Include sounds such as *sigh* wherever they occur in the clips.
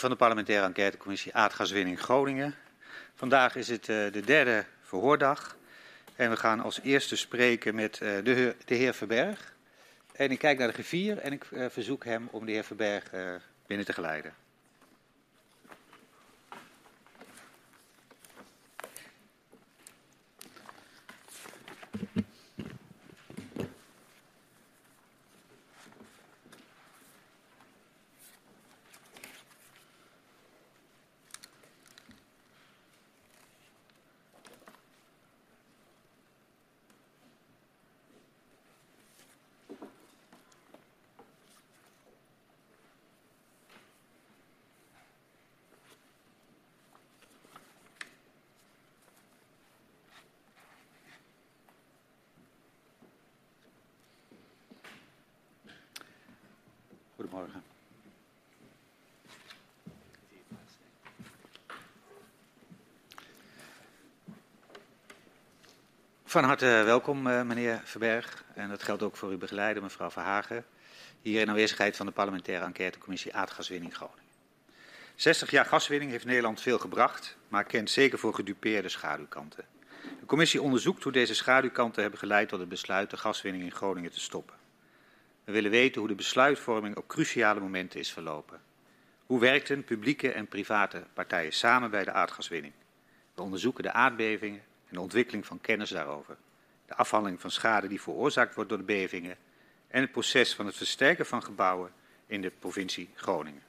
van de parlementaire enquêtecommissie Aardgaswinning Groningen. Vandaag is het uh, de derde verhoordag en we gaan als eerste spreken met uh, de, heer, de, heer Verberg. En ik kijk naar de griffier en ik uh, verzoek hem om de heer Verberg binnen te geleiden. Van harte welkom, eh, meneer Verberg. En dat geldt ook voor uw begeleider, mevrouw Verhagen. Hier in aanwezigheid van de parlementaire enquêtecommissie Aardgaswinning Groningen. 60 jaar gaswinning heeft Nederland veel gebracht, maar kent zeker voor gedupeerde schaduwkanten. De commissie onderzoekt hoe deze schaduwkanten hebben geleid tot het besluit de gaswinning in Groningen te stoppen. We willen weten hoe de besluitvorming op cruciale momenten is verlopen. Hoe werkten publieke en private partijen samen bij de aardgaswinning? We onderzoeken de aardbevingen en de ontwikkeling van kennis daarover. De afhandeling van schade die veroorzaakt wordt door de bevingen en het proces van het versterken van gebouwen in de provincie Groningen.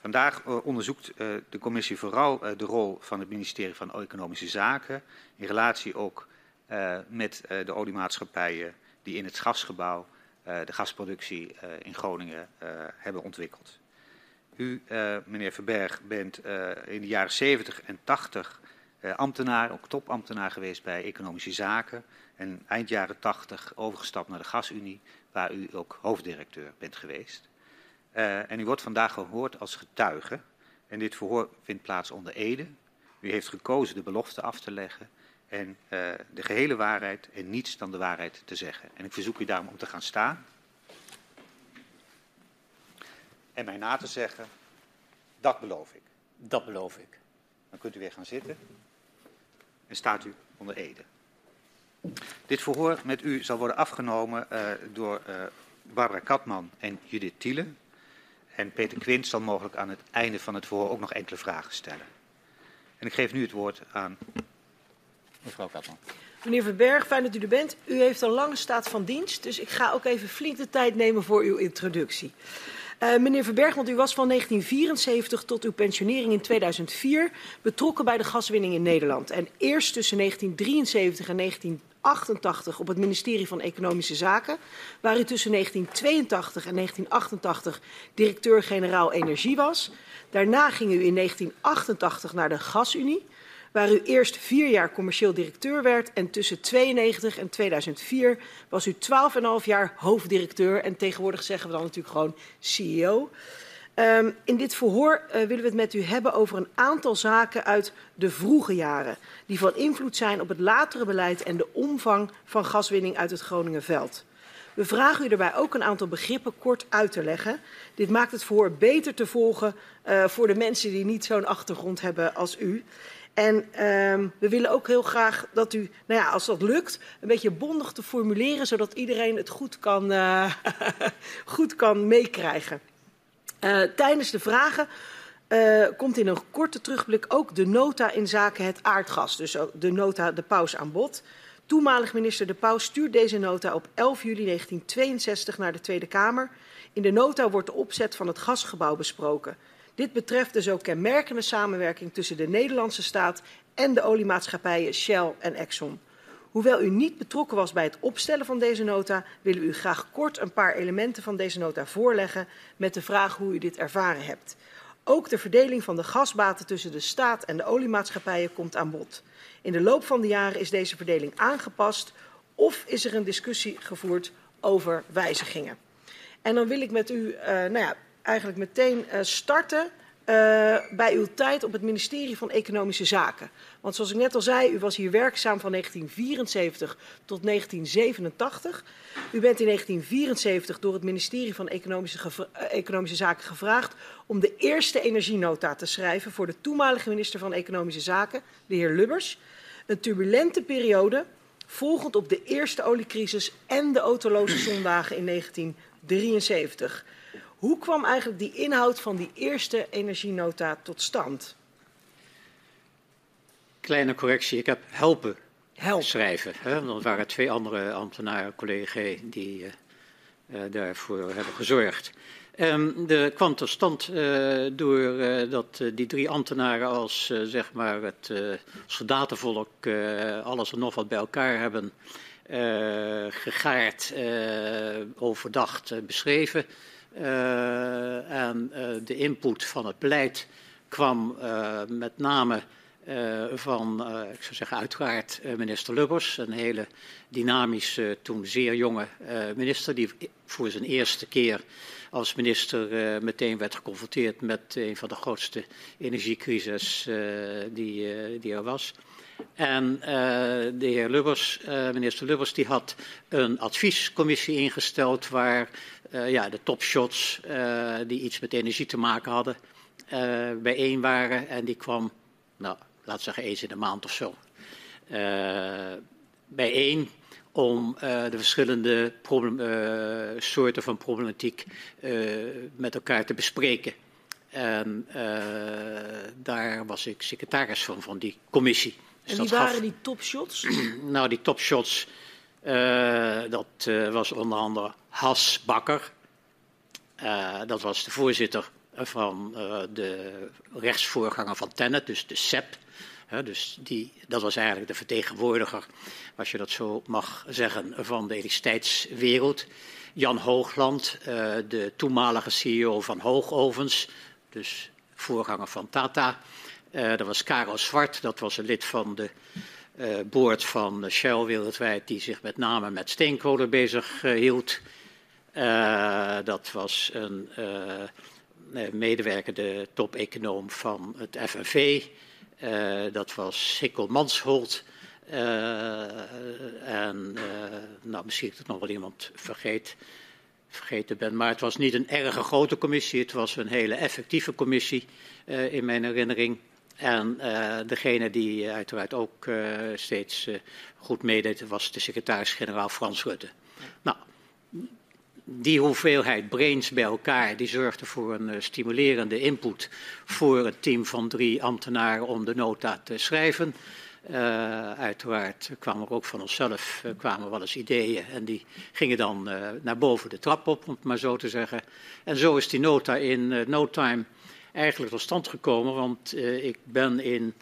Vandaag uh, onderzoekt uh, de commissie vooral uh, de rol van het ministerie van Economische Zaken in relatie ook met de oliemaatschappijen die in het gasgebouw de gasproductie in Groningen hebben ontwikkeld. U, meneer Verberg, bent in de jaren 70 en 80 ambtenaar, ook topambtenaar geweest bij Economische Zaken. En eind jaren 80 overgestapt naar de Gasunie, waar u ook hoofddirecteur bent geweest. en u wordt vandaag gehoord als getuige. En dit verhoor vindt plaats onder Ede. U heeft gekozen de belofte af te leggen en uh, de gehele waarheid en niets dan de waarheid te zeggen. En ik verzoek u daarom om te gaan staan. En mij na te zeggen, dat beloof ik. Dat beloof ik. Dan kunt u weer gaan zitten en staat u onder ede. Dit verhoor met u zal worden afgenomen uh, door uh, Barbara Katman en Judith Thiele. En Peter Quint zal mogelijk aan het einde van het verhoor ook nog enkele vragen stellen. En ik geef nu het woord aan Mevrouw Katman. Meneer Verberg, fijn dat u er bent. U heeft een lange staat van dienst, dus ik ga ook even flink de tijd nemen voor uw introductie. Uh, meneer Verberg, want u was van 1974 tot uw pensionering in 2004 betrokken bij de gaswinning in Nederland. En eerst tussen 1973 en 1988 op het ministerie van Economische Zaken, waar u tussen 1982 en 1988 directeur-generaal Energie was. Daarna ging u in 1988 naar de Gasunie waar u eerst vier jaar commercieel directeur werd en tussen 92 en 2004 was u 12,5 jaar hoofddirecteur en tegenwoordig zeggen we dan natuurlijk gewoon CEO. Um, in dit verhoor uh, willen we het met u hebben over een aantal zaken uit de vroege jaren, die van invloed zijn op het latere beleid en de omvang van gaswinning uit het Groningenveld. We vragen u daarbij ook een aantal begrippen kort uit te leggen. Dit maakt het verhoor beter te volgen uh, voor de mensen die niet zo'n achtergrond hebben als u. En um, we willen ook heel graag dat u, nou ja, als dat lukt, een beetje bondig te formuleren, zodat iedereen het goed kan, uh, *laughs* goed kan meekrijgen. Uh, tijdens de vragen uh, komt in een korte terugblik ook de nota in zaken het aardgas, dus de nota de paus aan bod. Toenmalig minister De Pauw stuurt deze nota op 11 juli 1962 naar de Tweede Kamer. In de nota wordt de opzet van het gasgebouw besproken. Dit betreft de zo kenmerkende samenwerking tussen de Nederlandse staat en de oliemaatschappijen Shell en Exxon. Hoewel u niet betrokken was bij het opstellen van deze nota, willen u graag kort een paar elementen van deze nota voorleggen met de vraag hoe u dit ervaren hebt. Ook de verdeling van de gasbaten tussen de staat en de oliemaatschappijen komt aan bod. In de loop van de jaren is deze verdeling aangepast of is er een discussie gevoerd over wijzigingen. En dan wil ik met u uh, nou ja, eigenlijk meteen uh, starten bij uw tijd op het ministerie van Economische Zaken. Want zoals ik net al zei, u was hier werkzaam van 1974 tot 1987. U bent in 1974 door het ministerie van Economische, Economische Zaken gevraagd om de eerste energienota te schrijven voor de toenmalige minister van Economische Zaken, de heer Lubbers. Een turbulente periode volgend op de eerste oliecrisis en de autoloze zondagen in 1973. Hoe kwam eigenlijk die inhoud van die eerste energienota tot stand? Kleine correctie, ik heb helpen Help. schrijven. Hè? Dat waren twee andere ambtenaren, collega's, die uh, daarvoor hebben gezorgd. Um, de kwam tot stand uh, doordat uh, die drie ambtenaren als zeg maar het soldatenvolk alles en nog wat bij elkaar hebben gegaard, overdacht, beschreven. En de input van het beleid kwam met name van, ik zou zeggen uiteraard minister Lubbers, een hele dynamische, toen zeer jonge minister, die voor zijn eerste keer als minister uh, meteen werd geconfronteerd met een van de grootste energiecrisis uh, die, uh, die, er was. En de heer Lubbers, minister Lubbers, die had een adviescommissie ingesteld waar ja, de topshots die iets met energie te maken hadden bijeen waren. En die kwam, nou, laat zeggen eens in de maand of zo. bijeen om uh, de verschillende problem, uh, soorten van problematiek uh, met elkaar te bespreken. En daar was ik secretaris van, van die commissie. Dus en wie waren gaf... die topshots? *clears throat* nou, die topshots, dat was onder andere Has Bakker. dat was de voorzitter van de rechtsvoorganger van Tennet, dus de SEP dus die, dat was eigenlijk de vertegenwoordiger, als je dat zo mag zeggen, van de elektriciteitswereld. Jan Hoogland, uh, de toenmalige CEO van Hoogovens, dus voorganger van Tata. Uh, dat was Karel Zwart, dat was een lid van de uh, board van Shell wereldwijd, die zich met name met steenkolen bezig hield. Dat was een medewerker, de top-econoom van het FNV. Uh, dat was Sikkel Mansholt. Uh, en uh, nou, misschien dat nog wel iemand vergeet, vergeten ben. Maar het was niet een erg grote commissie. Het was een hele effectieve commissie in mijn herinnering. En degene die uiteraard ook steeds goed meedeed, was de secretaris-generaal Frans Rutte. Nou, die hoeveelheid brains bij elkaar, die zorgde voor een uh, stimulerende input voor het team van drie ambtenaren om de nota te schrijven. Uh, uiteraard kwamen er ook van onszelf uh, kwamen wel eens ideeën en die gingen dan naar boven de trap op, om het maar zo te zeggen. En zo is die nota in no time eigenlijk tot stand gekomen, want ik ben in,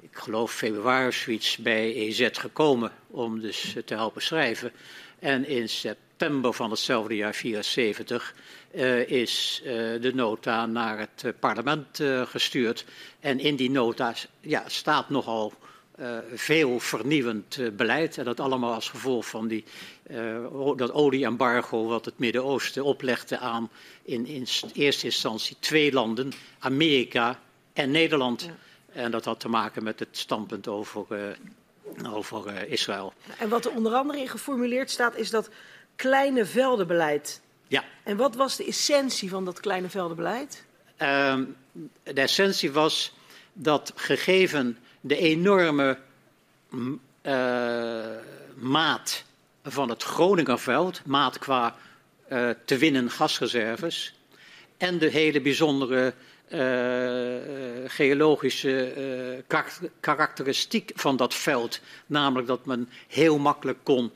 ik geloof februari zoiets, bij EZ gekomen om dus te helpen schrijven. En in september september van hetzelfde jaar 74 uh, is uh, de nota naar het uh, parlement gestuurd. En in die nota ja, staat nogal veel vernieuwend beleid. En dat allemaal als gevolg van die, dat olieembargo wat het Midden-Oosten oplegde aan in, in, eerste instantie twee landen, Amerika en Nederland. Ja. En dat had te maken met het standpunt over, over Israël. En wat er onder andere in geformuleerd staat is dat kleine veldenbeleid. Ja. En wat was de essentie van dat kleine veldenbeleid? Uh, de essentie was dat gegeven de enorme uh, maat van het Groningerveld, maat qua uh, te winnen gasreserves, en de hele bijzondere uh, geologische karakteristiek van dat veld, namelijk dat men heel makkelijk kon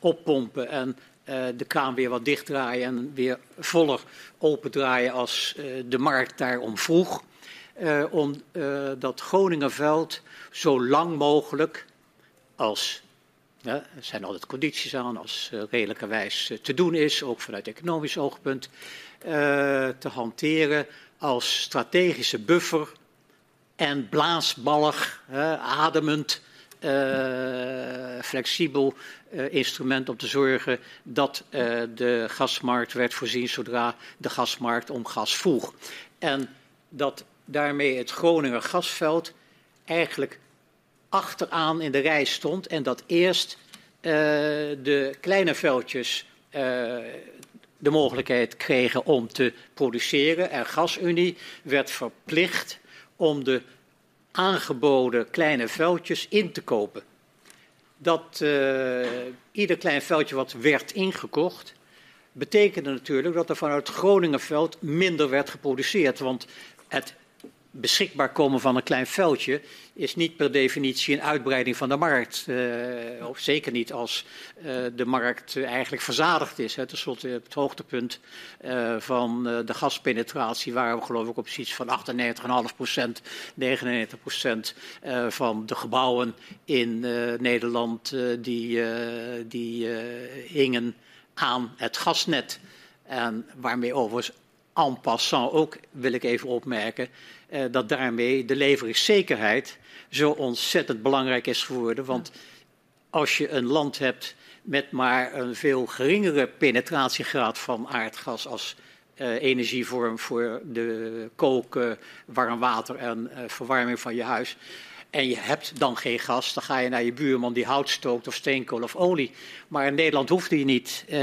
oppompen en uh, de kraan weer wat dichtdraaien en weer voller opendraaien als uh, de markt daarom vroeg. om dat Groningenveld zo lang mogelijk als er zijn altijd condities aan als redelijkerwijs te doen is, ook vanuit economisch oogpunt, te hanteren als strategische buffer en blaasballig, ademend uh, flexibel uh, instrument om te zorgen dat uh, de gasmarkt werd voorzien zodra de gasmarkt om gas vroeg. En dat daarmee het Groninger gasveld eigenlijk achteraan in de rij stond en dat eerst de kleine veldjes de mogelijkheid kregen om te produceren. En GasUnie werd verplicht om de aangeboden kleine veldjes in te kopen. Dat uh, ieder klein veldje wat werd ingekocht, betekende natuurlijk dat er vanuit Groningenveld minder werd geproduceerd. Want het beschikbaar komen van een klein veldje is niet per definitie een uitbreiding van de markt. Uh, of zeker niet als uh, de markt eigenlijk verzadigd is. Ten slotte het hoogtepunt uh, van de gaspenetratie waren we geloof ik op iets van 98,5 procent, 99 procent van de gebouwen in Nederland die, die hingen aan het gasnet. En waarmee overigens en passant ook, wil ik even opmerken, eh, dat daarmee de leveringszekerheid zo ontzettend belangrijk is geworden. Want als je een land hebt met maar een veel geringere penetratiegraad van aardgas als uh, energievorm voor de koken, warm water en uh, verwarming van je huis. En je hebt dan geen gas, dan ga je naar je buurman die hout stookt of steenkool of olie. Maar in Nederland hoefde je niet, uh,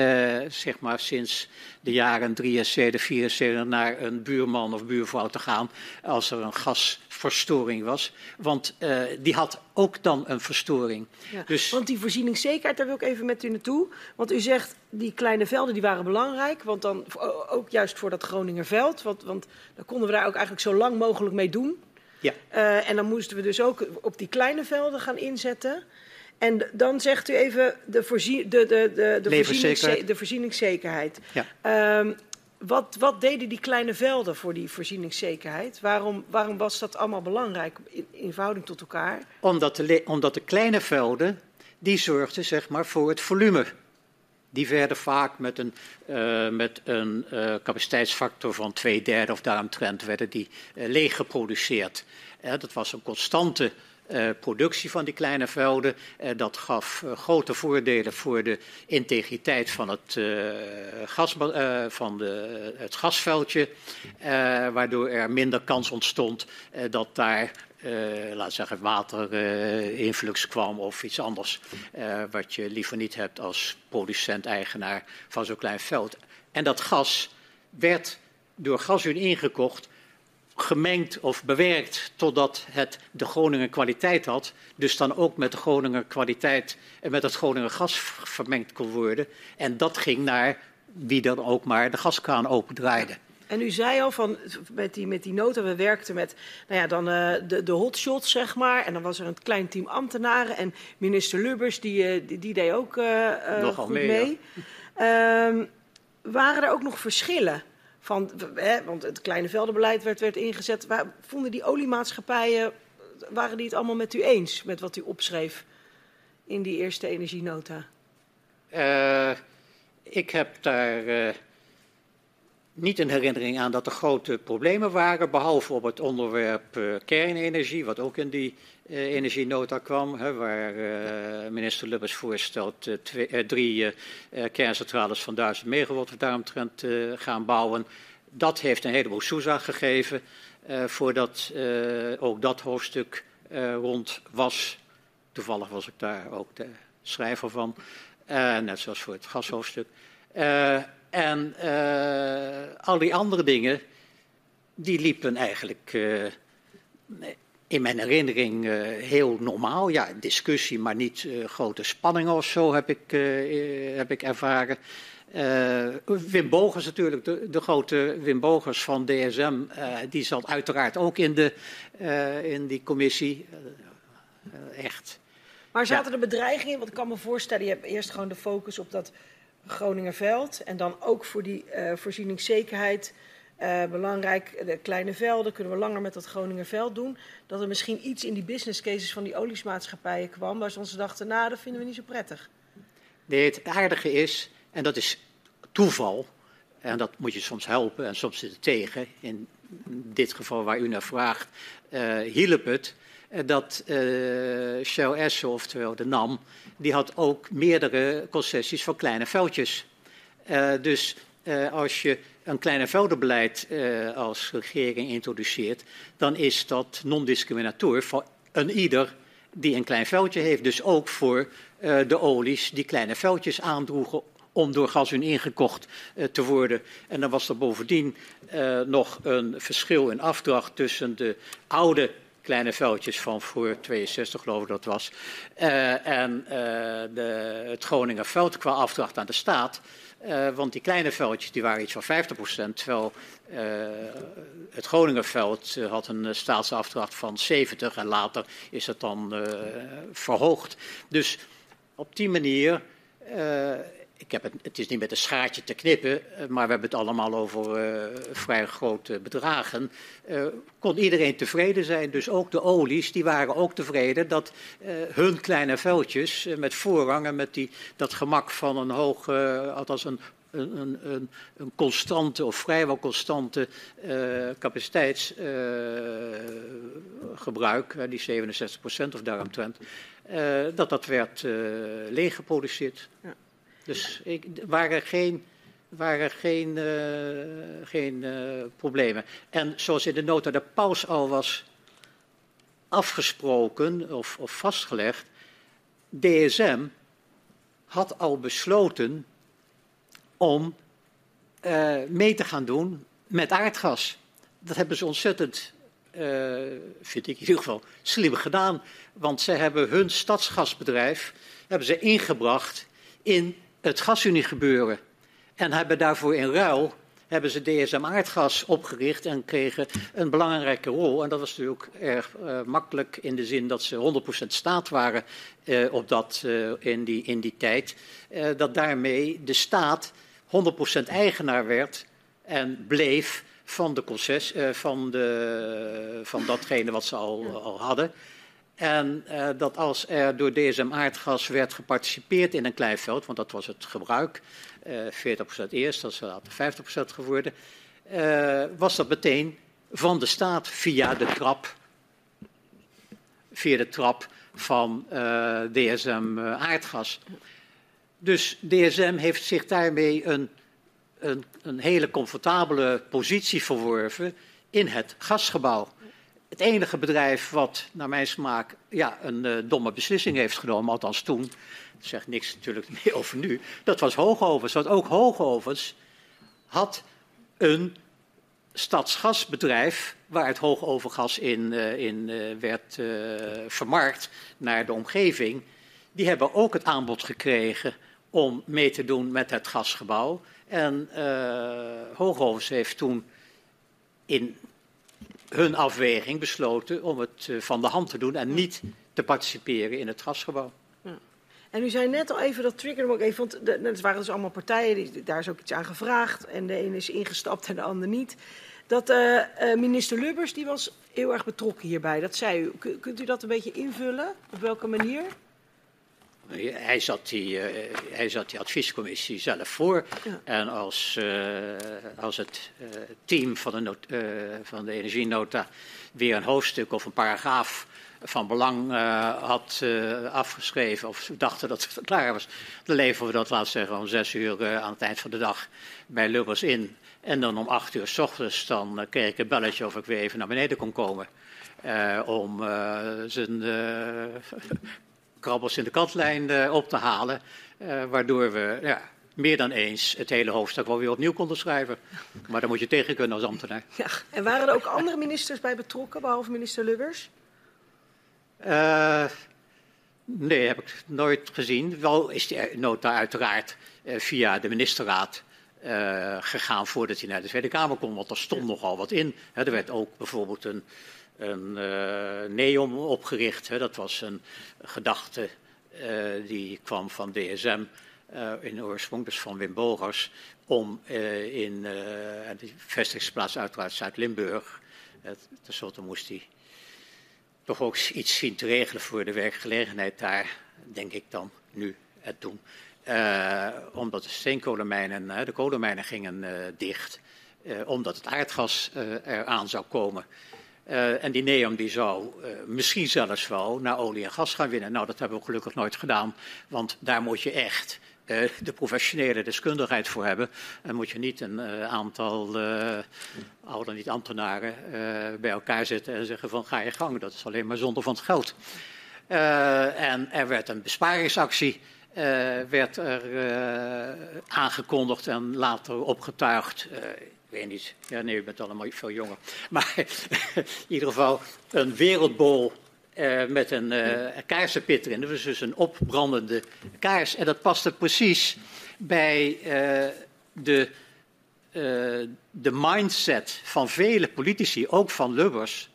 zeg maar sinds de jaren 73, 74 naar een buurman of buurvrouw te gaan als er een gasverstoring was. Want uh, die had ook dan een verstoring. Ja, dus... Want die voorzieningszekerheid, daar wil ik even met u naartoe. Want u zegt, die kleine velden die waren belangrijk. Want dan ook juist voor dat Groningerveld. Want, want dan konden we daar ook eigenlijk zo lang mogelijk mee doen. Ja. Uh, en dan moesten we dus ook op die kleine velden gaan inzetten. En dan zegt u even de, voorzie de, de, de, de, voorzieningszekerheid. de voorzieningszekerheid. Ja. Um, wat, wat, deden die kleine velden voor die voorzieningszekerheid? Waarom, waarom was dat allemaal belangrijk in, in verhouding tot elkaar? Omdat de, omdat de kleine velden, die zorgden zeg maar, voor het volume. Die werden vaak met een, uh, met een uh, capaciteitsfactor van twee derde of daaromtrent werden die uh, leeg geproduceerd. dat was een constante productie van die kleine velden. Dat gaf grote voordelen voor de integriteit van het, gas, van de, het gasveldje, waardoor er minder kans ontstond dat daar uh, laat zeggen, waterinflux uh, kwam of iets anders. Uh, wat je liever niet hebt als producent-eigenaar van zo'n klein veld. En dat gas werd door Gasunie ingekocht gemengd of bewerkt totdat het de Groninger kwaliteit had. Dus dan ook met de Groninger kwaliteit en met het Groninger gas vermengd kon worden. En dat ging naar wie dan ook maar de gaskraan opendraaide. En u zei al van met die, met die nota, we werkten met nou ja, dan, uh, de, de hotshots, zeg maar. En dan was er een klein team ambtenaren. En minister Lubbers, die, uh, die, die, deed ook uh, Nogal goed mee. mee. Ja. Um, waren er ook nog verschillen? Van, hè, want het kleine veldenbeleid werd, werd ingezet. Waar, vonden die oliemaatschappijen, waren die het allemaal met u eens met wat u opschreef in die eerste energienota? Uh, ik heb daar niet een herinnering aan dat er grote problemen waren, behalve op het onderwerp uh, kernenergie, wat ook in die energienota kwam, hè, waar minister Lubbers voorstelt twee, drie kerncentrales van 1000 megawatt daaromtrent gaan bouwen. Dat heeft een heleboel soezag gegeven voordat ook dat hoofdstuk rond was. Toevallig was ik daar ook de schrijver van, net zoals voor het gashoofdstuk. En uh, al die andere dingen, die liepen eigenlijk uh, in mijn herinnering uh, heel normaal. Ja, discussie, maar niet grote spanningen of zo heb ik, heb ik ervaren. Wim Bogers natuurlijk, de, de, grote Wim Bogers van DSM, die zat uiteraard ook in, de, in die commissie. echt. Maar zaten ja. er bedreigingen in? Want ik kan me voorstellen, je hebt eerst gewoon de focus op dat Groningerveld. En dan ook voor die uh, voorzieningszekerheid uh, belangrijk. De kleine velden kunnen we langer met dat Groningerveld doen. Dat er misschien iets in die business cases van die oliesmaatschappijen kwam. Waar ze ons dachten, nou, dat vinden we niet zo prettig. Nee, het aardige is, en dat is toeval. En dat moet je soms helpen en soms zit het tegen. In dit geval waar u naar vraagt, uh, hielp het dat Shell Esso, oftewel de NAM, die had ook meerdere concessies voor kleine veldjes. dus als je een kleine veldenbeleid als regering introduceert, dan is dat non-discriminator voor een ieder die een klein veldje heeft. Dus ook voor de olies die kleine veldjes aandroegen om door Gasunie ingekocht uh, te worden. En dan was er bovendien uh, nog een verschil in afdracht tussen de oude kleine veldjes van voor 62 geloof ik dat was, uh, en de, het Groninger veld qua afdracht aan de staat. want die kleine veldjes die waren iets van 50%, terwijl het Groningerveld had een staatsafdracht van 70 en later is het dan verhoogd. Dus op die manier ik heb het, het is niet met een schaartje te knippen, eh, maar we hebben het allemaal over uh, vrij grote bedragen. Uh, kon iedereen tevreden zijn, dus ook de olies, die waren ook tevreden dat uh, hun kleine vuiltjes met voorrang en met die, dat gemak van een hoog, althans een, een, een, een, constante of vrijwel constante capaciteitsgebruik, die 67% of daaromtrent, dat dat werd leeggeproduceerd. Ja. Dus ik, waren geen, waren geen, uh, geen uh, problemen. En zoals in de nota de paus al was afgesproken of, of vastgelegd, DSM had al besloten om uh, mee te gaan doen met aardgas. Dat hebben ze ontzettend, vind ik in ieder geval, slim gedaan. Want ze hebben hun stadsgasbedrijf hebben ze ingebracht in het gasunie gebeuren. En hebben daarvoor in ruil hebben ze DSM aardgas opgericht en kregen een belangrijke rol. En dat was natuurlijk erg uh, makkelijk in de zin dat ze 100% staat waren uh, op dat, uh, in, die, in die tijd. dat daarmee de staat 100% eigenaar werd en bleef van, de concess, van, de, van datgene wat ze al, al hadden. En uh, dat als er door DSM aardgas werd geparticipeerd in een kleinveld, want dat was het gebruik, uh, eh, 40% eerst, dat is later 50% geworden, uh, was dat meteen van de staat via de trap, via de trap van DSM aardgas. Dus DSM heeft zich daarmee een, een, een hele comfortabele positie verworven in het gasgebouw. Het enige bedrijf wat, naar mijn smaak, ja, een uh, domme beslissing heeft genomen, althans toen, dat zegt niks natuurlijk *laughs* meer over nu, dat was Hoogovens. Want ook Hoogovens had een stadsgasbedrijf waar het hoogovergas in, uh, in uh, werd vermarkt naar de omgeving. Die hebben ook het aanbod gekregen om mee te doen met het gasgebouw. En Hoogovens heeft toen in hun afweging besloten om het eh, van de hand te doen en niet te participeren in het gasgebouw. Ja. En u zei net al even, dat triggerde ook even, want de, het waren dus allemaal partijen, die, daar is ook iets aan gevraagd. En de ene is ingestapt en de ander niet. Dat uh, uh, minister Lubbers, die was heel erg betrokken hierbij. Dat zei u. kunt u dat een beetje invullen? Op welke manier? Hij zat, die, uh, hij zat die adviescommissie zelf voor. Ja. En als, uh, als het uh, team van de, not, van de energienota weer een hoofdstuk of een paragraaf van belang had afgeschreven, of dachten dat het klaar was, dan leveren we dat, we zeggen, om zes uur aan het eind van de dag bij Lubbers in. En dan om acht uur s ochtends dan kreeg ik een belletje of ik weer even naar beneden kon komen. om zijn krabbels in de kantlijn uh, op te halen. Uh, waardoor we ja, meer dan eens het hele hoofdstuk wel weer opnieuw konden schrijven. Maar daar moet je tegen kunnen als ambtenaar. Ja, en waren er ook andere ministers bij betrokken, behalve minister Lubbers? Uh, nee, heb ik nooit gezien. Wel is die nota uiteraard via de ministerraad gegaan voordat hij naar de Tweede Kamer kon. Want er stond nogal wat in. er werd ook bijvoorbeeld een een uh, NEOM opgericht. Hè. Dat was een gedachte uh, die kwam van DSM eh, in oorsprong, dus van Wim Bogers, om in de vestigingsplaats uiteraard Zuid-Limburg, tenslotte moest hij toch ook iets zien te regelen voor de werkgelegenheid daar, denk ik dan nu het doen. omdat de steenkolenmijnen, de kolenmijnen gingen dicht, omdat het aardgas eraan zou komen. Uh, en die NEOM die zou uh, misschien zelfs wel naar olie en gas gaan winnen. Nou, dat hebben we gelukkig nooit gedaan, want daar moet je echt uh, de professionele deskundigheid voor hebben. En moet je niet een aantal, al dan niet ambtenaren, bij elkaar zitten en zeggen van ga je gang. Dat is alleen maar zonde van het geld. en er werd een besparingsactie werd er, aangekondigd en later opgetuigd ik weet niet. Ja, nee, u bent allemaal veel jonger. Maar *laughs* in ieder geval een wereldbol uh, met een uh, kaarsenpit erin. Dat was dus een opbrandende kaars. En dat paste precies bij uh, de, de mindset van vele politici, ook van Lubbers,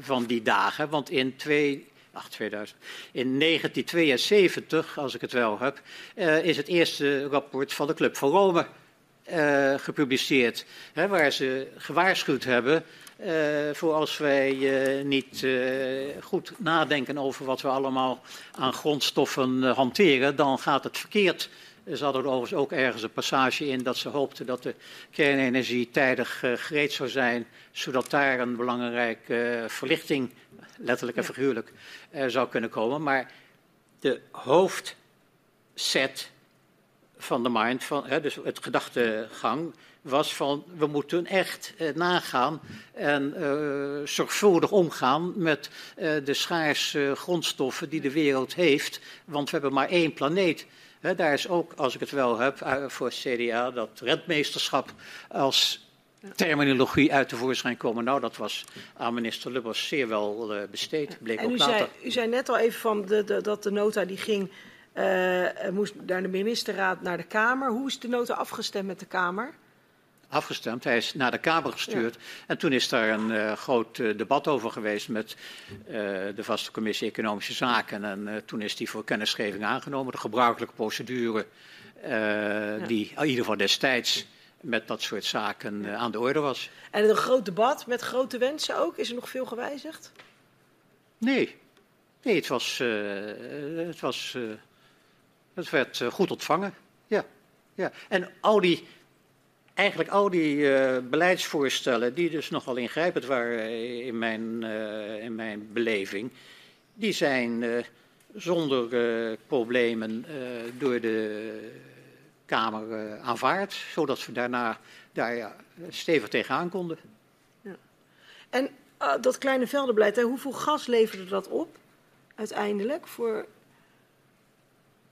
van die dagen. Want in twee, ach, 2000. In 1972, als ik het wel heb, is het eerste rapport van de Club van Rome uh, gepubliceerd, hè, waar ze gewaarschuwd hebben uh, voor als wij uh, niet goed nadenken over wat we allemaal aan grondstoffen hanteren, dan gaat het verkeerd. Ze hadden er overigens ook ergens een passage in dat ze hoopten dat de kernenergie tijdig gereed zou zijn, zodat daar een belangrijke verlichting, letterlijk en figuurlijk, zou kunnen komen. Maar de hoofdzet van de mind, van, hè, dus het gedachtegang, was van we moeten echt eh, nagaan en uh, zorgvuldig omgaan met uh, de schaarse grondstoffen die de wereld heeft, want we hebben maar één planeet. Hè, daar is ook, als ik het wel heb, uh, voor CDA dat rentmeesterschap als terminologie uit de voorschijn komen. Nou, dat was aan minister Lubbers zeer wel besteed, bleek en ook u later. Zei, u zei net al even van de, de, dat de nota die ging uh, moest naar de ministerraad, naar de Kamer. Hoe is de nota afgestemd met de Kamer? Afgestemd, hij is naar de Kamer gestuurd. Ja. En toen is daar een uh, groot uh, debat over geweest met de vaste commissie Economische Zaken. En toen is die voor kennisgeving aangenomen. De gebruikelijke procedure ja. die in ieder geval destijds met dat soort zaken aan de orde was. En een groot debat met grote wensen ook? Is er nog veel gewijzigd? Nee, nee het was, het was het werd uh, goed ontvangen. Ja, ja. En al die, eigenlijk al die uh, beleidsvoorstellen, die dus nogal ingrijpend waren in mijn, uh, in mijn beleving, die zijn zonder problemen door de Kamer aanvaard, zodat we daarna daar ja, stevig tegenaan konden. Ja. En dat kleine veldenbeleid, hè, hoeveel gas leverde dat op uiteindelijk voor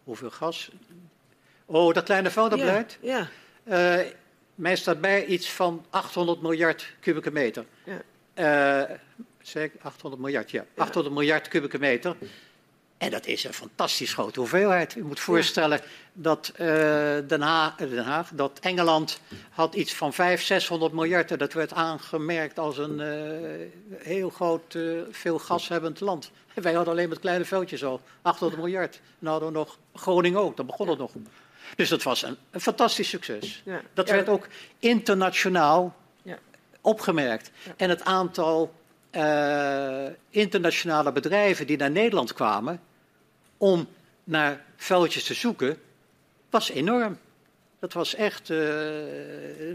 Hoeveel gas? Oh, dat kleine veldenbeleid? Ja. ja. Uh, mij staat bij iets van 800 miljard kubieke meter. Ja. Uh, zeg 800 miljard, ja. ja. 800 miljard kubieke meter. En dat is een fantastisch grote hoeveelheid. U moet voorstellen ja. dat uh, Den, Haag, Den, Haag, dat Engeland had iets van 500, 600 miljard. En dat werd aangemerkt als een uh, heel groot, uh, veel gashebbend land. En wij hadden alleen met kleine veldjes al 800 miljard. En hadden we nog Groningen ook, dan begon het nog. Dus dat was een, een fantastisch succes. Ja. Dat werd ook internationaal opgemerkt. En het aantal internationale bedrijven die naar Nederland kwamen om naar vuiltjes te zoeken, was enorm. Dat was echt, uh,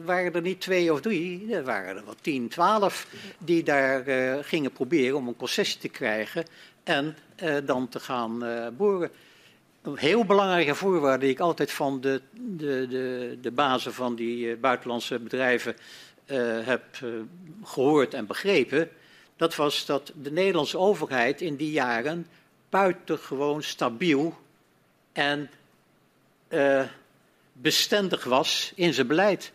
waren er niet twee of drie, er waren er wel tien, twaalf die daar uh, gingen proberen om een concessie te krijgen en uh, dan te gaan boren. Een heel belangrijke voorwaarde die ik altijd van de, de, de, de bazen van die buitenlandse bedrijven heb gehoord en begrepen, dat was dat de Nederlandse overheid in die jaren buitengewoon stabiel en uh, bestendig was in zijn beleid.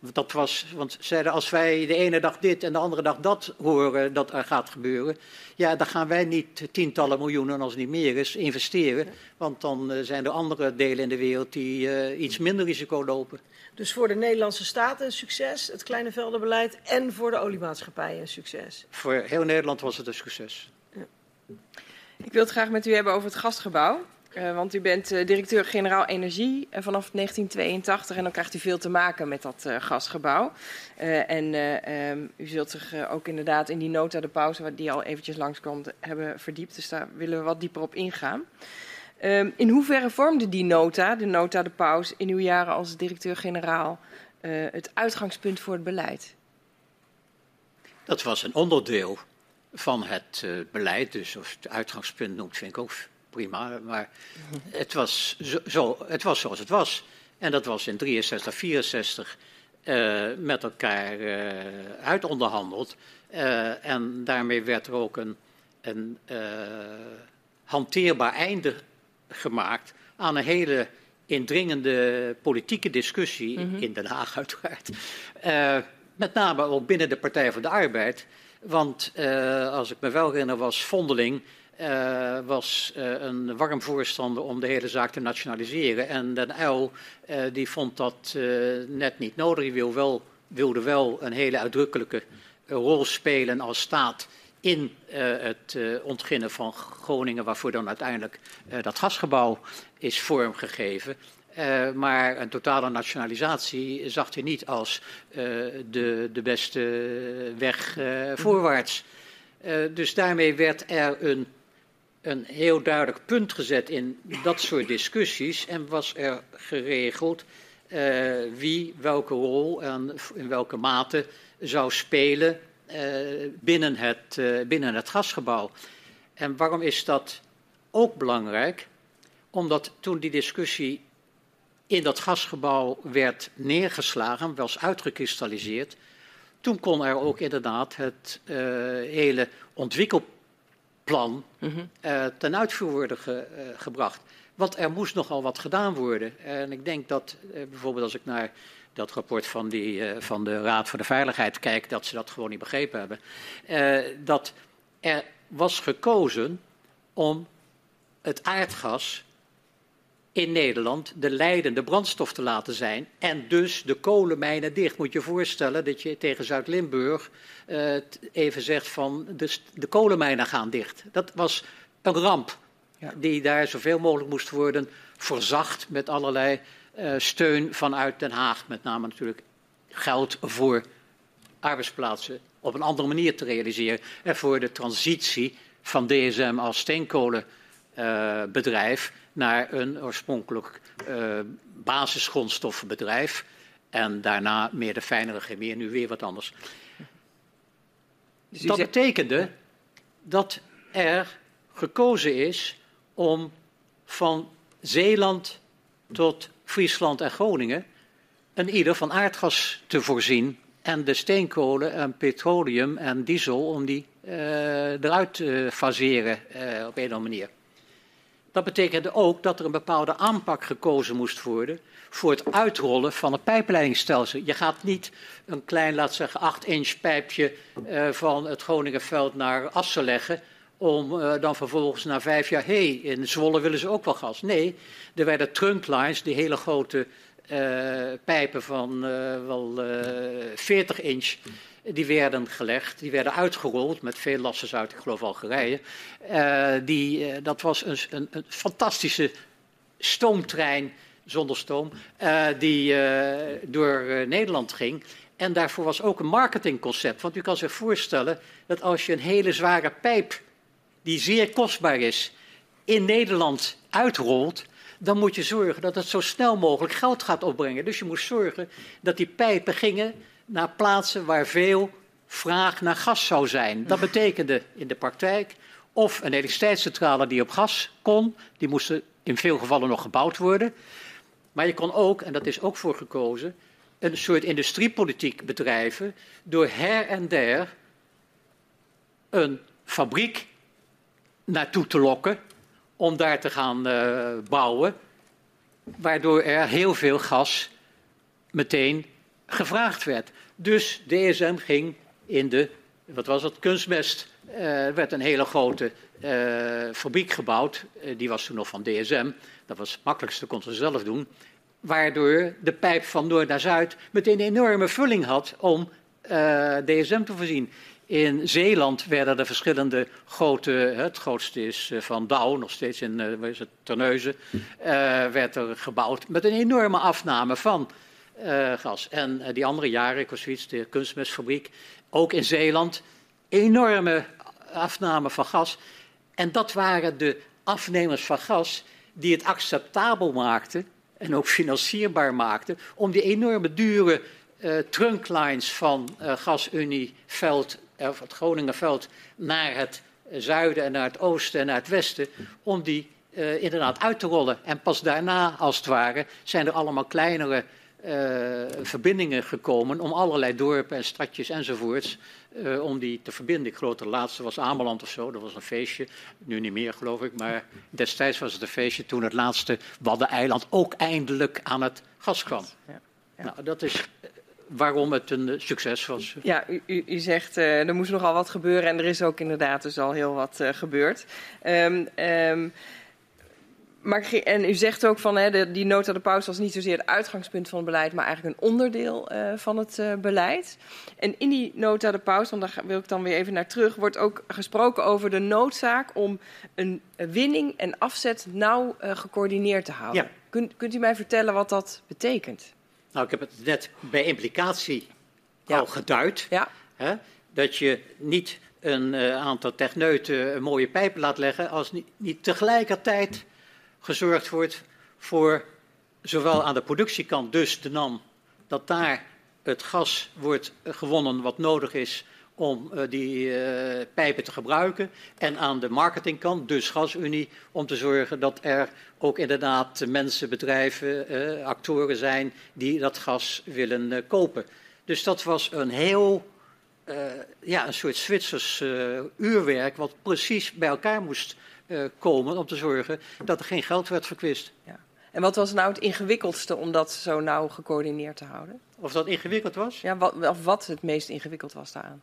Dat was, want zeiden als wij de ene dag dit en de andere dag dat horen dat er gaat gebeuren, ja, dan gaan wij niet tientallen miljoenen, als het niet meer is, investeren. Want dan uh, zijn er andere delen in de wereld die uh, iets minder risico lopen. Dus voor de Nederlandse staat een succes, het kleine veldenbeleid, en voor de oliemaatschappijen een succes? Voor heel Nederland was het een succes. Ik wil het graag met u hebben over het gastgebouw. Uh, want u bent uh, directeur-generaal energie uh, vanaf 1982 en dan krijgt u veel te maken met dat gasgebouw. en um, u zult zich ook inderdaad in die nota de pauze, die al eventjes langskomt, hebben verdiept. Dus daar willen we wat dieper op ingaan. Um, in hoeverre vormde die nota, de nota de pauze, in uw jaren als directeur-generaal het uitgangspunt voor het beleid? Dat was een onderdeel van het uh, beleid, dus of het uitgangspunt noemt, vind ik ook prima. Maar het was, zo, zo, het was zoals het was. En dat was in 63, 64 uh, met elkaar uh, uitonderhandeld. Uh, en daarmee werd er ook een, een hanteerbaar einde gemaakt aan een hele indringende politieke discussie mm -hmm. in Den Haag uiteraard. met name ook binnen de Partij voor de Arbeid. Want als ik me wel herinner was Vondeling uh, was uh, een warm voorstander om de hele zaak te nationaliseren. En Den Uyl uh, die vond dat net niet nodig. Die wil wel, wilde wel een hele uitdrukkelijke rol spelen als staat in het ontginnen van Groningen, waarvoor dan uiteindelijk dat gasgebouw is vormgegeven. Maar een totale nationalisatie zag hij niet als de, de beste weg voorwaarts. dus daarmee werd er een een heel duidelijk punt gezet in dat soort discussies en was er geregeld wie welke rol en in welke mate zou spelen binnen, het, binnen het gasgebouw. En waarom is dat ook belangrijk? Omdat toen die discussie in dat gasgebouw werd neergeslagen, was uitgekristalliseerd, toen kon er ook inderdaad het hele ontwikkelproces plan mm uh, ten uitvoer worden ge, uh, gebracht. Want er moest nogal wat gedaan worden. En ik denk dat bijvoorbeeld als ik naar dat rapport van, die, van de Raad voor de Veiligheid kijk, dat ze dat gewoon niet begrepen hebben. dat er was gekozen om het aardgas in Nederland de leidende brandstof te laten zijn. En dus de kolenmijnen dicht. Moet je je voorstellen dat je tegen Zuid-Limburg uh, even zegt van de, de, kolenmijnen gaan dicht. Dat was een ramp ja. die daar zoveel mogelijk moest worden verzacht met allerlei uh, steun vanuit Den Haag. Met name natuurlijk geld voor arbeidsplaatsen op een andere manier te realiseren. En voor de transitie van DSM als steenkolenbedrijf uh, naar een oorspronkelijk uh, basisgrondstoffenbedrijf. En daarna meer de fijnere chemie en nu weer wat anders. Dus dat zegt... betekende dat er gekozen is om van Zeeland tot Friesland en Groningen een ieder van aardgas te voorzien en de steenkolen en petroleum en diesel om die uh, eruit te faseren op een of andere manier. Dat betekende ook dat er een bepaalde aanpak gekozen moest worden voor het uitrollen van het pijpleidingsstelsel. Je gaat niet een klein, laat zeggen, 8-inch pijpje uh, van het Groningenveld naar Assen leggen om uh, dan vervolgens na vijf jaar, hé, hey, in Zwolle willen ze ook wel gas. Nee, er werden trunklines, die hele grote uh, pijpen van wel 40 inch die werden gelegd, die werden uitgerold met veel lasters uit, ik geloof Algerije. Uh, die, uh, dat was een, een, een, fantastische stoomtrein, zonder stoom, uh, die door Nederland ging. En daarvoor was ook een marketingconcept. Want u kan zich voorstellen dat als je een hele zware pijp, die zeer kostbaar is, in Nederland uitrolt, dan moet je zorgen dat het zo snel mogelijk geld gaat opbrengen. Dus je moest zorgen dat die pijpen gingen naar plaatsen waar veel vraag naar gas zou zijn. Dat betekende in de praktijk of een elektriciteitscentrale die op gas kon, die moesten in veel gevallen nog gebouwd worden. Maar je kon ook, en dat is ook voor gekozen, een soort industriepolitiek bedrijven door her en der een fabriek naartoe te lokken om daar te gaan uh, bouwen, waardoor er heel veel gas meteen gevraagd werd. Dus DSM ging in de, wat was het, kunstmest. Er uh, werd een hele grote uh, fabriek gebouwd. Uh, die was toen nog van DSM. Dat was het makkelijkste, kon ze zelf doen. Waardoor de pijp van noord naar zuid meteen een enorme vulling had om DSM te voorzien. In Zeeland werden er verschillende grote, het grootste is van Douw, nog steeds in is het, Terneuzen, werd er gebouwd met een enorme afname van gas. En uh, die andere jaren, ik was zoiets, de kunstmestfabriek, ook in Zeeland, enorme afname van gas. En dat waren de afnemers van gas die het acceptabel maakten en ook financierbaar maakten om die enorme dure uh, trunklines van GasUnie, Veld of het Groningenveld naar het zuiden en naar het oosten en naar het westen, om die uh, inderdaad uit te rollen. En pas daarna, als het ware, zijn er allemaal kleinere uh, verbindingen gekomen om allerlei dorpen en stadjes enzovoorts, uh, om die te verbinden. Ik geloof de laatste was Ameland of zo, dat was een feestje. Nu niet meer, geloof ik, maar destijds was het een feestje toen het laatste Waddeneiland ook eindelijk aan het gas kwam. Ja. Ja. Nou, dat is waarom het een succes was. Ja, u, u zegt uh, er moest nogal wat gebeuren en er is ook inderdaad dus al heel wat uh, gebeurd. Um, um, maar, en u zegt ook van hè, de, die nota de paus was niet zozeer het uitgangspunt van het beleid, maar eigenlijk een onderdeel uh, van het uh, beleid. En in die nota de paus, want daar wil ik dan weer even naar terug, wordt ook gesproken over de noodzaak om een winning en afzet nauw uh, gecoördineerd te houden. Ja. Kunt, kunt u mij vertellen wat dat betekent? Nou, ik heb het net bij implicatie ja. al geduid. Ja. Hè, dat je niet een aantal techneuten een mooie pijp laat leggen als niet, niet tegelijkertijd gezorgd wordt voor zowel aan de productiekant, dus de NAM, dat daar het gas wordt gewonnen wat nodig is om uh, die uh, pijpen te gebruiken. En aan de marketingkant, dus GasUnie, om te zorgen dat er ook inderdaad mensen, bedrijven, uh, actoren zijn die dat gas willen kopen. Dus dat was een heel, ja, een soort Zwitsers uurwerk wat precies bij elkaar moest komen om te zorgen dat er geen geld werd verkwist. Ja. En wat was nou het ingewikkeldste om dat zo nauw gecoördineerd te houden? Of dat ingewikkeld was? Ja, wat, of wat het meest ingewikkeld was daaraan?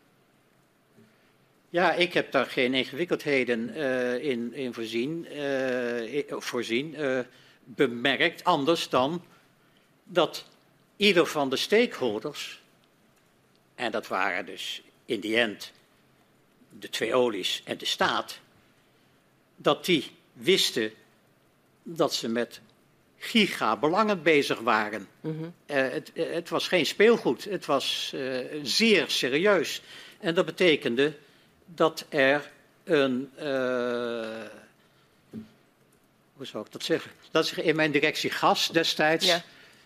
Ja, ik heb daar geen ingewikkeldheden uh, in, in, voorzien, uh, voorzien bemerkt, anders dan dat ieder van de stakeholders, en dat waren dus in die end de twee olies en de staat, dat die wisten dat ze met gigabelangen bezig waren. Mm -hmm. uh, het, uh, het, was geen speelgoed, het was uh, zeer serieus. En dat betekende dat er een. hoe zou ik dat zeggen? Dat is in mijn directie gas destijds. Ja.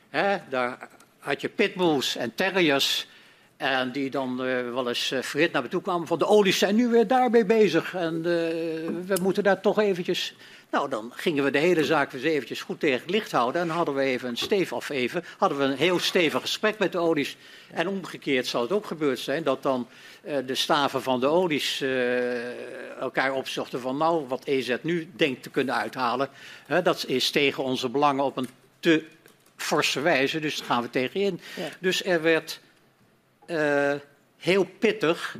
Hè, daar had je pitbulls en terriers en die dan uh, wel eens uh, verhit naar me toe kwamen van de olies zijn nu weer daarmee bezig. En uh, we moeten daar toch eventjes... Nou, dan gingen we de hele zaak weer eventjes goed tegen het licht houden. En hadden we even een stevig, of even, hadden we een heel stevig gesprek met de olies. En omgekeerd zou het ook gebeurd zijn dat dan de staven van de olies elkaar opzochten van... Nou, wat EZ nu denkt te kunnen uithalen, dat is tegen onze belangen op een te forse wijze. Dus daar gaan we tegenin. Ja. Dus er werd uh, heel pittig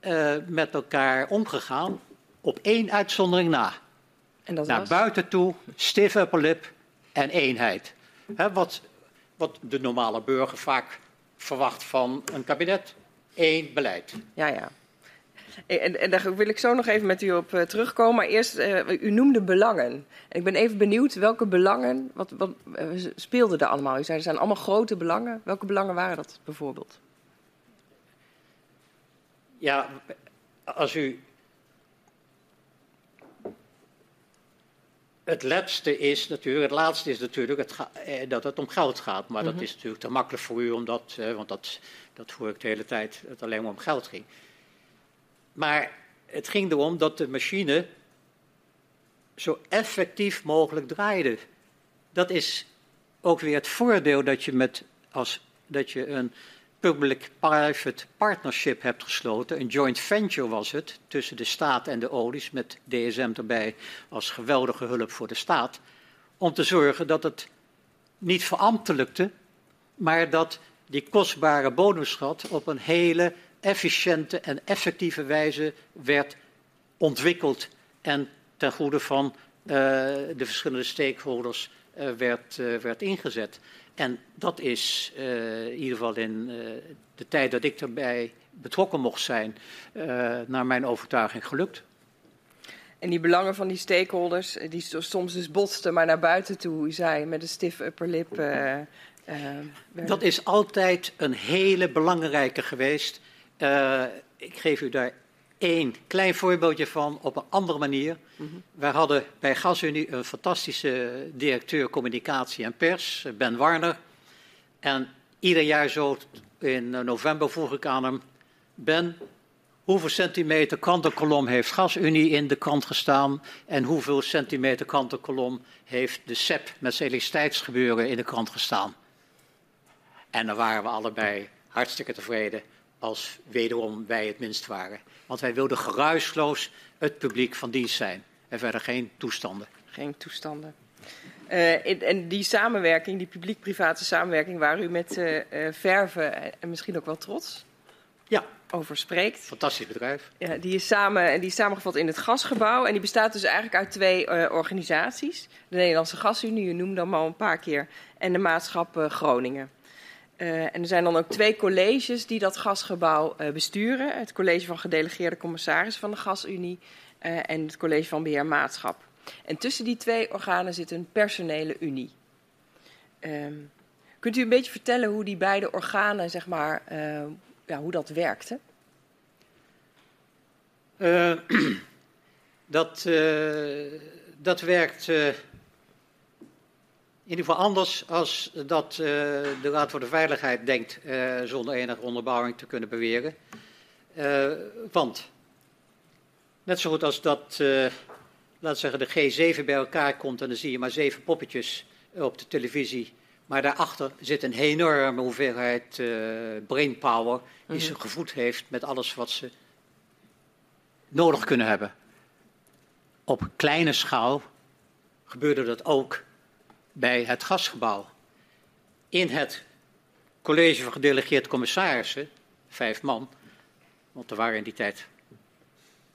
uh, met elkaar omgegaan, op één uitzondering na. En dat Naar was? buiten toe, stiff upper lip en eenheid. He, wat, wat de normale burger vaak verwacht van een kabinet. Eén beleid. Ja, ja. En, en, daar wil ik zo nog even met u op uh, terugkomen. Maar eerst, uh, u noemde belangen. En ik ben even benieuwd welke belangen, wat, wat uh, speelden er allemaal? U zei er zijn allemaal grote belangen. Welke belangen waren dat bijvoorbeeld? Ja, als u. Het laatste is natuurlijk, het laatste is natuurlijk het eh, dat het om geld gaat. Maar dat mhm. is natuurlijk te makkelijk voor u, omdat, eh, want dat, dat hoor ik de hele tijd, dat het alleen maar om geld ging. Maar het ging erom dat de machine zo effectief mogelijk draaide. Dat is ook weer het voordeel dat je met als dat je een public-private partnership hebt gesloten. Een joint venture was het tussen de staat en de olies, met DSM erbij als geweldige hulp voor de staat. Om te zorgen dat het niet verambtelijkte, maar dat die kostbare bonusschat op een hele efficiënte en effectieve wijze werd ontwikkeld en ten goede van de verschillende stakeholders uh, werd, uh, werd ingezet. En dat is in ieder geval in de tijd dat ik erbij betrokken mocht zijn, naar mijn overtuiging gelukt. En die belangen van die stakeholders, die soms dus botsten, maar naar buiten toe, zei, met een stif upperlip. dat is altijd een hele belangrijke geweest. ik geef u daar één klein voorbeeldje van op een andere manier. Mm -hmm. Wij hadden bij GasUnie een fantastische directeur communicatie en pers, Ben Warner. En ieder jaar zo in november vroeg ik aan hem: Ben, hoeveel centimeter krantenkolom heeft GasUnie in de krant gestaan en hoeveel centimeter krantenkolom heeft de SEP met zijn elektriciteitsgebeuren in de krant gestaan. En dan waren we allebei hartstikke tevreden als wederom wij het minst waren. Want wij wilden geruisloos het publiek van dienst zijn en verder geen toestanden. Geen toestanden. Uh, en die samenwerking, die publiek-private samenwerking, waar u met uh, uh, Verven en misschien ook wel trots ja. over spreekt. Fantastisch bedrijf. Ja, die, is samen, die is samengevat in het gasgebouw. En die bestaat dus eigenlijk uit twee organisaties. De Nederlandse Gasunie, u noemde hem al een paar keer, en de Maatschap Groningen. En er zijn dan ook twee colleges die dat gasgebouw besturen. Het college van gedelegeerde commissarissen van de Gasunie en het college van beheer Maatschap. En tussen die twee organen zit een personele unie. Um, kunt u een beetje vertellen hoe die beide organen, zeg maar, ja, hoe dat werkte? *clears throat* Dat, dat werkt in ieder geval anders als dat de Raad voor de Veiligheid denkt, zonder enige onderbouwing te kunnen beweren. want, net zo goed als dat laat zeggen, de G7 bij elkaar komt en dan zie je maar zeven poppetjes op de televisie. Maar daarachter zit een enorme hoeveelheid brainpower die mm ze gevoed heeft met alles wat ze nodig kunnen hebben. Op kleine schaal gebeurde dat ook bij het gasgebouw. In het college van gedelegeerd commissarissen, vijf man, want er waren in die tijd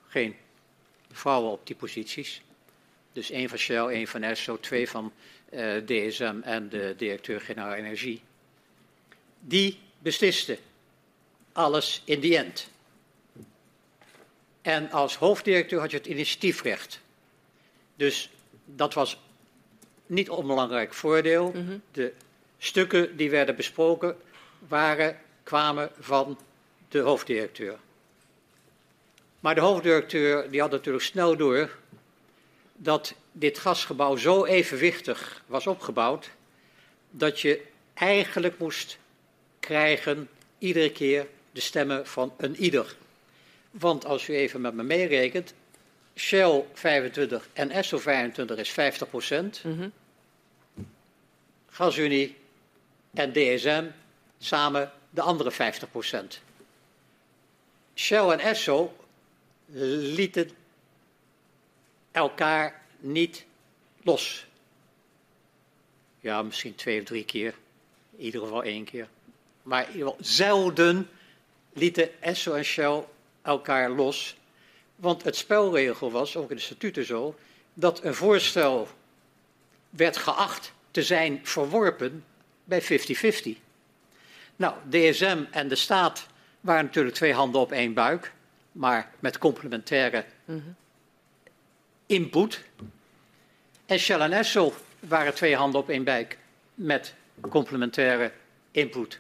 geen vrouwen op die posities. Dus één van Shell, één van ESSO, twee van eh, DSM en de directeur-generaal Energie. Die besliste alles in die end. En als hoofddirecteur had je het initiatiefrecht. Dus dat was niet onbelangrijk voordeel. Mm -hmm. De stukken die werden besproken waren, kwamen van de hoofddirecteur. Maar de hoofddirecteur die had natuurlijk snel door dat dit gasgebouw zo evenwichtig was opgebouwd dat je eigenlijk moest krijgen iedere keer de stemmen van een ieder. Want als u even met me meerekent, Shell 25 en Esso 25 is 50 procent. Mm -hmm. GasUnie en DSM samen de andere 50 procent. Shell en Esso lieten elkaar niet los. Ja, misschien twee of drie keer. In ieder geval één keer. Maar in ieder geval zelden lieten Esso en Shell elkaar los. Want het spelregel was, ook in de statuten zo, dat een voorstel werd geacht te zijn verworpen bij 50-50. Nou, DSM en de staat waren natuurlijk twee handen op één buik maar met complementaire input. En Shell en Esso waren twee handen op één buik met complementaire input.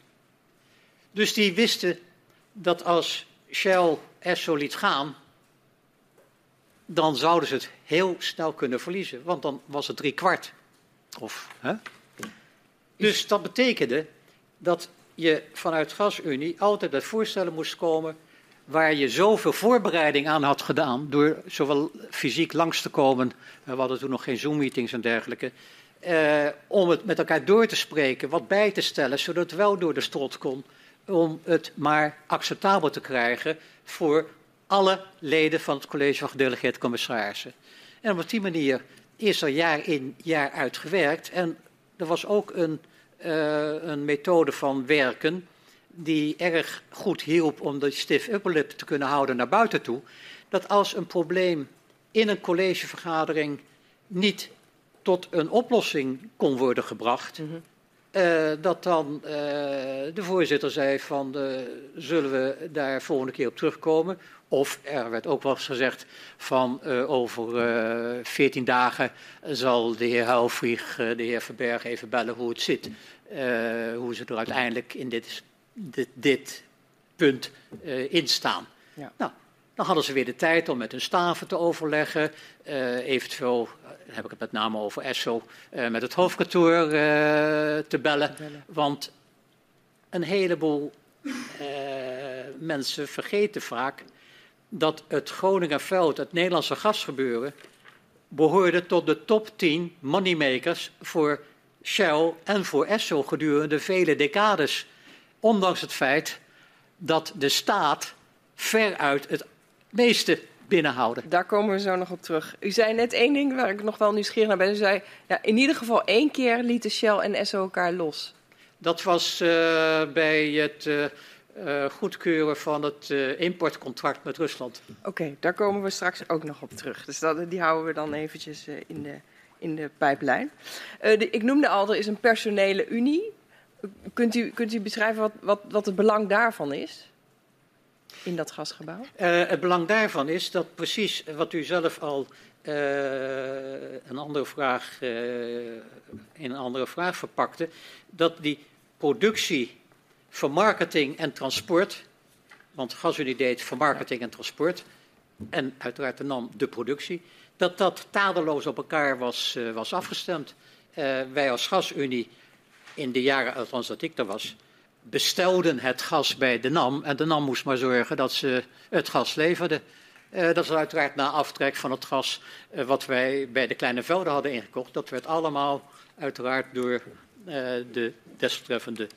Dus die wisten dat als Shell Esso liet gaan, dan zouden ze het heel snel kunnen verliezen, want dan was het drie kwart. Of, hè? Dus dat betekende dat je vanuit GasUnie altijd met voorstellen moest komen waar je zoveel voorbereiding aan had gedaan, door zowel fysiek langs te komen, we hadden toen nog geen Zoom-meetings en dergelijke, eh, om het met elkaar door te spreken, wat bij te stellen, zodat het wel door de strot kon, om het maar acceptabel te krijgen voor alle leden van het college van gedelegeerde commissarissen. En op die manier is er jaar in, jaar uit gewerkt. En er was ook een, uh, een methode van werken die erg goed hielp om de stiff upper lip te kunnen houden naar buiten toe, dat als een probleem in een collegevergadering niet tot een oplossing kon worden gebracht, mm -hmm. uh, dat dan uh, de voorzitter zei van uh, zullen we daar volgende keer op terugkomen. Of er werd ook wel eens gezegd van over veertien dagen zal de heer Houwvlieg de heer Verberg even bellen hoe het zit. hoe ze er uiteindelijk in dit dit, dit punt uh, instaan. Ja. Nou, dan hadden ze weer de tijd om met hun staven te overleggen. Uh, eventueel, uh, heb ik het met name over ESSO, met het hoofdkantoor te bellen. bellen. Want een heleboel mensen vergeten vaak dat het Groningenveld, het Nederlandse gasgebeuren, behoorde tot de top 10 moneymakers voor Shell en voor Esso gedurende vele decades. Ondanks het feit dat de staat veruit het meeste binnenhouden. Daar komen we zo nog op terug. U zei net één ding waar ik nog wel nieuwsgierig naar ben. U zei, ja, in ieder geval één keer lieten Shell en Esso elkaar los. Dat was uh, bij het uh, uh, goedkeuren van het importcontract met Rusland. Oké, okay, daar komen we straks ook nog op terug. Dus dat, die houden we dan eventjes in, de, in de pijplijn. De, ik noemde al, er is een personele unie. Kunt u, kunt u beschrijven wat, wat, wat het belang daarvan is? in dat gasgebouw? Het belang daarvan is dat precies wat u zelf al uh, een andere vraag, uh, in een andere vraag verpakte, dat die productie, vermarketing en transport, want GasUnie deed vermarketing en transport, en uiteraard de NAM de productie, dat dat tadeloos op elkaar was, was afgestemd. wij als GasUnie in de jaren, althans dat ik er was, bestelden het gas bij de NAM en de NAM moest maar zorgen dat ze het gas leverden. Uh, dat is uiteraard na aftrek van het gas wat wij bij de kleine velden hadden ingekocht. Dat werd allemaal uiteraard door de desbetreffende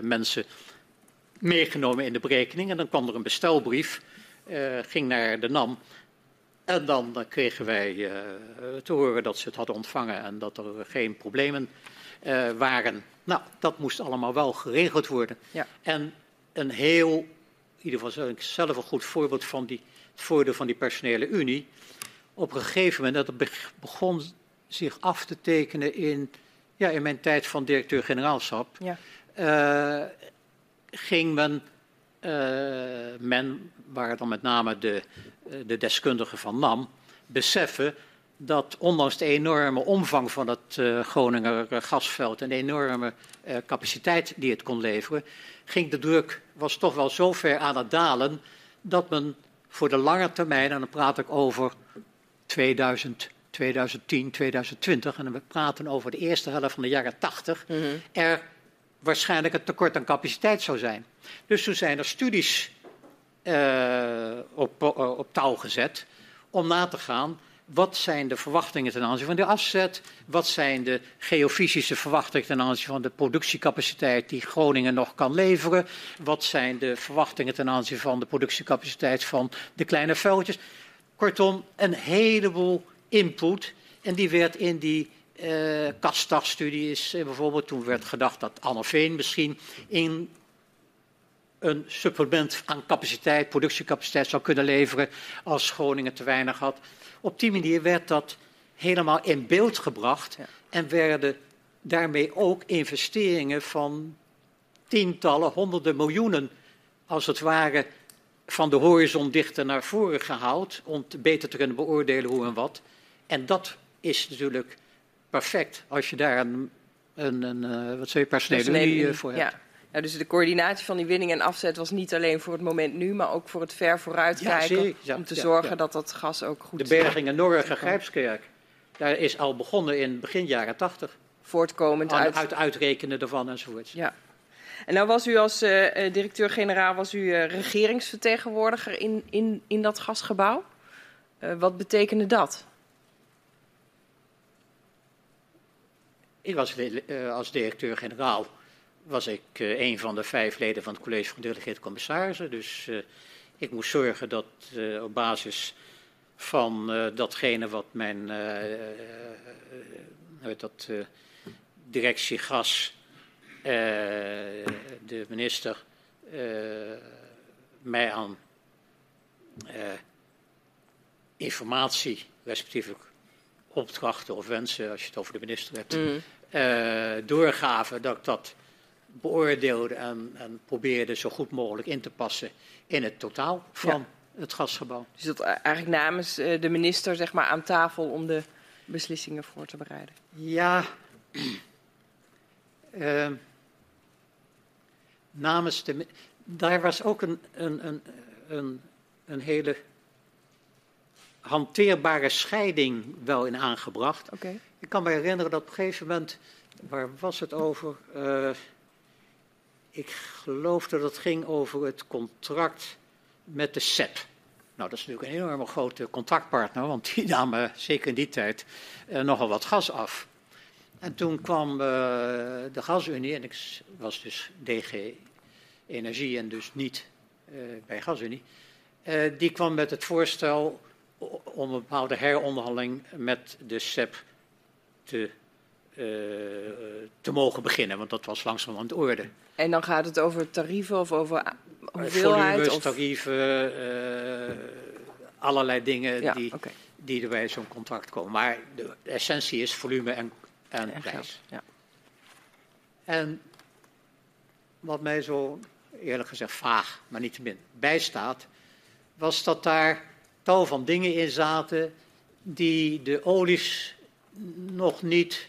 mensen meegenomen in de berekening. En dan kwam er een bestelbrief, ging naar de NAM. En dan kregen wij te horen dat ze het hadden ontvangen en dat er geen problemen waren. Nou, dat moest allemaal wel geregeld worden. Ja. En een heel, in ieder geval zelf een goed voorbeeld van die, het voordeel van die personele unie. Op een gegeven moment, dat het begon zich af te tekenen in, ja, in mijn tijd van directeur-generaalschap, ja. Uh, ging men, uh, men, waar dan met name de, de deskundigen van NAM, beseffen dat ondanks de enorme omvang van het Groninger gasveld en de enorme capaciteit die het kon leveren, ging de druk, was toch wel zo ver aan het dalen dat men voor de lange termijn, en dan praat ik over 2000, 2010, 2020, en we praten over de eerste helft van de jaren 80, mm -hmm. er waarschijnlijk een tekort aan capaciteit zou zijn. Dus toen zijn er studies uh, op, op touw gezet om na te gaan wat zijn de verwachtingen ten aanzien van de afzet? Wat zijn de geofysische verwachtingen ten aanzien van de productiecapaciteit die Groningen nog kan leveren? Wat zijn de verwachtingen ten aanzien van de productiecapaciteit van de kleine veldjes? Kortom, een heleboel input. En die werd in die uh, Kastag-studie is uh, bijvoorbeeld, toen werd gedacht dat Veen misschien in een supplement aan capaciteit, productiecapaciteit zou kunnen leveren als Groningen te weinig had. Op die manier werd dat helemaal in beeld gebracht ja. en werden daarmee ook investeringen van tientallen, honderden miljoenen, als het ware, van de horizon dichter naar voren gehaald om beter te kunnen beoordelen hoe en wat. En dat is natuurlijk perfect als je daar een, een, een uh, wat zou je, personele unie voor hebt. Ja. Ja, dus de coördinatie van die winning en afzet was niet alleen voor het moment nu, maar ook voor het ver vooruitkijken. Ja, ja, om te zorgen dat dat gas ook goed... De bergingen Norge Grijpskerk, daar is al begonnen in begin jaren tachtig. Voortkomend uit... uit uitrekenen ervan enzovoort. Ja. En nou was u als uh, directeur-generaal was u, uh, regeringsvertegenwoordiger in, in, in dat gasgebouw. wat betekende dat? Ik was als directeur-generaal was ik uh, een van de vijf leden van het college van delegeerde commissarissen. Dus uh, ik moest zorgen dat op basis van datgene wat mijn dat, directie gas, de minister, mij aan informatie, respectievelijk opdrachten of wensen, als je het over de minister hebt, mm. Doorgaven, dat ik dat beoordeelde en, en, probeerde zo goed mogelijk in te passen in het totaal van het gasgebouw. Dus dat eigenlijk namens eh, de minister zeg maar, aan tafel om de beslissingen voor te bereiden? Ja, uh, *clears throat* namens de. Daar was ook een, een, een, een, een hele hanteerbare scheiding wel in aangebracht. Okay. Ik kan me herinneren dat op een gegeven moment, waar was het over? Uh, ik geloof dat het ging over het contract met de SEP. Nou, dat is natuurlijk een enorme grote contractpartner, want die *laughs* namen zeker in die tijd uh, nogal wat gas af. En toen kwam uh, de gasunie, en ik was dus DG Energie en dus niet bij gasunie, die kwam met het voorstel om een bepaalde heronderhandeling met de SEP te, te mogen beginnen, want dat was langzaam aan de orde. En dan gaat het over tarieven of over hoeveelheid? Volumes, of... tarieven, uh, allerlei dingen ja, die, okay. die er bij zo'n contract komen. Maar de essentie is volume en, en, en prijs. Ja. En wat mij zo eerlijk gezegd vaag, maar niet te min bijstaat, was dat daar tal van dingen in zaten die de olies nog niet,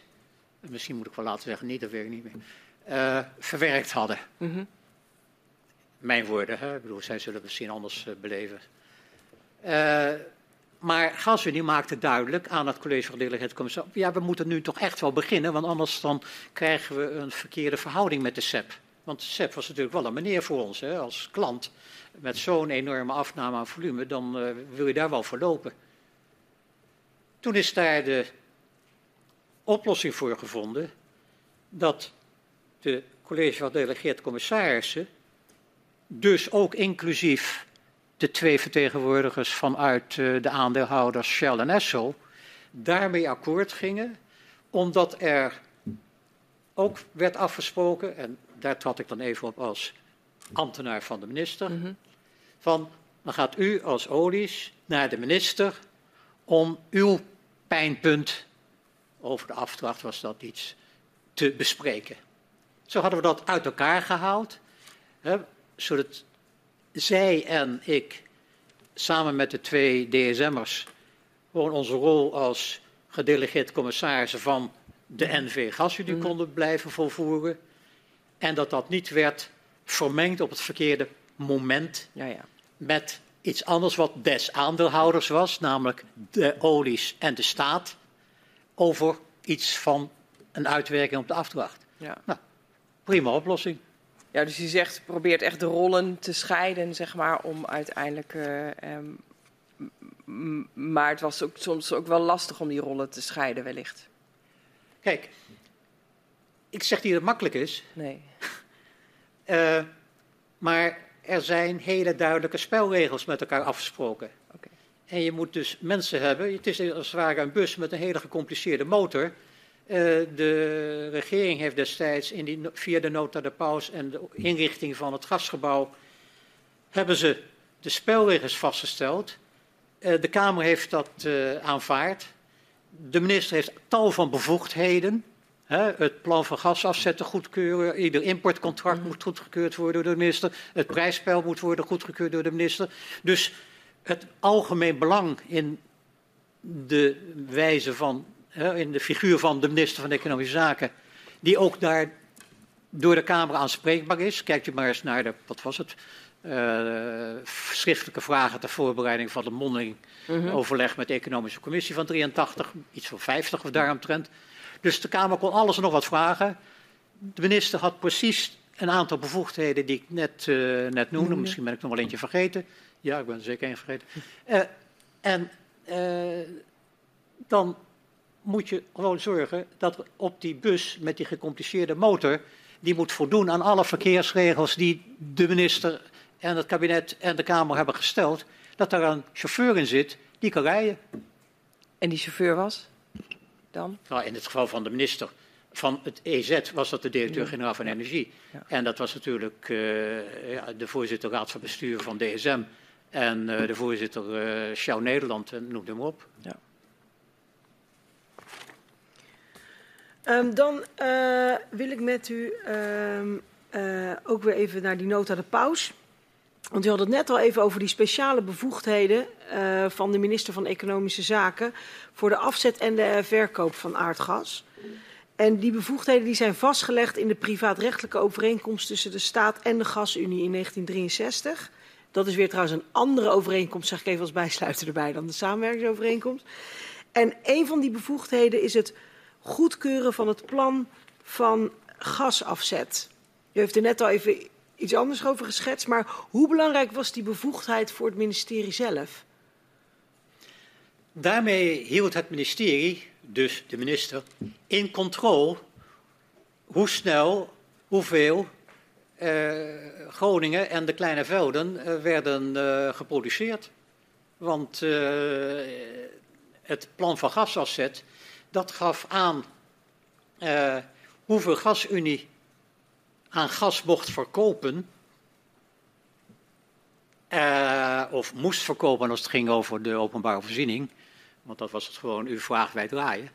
misschien moet ik wel laten zeggen niet, dat weet ik niet meer, uh, verwerkt hadden. Mm -hmm. Mijn woorden, hè? ik bedoel, zij zullen het misschien anders uh, beleven. Uh, maar GasUnie maakte duidelijk aan het college van delegaat commissaris, ja, we moeten nu toch echt wel beginnen, want anders dan krijgen we een verkeerde verhouding met de SEP. Want de SEP was natuurlijk wel een meneer voor ons hè, als klant. Met zo'n enorme afname aan volume, dan uh, wil je daar wel voor lopen. Toen is daar de oplossing voor gevonden dat de college van delegeerd commissarissen, dus ook inclusief de twee vertegenwoordigers vanuit uh, de aandeelhouders Shell en Esso, daarmee akkoord gingen, omdat er ook werd afgesproken, en daar trad ik dan even op als ambtenaar van de minister, mm -hmm. van dan gaat u als olies naar de minister om uw pijnpunt, over de afdracht was dat iets, te bespreken. Zo hadden we dat uit elkaar gehaald, hè, zodat zij en ik samen met de twee DSM'ers gewoon onze rol als gedelegeerd commissarissen van de NV Gasunie Mm. konden blijven volvoeren. En dat dat niet werd vermengd op het verkeerde moment Ja, ja. met iets anders wat des aandeelhouders was, namelijk de olies en de staat, over iets van een uitwerking op de afdracht. Ja. Nou, prima oplossing. Ja, dus je zegt, probeert echt de rollen te scheiden, zeg maar, om uiteindelijk. Uh, um, maar het was ook soms ook wel lastig om die rollen te scheiden, wellicht. Kijk, ik zeg niet dat het makkelijk is, Nee. uh, *laughs* maar er zijn hele duidelijke spelregels met elkaar afgesproken. En je moet dus mensen hebben, het is als het ware een bus met een hele gecompliceerde motor. Uh, de regering heeft destijds in die, via de nota de paus en de inrichting van het gasgebouw hebben ze de spelregels vastgesteld. Uh, de Kamer heeft dat uh, aanvaard. De minister heeft tal van bevoegdheden. Het plan van gas afzetten goedkeuren. Ieder importcontract moet goedgekeurd worden door de minister. Het prijsspel moet worden goedgekeurd door de minister. Dus het algemeen belang in de wijze van in de figuur van de minister van Economische Zaken, die ook daar door de Kamer aanspreekbaar is. Kijkt u maar eens naar de, wat was het, uh, schriftelijke vragen ter voorbereiding van de mondeling -hmm. overleg met de Economische Commissie van 83, iets van 50 of daaromtrent. Dus de Kamer kon alles en nog wat vragen. De minister had precies een aantal bevoegdheden die ik net, uh, net noemde. -hmm. Misschien ben ik nog wel eentje vergeten. Ja, ik ben er zeker één vergeten. Uh, en dan moet je gewoon zorgen dat op die bus met die gecompliceerde motor, die moet voldoen aan alle verkeersregels die de minister en het kabinet en de Kamer hebben gesteld, dat daar een chauffeur in zit die kan rijden. En die chauffeur was dan? Nou, in het geval van de minister van het EZ was dat de directeur-generaal van Energie. Ja. En dat was natuurlijk uh, ja, de voorzitter raad van bestuur van DSM en uh, de voorzitter uh, Shell Nederland, en noem hem op. Ja. Um, dan uh, wil ik met u um, uh, ook weer even naar die nota de paus. Want u had het net al even over die speciale bevoegdheden uh, van de minister van Economische Zaken voor de afzet en de verkoop van aardgas. En die bevoegdheden die zijn vastgelegd in de privaatrechtelijke overeenkomst tussen de staat en de gasunie in 1963. Dat is weer trouwens een andere overeenkomst, zeg ik even als bijsluiter erbij, dan de samenwerkingsovereenkomst. En een van die bevoegdheden is het goedkeuren van het plan van gasafzet. U heeft er net al even iets anders over geschetst. Maar hoe belangrijk was die bevoegdheid voor het ministerie zelf? Daarmee hield het ministerie, dus de minister, in controle hoe snel, hoeveel Groningen en de kleine velden uh, werden uh, geproduceerd. Want het plan van gasafzet, dat gaf aan hoeveel gasunie aan gas mocht verkopen. of moest verkopen als het ging over de openbare voorziening. Want dat was het gewoon uw vraag, wij draaien.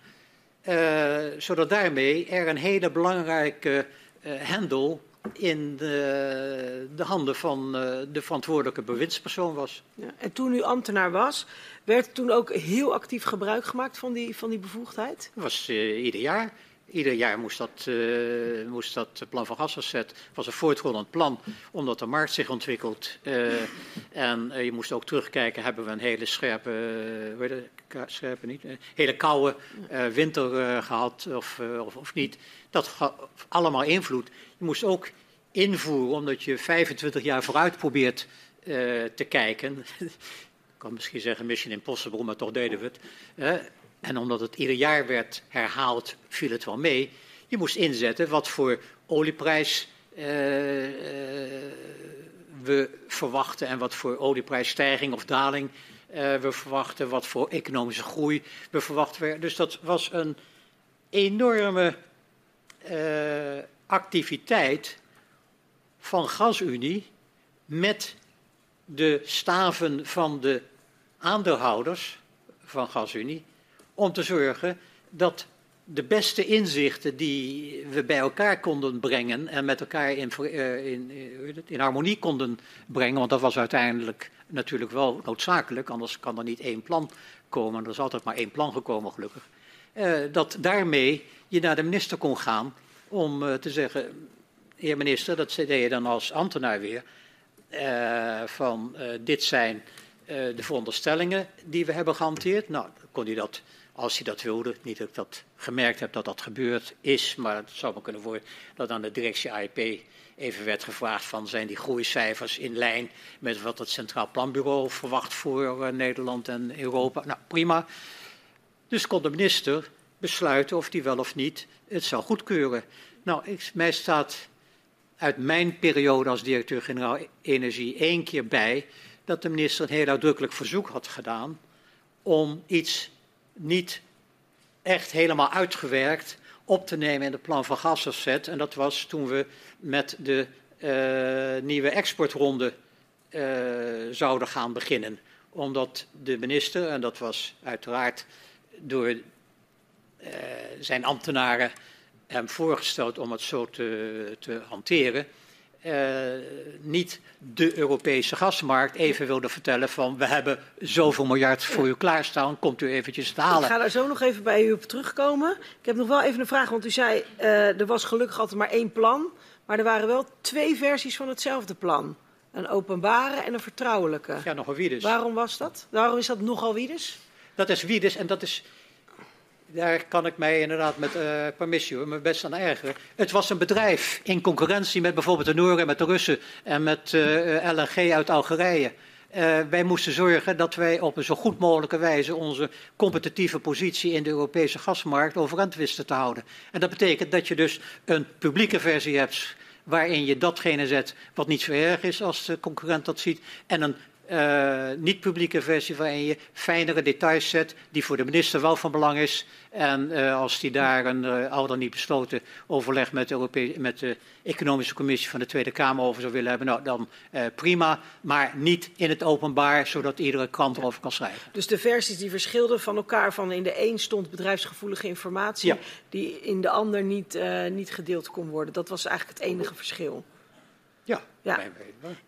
zodat daarmee er een hele belangrijke hendel in de, de handen van uh, de verantwoordelijke bewindspersoon was. Ja, en toen u ambtenaar was, werd toen ook heel actief gebruik gemaakt van die, van die bevoegdheid? Dat was uh, ieder jaar. Ieder jaar moest dat, uh, moest dat plan van gasafzet, was een voortgroeiend plan, omdat de markt zich ontwikkelt. en je moest ook terugkijken, hebben we een hele scherpe, je, scherpe niet, hele koude winter gehad of, of, of niet. Dat allemaal invloed. Je moest ook invoeren, omdat je 25 jaar vooruit probeert te kijken. *laughs* Ik kan misschien zeggen Mission Impossible, maar toch deden we het. En omdat het ieder jaar werd herhaald, viel het wel mee. Je moest inzetten wat voor olieprijs uh, we verwachten en wat voor olieprijsstijging of daling we verwachten, wat voor economische groei we verwachten. Dus dat was een enorme activiteit van GasUnie met de staven van de aandeelhouders van GasUnie om te zorgen dat de beste inzichten die we bij elkaar konden brengen en met elkaar in, uh, in, in, harmonie konden brengen, want dat was uiteindelijk natuurlijk wel noodzakelijk, anders kan er niet één plan komen. Er is altijd maar één plan gekomen, gelukkig. Uh, dat daarmee je naar de minister kon gaan om uh, te zeggen, heer minister, dat deed je dan als ambtenaar weer, uh, van dit zijn de veronderstellingen die we hebben gehanteerd. Nou, kon hij dat, als hij dat wilde, niet dat ik dat gemerkt heb dat dat gebeurd is, maar het zou me kunnen worden dat aan de directie AIP even werd gevraagd van zijn die groeicijfers in lijn met wat het Centraal Planbureau verwacht voor Nederland en Europa. Nou, prima. Dus kon de minister besluiten of hij wel of niet het zou goedkeuren. Nou, ik, mij staat uit mijn periode als directeur-generaal Energie één keer bij dat de minister een heel uitdrukkelijk verzoek had gedaan om iets niet echt helemaal uitgewerkt op te nemen in het plan van gasafzet. En dat was toen we met de uh, nieuwe exportronde uh, zouden gaan beginnen. Omdat de minister, en dat was uiteraard door uh, zijn ambtenaren hem voorgesteld om het zo te, te hanteren. Uh, niet de Europese gasmarkt even wilde vertellen van we hebben zoveel miljard voor u klaarstaan, komt u eventjes te halen. Ik ga daar zo nog even bij u op terugkomen. Ik heb nog wel even een vraag, want u zei uh, er was gelukkig altijd maar één plan, maar er waren wel twee versies van hetzelfde plan. Een openbare en een vertrouwelijke. Ja, nogal Wiedes. Waarom was dat? Waarom is dat nogal Wiedes? Dat is Wiedes en dat is daar kan ik mij inderdaad met uh, permissie hoor, me best aan ergeren. Het was een bedrijf in concurrentie met bijvoorbeeld de Noorden, met de Russen en met eh, LNG uit Algerije. Uh, wij moesten zorgen dat wij op een zo goed mogelijke wijze onze competitieve positie in de Europese gasmarkt overeind wisten te houden. En dat betekent dat je dus een publieke versie hebt waarin je datgene zet wat niet zo erg is als de concurrent dat ziet. En een uh, niet-publieke versie waarin je fijnere details zet die voor de minister wel van belang is. En uh, als die daar een uh, al dan niet besloten overleg met de, Europee met de Economische Commissie van de Tweede Kamer over zou willen hebben, nou dan prima, maar niet in het openbaar, zodat iedere krant erover kan schrijven. Dus de versies die verschilden van elkaar, van in de een stond bedrijfsgevoelige informatie, ja. die in de ander niet, niet gedeeld kon worden. Dat was eigenlijk het enige verschil. Ja, ja.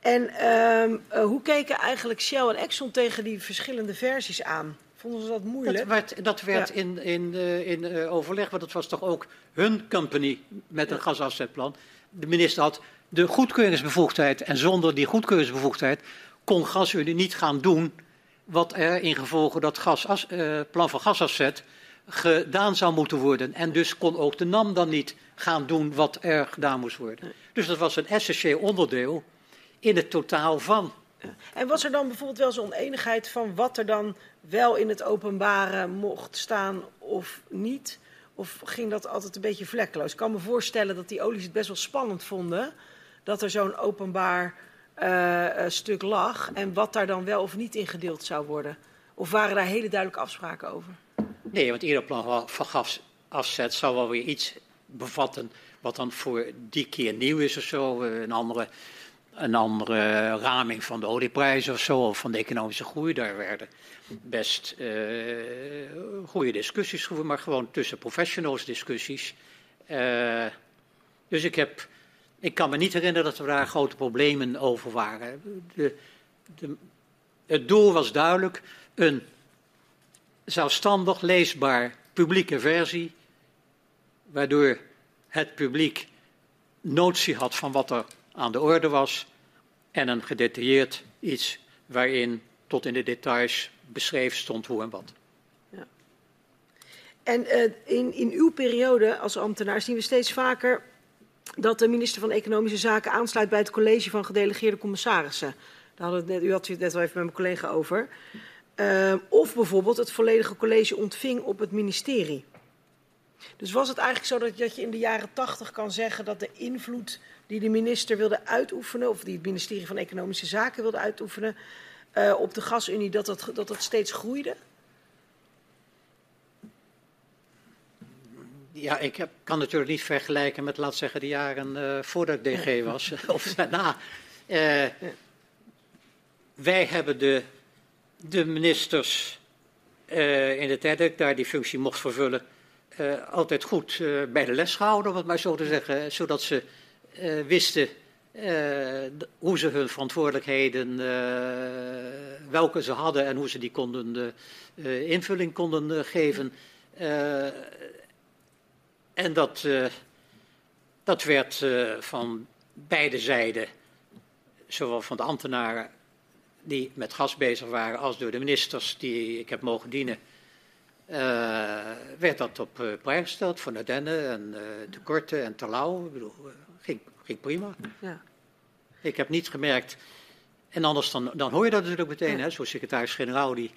En um, uh, hoe keken eigenlijk Shell en Exxon tegen die verschillende versies aan? Vonden ze dat moeilijk? Dat werd, dat werd ja. in, in, uh, in uh, overleg, want het was toch ook hun company met een ja. gasafzetplan. De minister had de goedkeuringsbevoegdheid en zonder die goedkeuringsbevoegdheid kon GasUnie niet gaan doen wat er in gevolge dat gas, plan van gasafzet gedaan zou moeten worden. En dus kon ook de NAM dan niet gaan doen wat er gedaan moest worden. Dus dat was een essentieel onderdeel in het totaal van. En was er dan bijvoorbeeld wel zo'n oneenigheid van wat er dan wel in het openbare mocht staan of niet? Of ging dat altijd een beetje vlekkeloos? Ik kan me voorstellen dat die olies het best wel spannend vonden dat er zo'n openbaar uh, stuk lag en wat daar dan wel of niet ingedeeld zou worden. Of waren daar hele duidelijke afspraken over? Nee, want ieder plan van gasafzet zou wel weer iets bevatten wat dan voor die keer nieuw is of zo. Eh, een andere, een andere raming van de olieprijzen of zo, of van de economische groei. Daar werden best uh, goede discussies gevoerd, maar gewoon tussen professionals discussies. Uh, dus ik, heb, ik kan me niet herinneren dat er daar grote problemen over waren. De, de, het doel was duidelijk, een zelfstandig leesbaar publieke versie, waardoor het publiek notie had van wat er aan de orde was en een gedetailleerd iets waarin tot in de details beschreven stond hoe en wat. En uh, in, in uw periode als ambtenaar zien we steeds vaker dat de minister van Economische Zaken aansluit bij het college van gedelegeerde commissarissen. Daar hadden net, u had het net wel even met mijn collega over. Uh, of bijvoorbeeld het volledige college ontving op het ministerie. Dus was het eigenlijk zo dat, dat je in de jaren tachtig kan zeggen dat de invloed die de minister wilde uitoefenen, of die het ministerie van Economische Zaken wilde uitoefenen, uh, op de gasunie, dat dat, dat dat steeds groeide? Ja, ik heb, kan natuurlijk niet vergelijken met, laat zeggen, de jaren uh, voordat ik DG was, *laughs* of daarna. Uh, wij hebben de de ministers uh, in de tijd dat ik daar die functie mocht vervullen, uh, altijd goed uh, bij de les gehouden, om het maar zo te zeggen, zodat ze wisten hoe ze hun verantwoordelijkheden, welke ze hadden en hoe ze die konden, invulling konden geven. en dat, dat werd van beide zijden, zowel van de ambtenaren die met gas bezig waren als door de ministers die ik heb mogen dienen, uh, werd dat op uh, prijs gesteld voor Nadenne en uh, de Korte en Terlouw. Ik bedoel, ging, ging prima. Ja. Ik heb niet gemerkt, en anders dan, dan hoor je dat natuurlijk meteen, ja. zoals secretaris-generaal, die,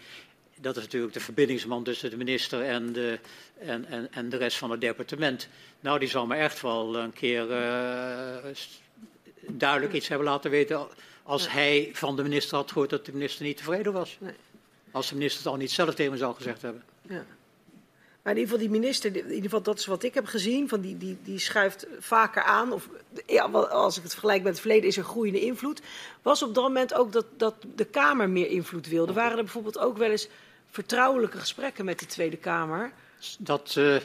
dat is natuurlijk de verbindingsman tussen de minister en de, en, en, en de rest van het departement. Nou, die zal me echt wel een keer duidelijk iets hebben laten weten als hij van de minister had gehoord dat de minister niet tevreden was. Nee. Als de minister het al niet zelf tegen me zou gezegd hebben. Ja. Maar in ieder geval, die minister, in ieder geval, dat is wat ik heb gezien, van die, die, die schuift vaker aan. Of ja, als ik het vergelijk met het verleden, is er groeiende invloed. Was op dat moment ook dat, dat de Kamer meer invloed wilde? Waren er bijvoorbeeld ook wel eens vertrouwelijke gesprekken met de Tweede Kamer? Dat, uh, uh,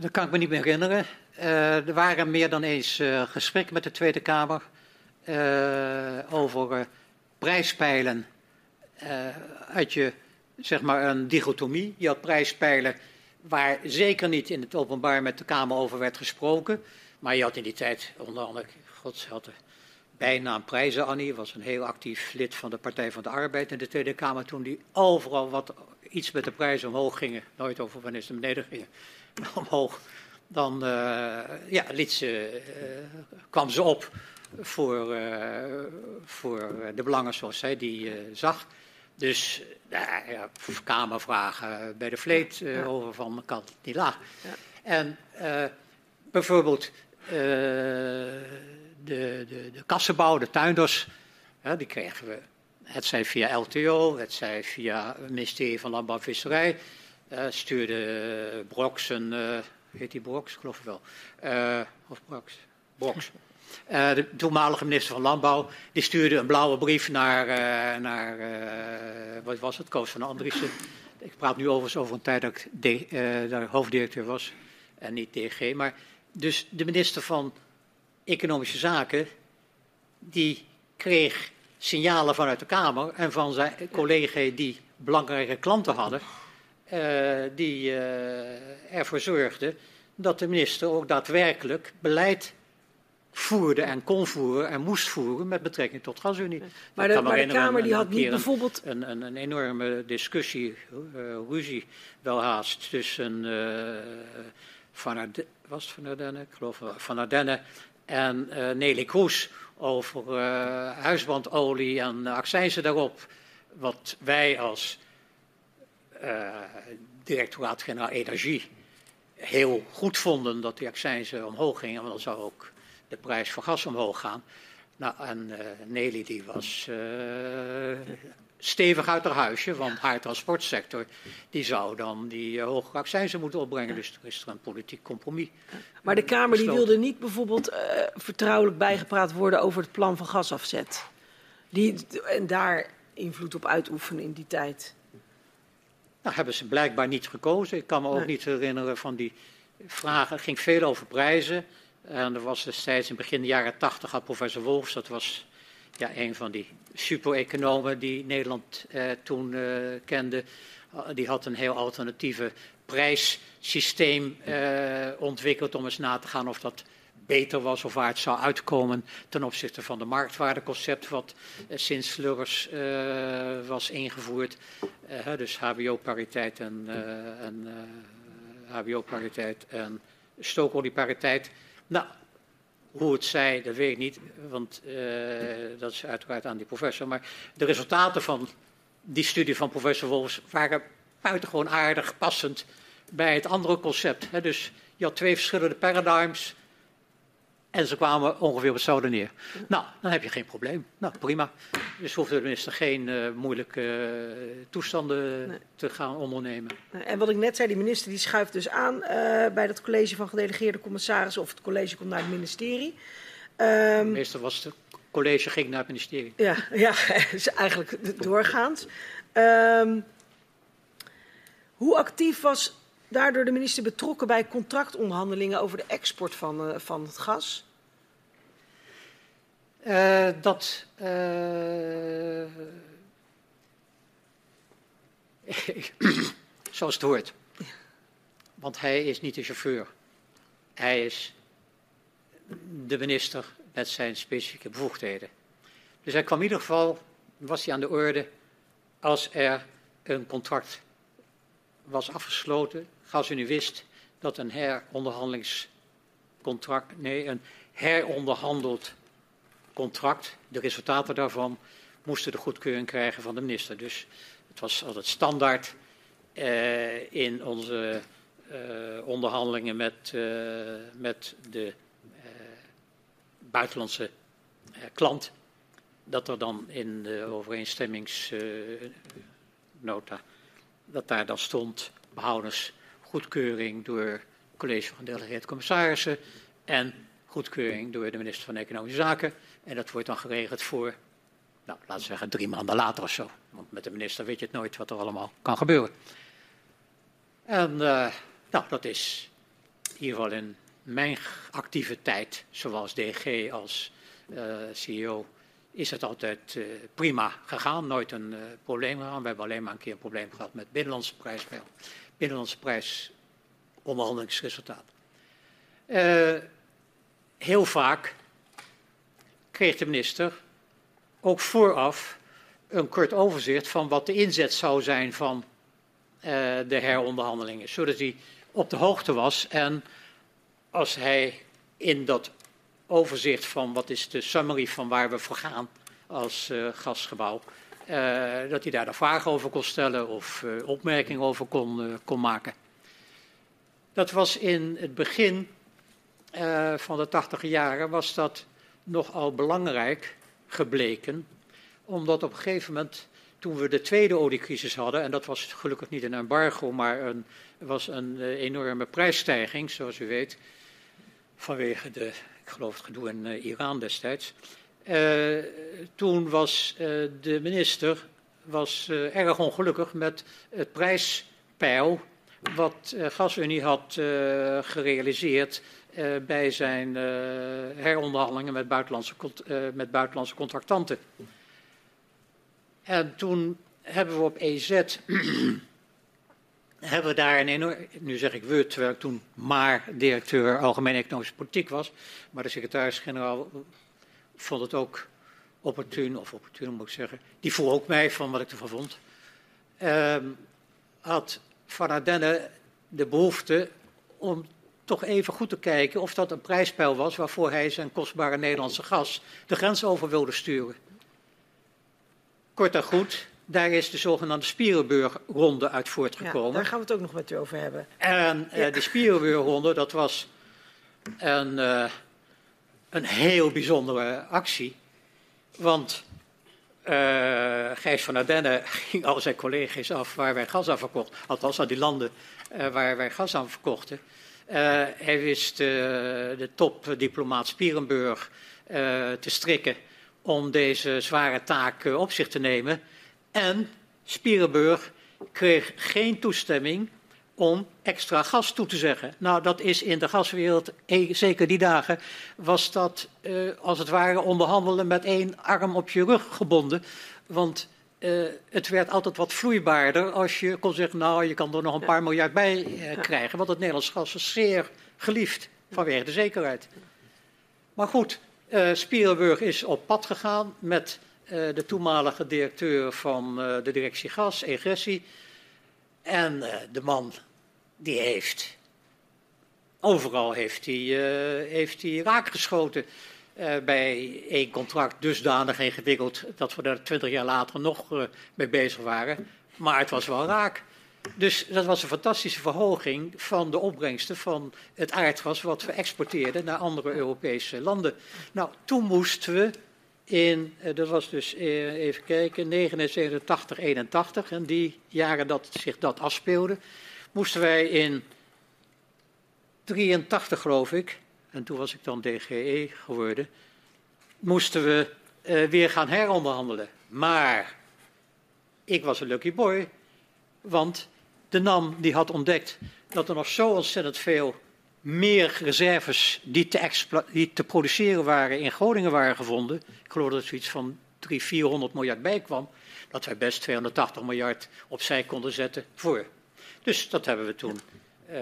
dat kan ik me niet meer herinneren. Uh, er waren meer dan eens gesprekken met de Tweede Kamer over uh, prijspeilen uh, had je zeg maar een dichotomie. Je had prijspeilen waar zeker niet in het openbaar met de Kamer over werd gesproken. Maar je had in die tijd onder andere, god had bijnaam Prijzen Annie, was een heel actief lid van de Partij van de Arbeid in de Tweede Kamer toen die overal wat iets met de prijzen omhoog gingen, nooit over wanneer ze beneden gingen, *laughs* omhoog, dan ja, liet ze, kwam ze op voor, uh, voor de belangen zoals zij die uh, zag. Dus uh, ja, kamervragen bij de vleet ja. over van kan het niet laag. Ja. En bijvoorbeeld de, de, de kassenbouw, de tuinders, die kregen we. Het zij via LTO, het zij via het ministerie van Landbouw en Visserij. stuurde Brox een, heet die Brox, geloof ik wel. of Brox, Brox. Uh, de toenmalige minister van Landbouw, die stuurde een blauwe brief naar, uh, naar uh, wat was het, Koos van Andriessen. Ik praat nu overigens over een tijd dat ik daar hoofddirecteur was en niet DG. Maar dus de minister van Economische Zaken, die kreeg signalen vanuit de Kamer en van zijn collega die belangrijke klanten hadden, die ervoor zorgden dat de minister ook daadwerkelijk beleid voerde en kon voeren en moest voeren met betrekking tot gasunie. Maar de, maar de Kamer die had niet bijvoorbeeld... Een, een, een, enorme discussie, uh, ruzie wel haast tussen uh, Van Ardenne, was het Van Ardenne? Ik geloof Van Ardenne en uh, Nelly Kroes over huisbandolie en accijnzen daarop. Wat wij als directoraat-generaal Energie heel goed vonden dat die accijnzen omhoog gingen, want dan zou ook de prijs voor gas omhoog gaan. Nou, en uh, Nelly die was uh, stevig uit haar huisje, want haar transportsector die zou dan die uh, hoge accijnsen moeten opbrengen. Dus er is er een politiek compromis. Maar de Kamer die wilde niet bijvoorbeeld vertrouwelijk bijgepraat worden over het plan van gasafzet. Die, en daar invloed op uitoefenen in die tijd. Nou, hebben ze blijkbaar niet gekozen. Ik kan me ook nee. niet herinneren van die vragen. Het ging veel over prijzen. En er was destijds in begin de jaren tachtig had professor Wolfs, dat was ja, een van die super-economen die Nederland eh, toen eh, kende. die had een heel alternatieve prijssysteem eh, ontwikkeld om eens na te gaan of dat beter was of waar het zou uitkomen ten opzichte van de marktwaardeconcept wat eh, sinds Sluggers uh, was ingevoerd. Uh, dus HBO-pariteit en, en HBO-pariteit en stookoliepariteit. Nou, hoe het zij, dat weet ik niet, want dat is uiteraard aan die professor. Maar de resultaten van die studie van professor Wolfs waren buitengewoon aardig passend bij het andere concept. Hè. Dus je had twee verschillende paradigms en ze kwamen ongeveer op hetzelfde neer. Nou, dan heb je geen probleem. Nou, prima. Dus hoeft de minister geen uh, moeilijke uh, toestanden nee. te gaan ondernemen. En wat ik net zei, die minister die schuift dus aan uh, bij dat college van gedelegeerde commissarissen. Of het college komt naar het ministerie. Um, Meestal was het college ging naar het ministerie. Ja, ja *laughs* is eigenlijk doorgaans. Um, hoe actief was daardoor de minister betrokken bij contractonderhandelingen over de export van, uh, van het gas? Uh, dat. Uh, *coughs* zoals het hoort. Want hij is niet de chauffeur. Hij is de minister met zijn specifieke bevoegdheden. Dus hij kwam in ieder geval, was hij aan de orde als er een contract was afgesloten als u nu wist dat een heronderhandelingscontract, nee, een heronderhandeld contract, de resultaten daarvan, moesten de goedkeuring krijgen van de minister. Dus het was altijd standaard eh, in onze eh, onderhandelingen met, uh, met de eh, buitenlandse eh, klant, dat er dan in de overeenstemmingsnota, dat daar dan stond, behoudens goedkeuring door het college van gedelegeerde commissarissen en goedkeuring door de minister van Economische Zaken. En dat wordt dan geregeld voor, nou, laten we zeggen, drie maanden later of zo. Want met de minister weet je het nooit wat er allemaal kan gebeuren. En uh, nou, dat is in ieder geval in mijn actieve tijd, zowel DG als uh, CEO, is het altijd uh, prima gegaan. Nooit een probleem gehad. We hebben alleen maar een keer een probleem gehad met binnenlandse prijsspel binnenlandse prijs onderhandelingsresultaat. Uh, heel vaak kreeg de minister ook vooraf een kort overzicht van wat de inzet zou zijn van uh, de heronderhandelingen, zodat hij op de hoogte was en als hij in dat overzicht van wat is de summary van waar we voor gaan als uh, gasgebouw, dat hij daar de vragen over kon stellen of uh, opmerkingen over kon, uh, kon maken. Dat was in het begin van de tachtige jaren was dat nogal belangrijk gebleken, omdat op een gegeven moment, toen we de tweede oliecrisis hadden, en dat was gelukkig niet een embargo, maar een, was een enorme prijsstijging, zoals u weet, vanwege de, ik geloof het gedoe in Iran destijds. Uh, toen was uh, de minister was, uh, erg ongelukkig met het prijspeil wat GasUnie had gerealiseerd bij zijn heronderhandelingen met buitenlandse, met buitenlandse contractanten. En toen hebben we op EZ *clears throat* hebben we daar een enorm, nu zeg ik we, terwijl ik toen maar directeur Algemene Economische Politiek was, maar de secretaris-generaal vond het ook opportun, of opportun moet ik zeggen, die vroeg ook mij van wat ik ervan vond. Ehm, had Van Ardenne de behoefte om toch even goed te kijken of dat een prijspeil was waarvoor hij zijn kostbare Nederlandse gas de grens over wilde sturen. Kort en goed, daar is de zogenaamde Spierenburg-ronde uit voortgekomen. Ja, daar gaan we het ook nog met u over hebben. En uh, die Spierenburg-ronde, dat was een, uh, een heel bijzondere actie. Want uh, Gijs van Ardenne ging al zijn collega's af waar wij gas aan verkochten. Althans, aan die landen waar wij gas aan verkochten. hij wist de topdiplomaat Spierenburg te strikken om deze zware taak op zich te nemen. En Spierenburg kreeg geen toestemming om extra gas toe te zeggen. Nou, dat is in de gaswereld, eh, zeker die dagen, was dat uh, als het ware onderhandelen met één arm op je rug gebonden. Want uh, het werd altijd wat vloeibaarder als je kon zeggen, nou, je kan er nog een paar miljard bij krijgen. Want het Nederlands gas is zeer geliefd vanwege de zekerheid. Maar goed, Spierenburg is op pad gegaan met de toenmalige directeur van de directie gas, Egressie. En uh, de man die heeft, overal heeft hij, heeft hij raak geschoten. bij één contract dusdanig ingewikkeld dat we er twintig jaar later nog mee bezig waren. Maar het was wel raak. Dus dat was een fantastische verhoging van de opbrengsten van het aardgas wat we exporteerden naar andere Europese landen. Nou, toen moesten we in, eh, dat was dus eh, even kijken, 79, 81, en die jaren dat zich dat afspeelde, moesten wij in 83 geloof ik, en toen was ik dan DGE geworden, moesten we uh, weer gaan heronderhandelen. Maar ik was een lucky boy, want de NAM die had ontdekt dat er nog zo ontzettend veel meer reserves die te, te, produceren waren in Groningen waren gevonden. Ik geloof dat er zoiets van 300, 400 miljard bij kwam. Dat wij best 280 miljard opzij konden zetten voor. Dus dat hebben we toen, uh,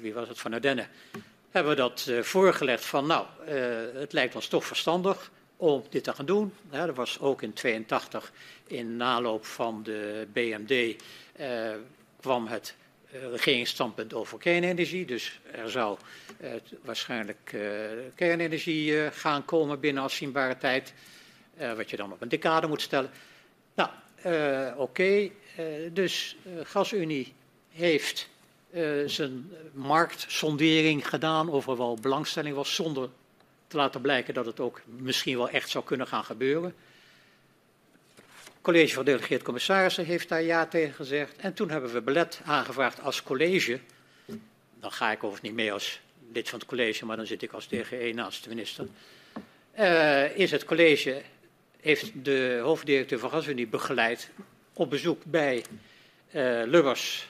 wie was het, van Ardenne, hebben we dat uh, voorgelegd van nou, uh, het lijkt ons toch verstandig om dit te gaan doen. Ja, er was ook in 82 in naloop van de BMD kwam het eh, regeringsstandpunt over kernenergie. Dus er zou uh, waarschijnlijk uh, kernenergie gaan komen binnen afzienbare tijd. wat je dan op een decade moet stellen. Nou, oké. Okay. dus GasUnie heeft zijn marktsondering gedaan of er wel belangstelling was, zonder te laten blijken dat het ook misschien wel echt zou kunnen gaan gebeuren college van delegeerd commissarissen heeft daar ja tegen gezegd. En toen hebben we belet aangevraagd als college. Dan ga ik overigens niet mee als lid van het college, maar dan zit ik als DGE naast de minister. Uh, is het college, heeft de hoofddirecteur van GasUnie begeleid op bezoek bij uh, Lubbers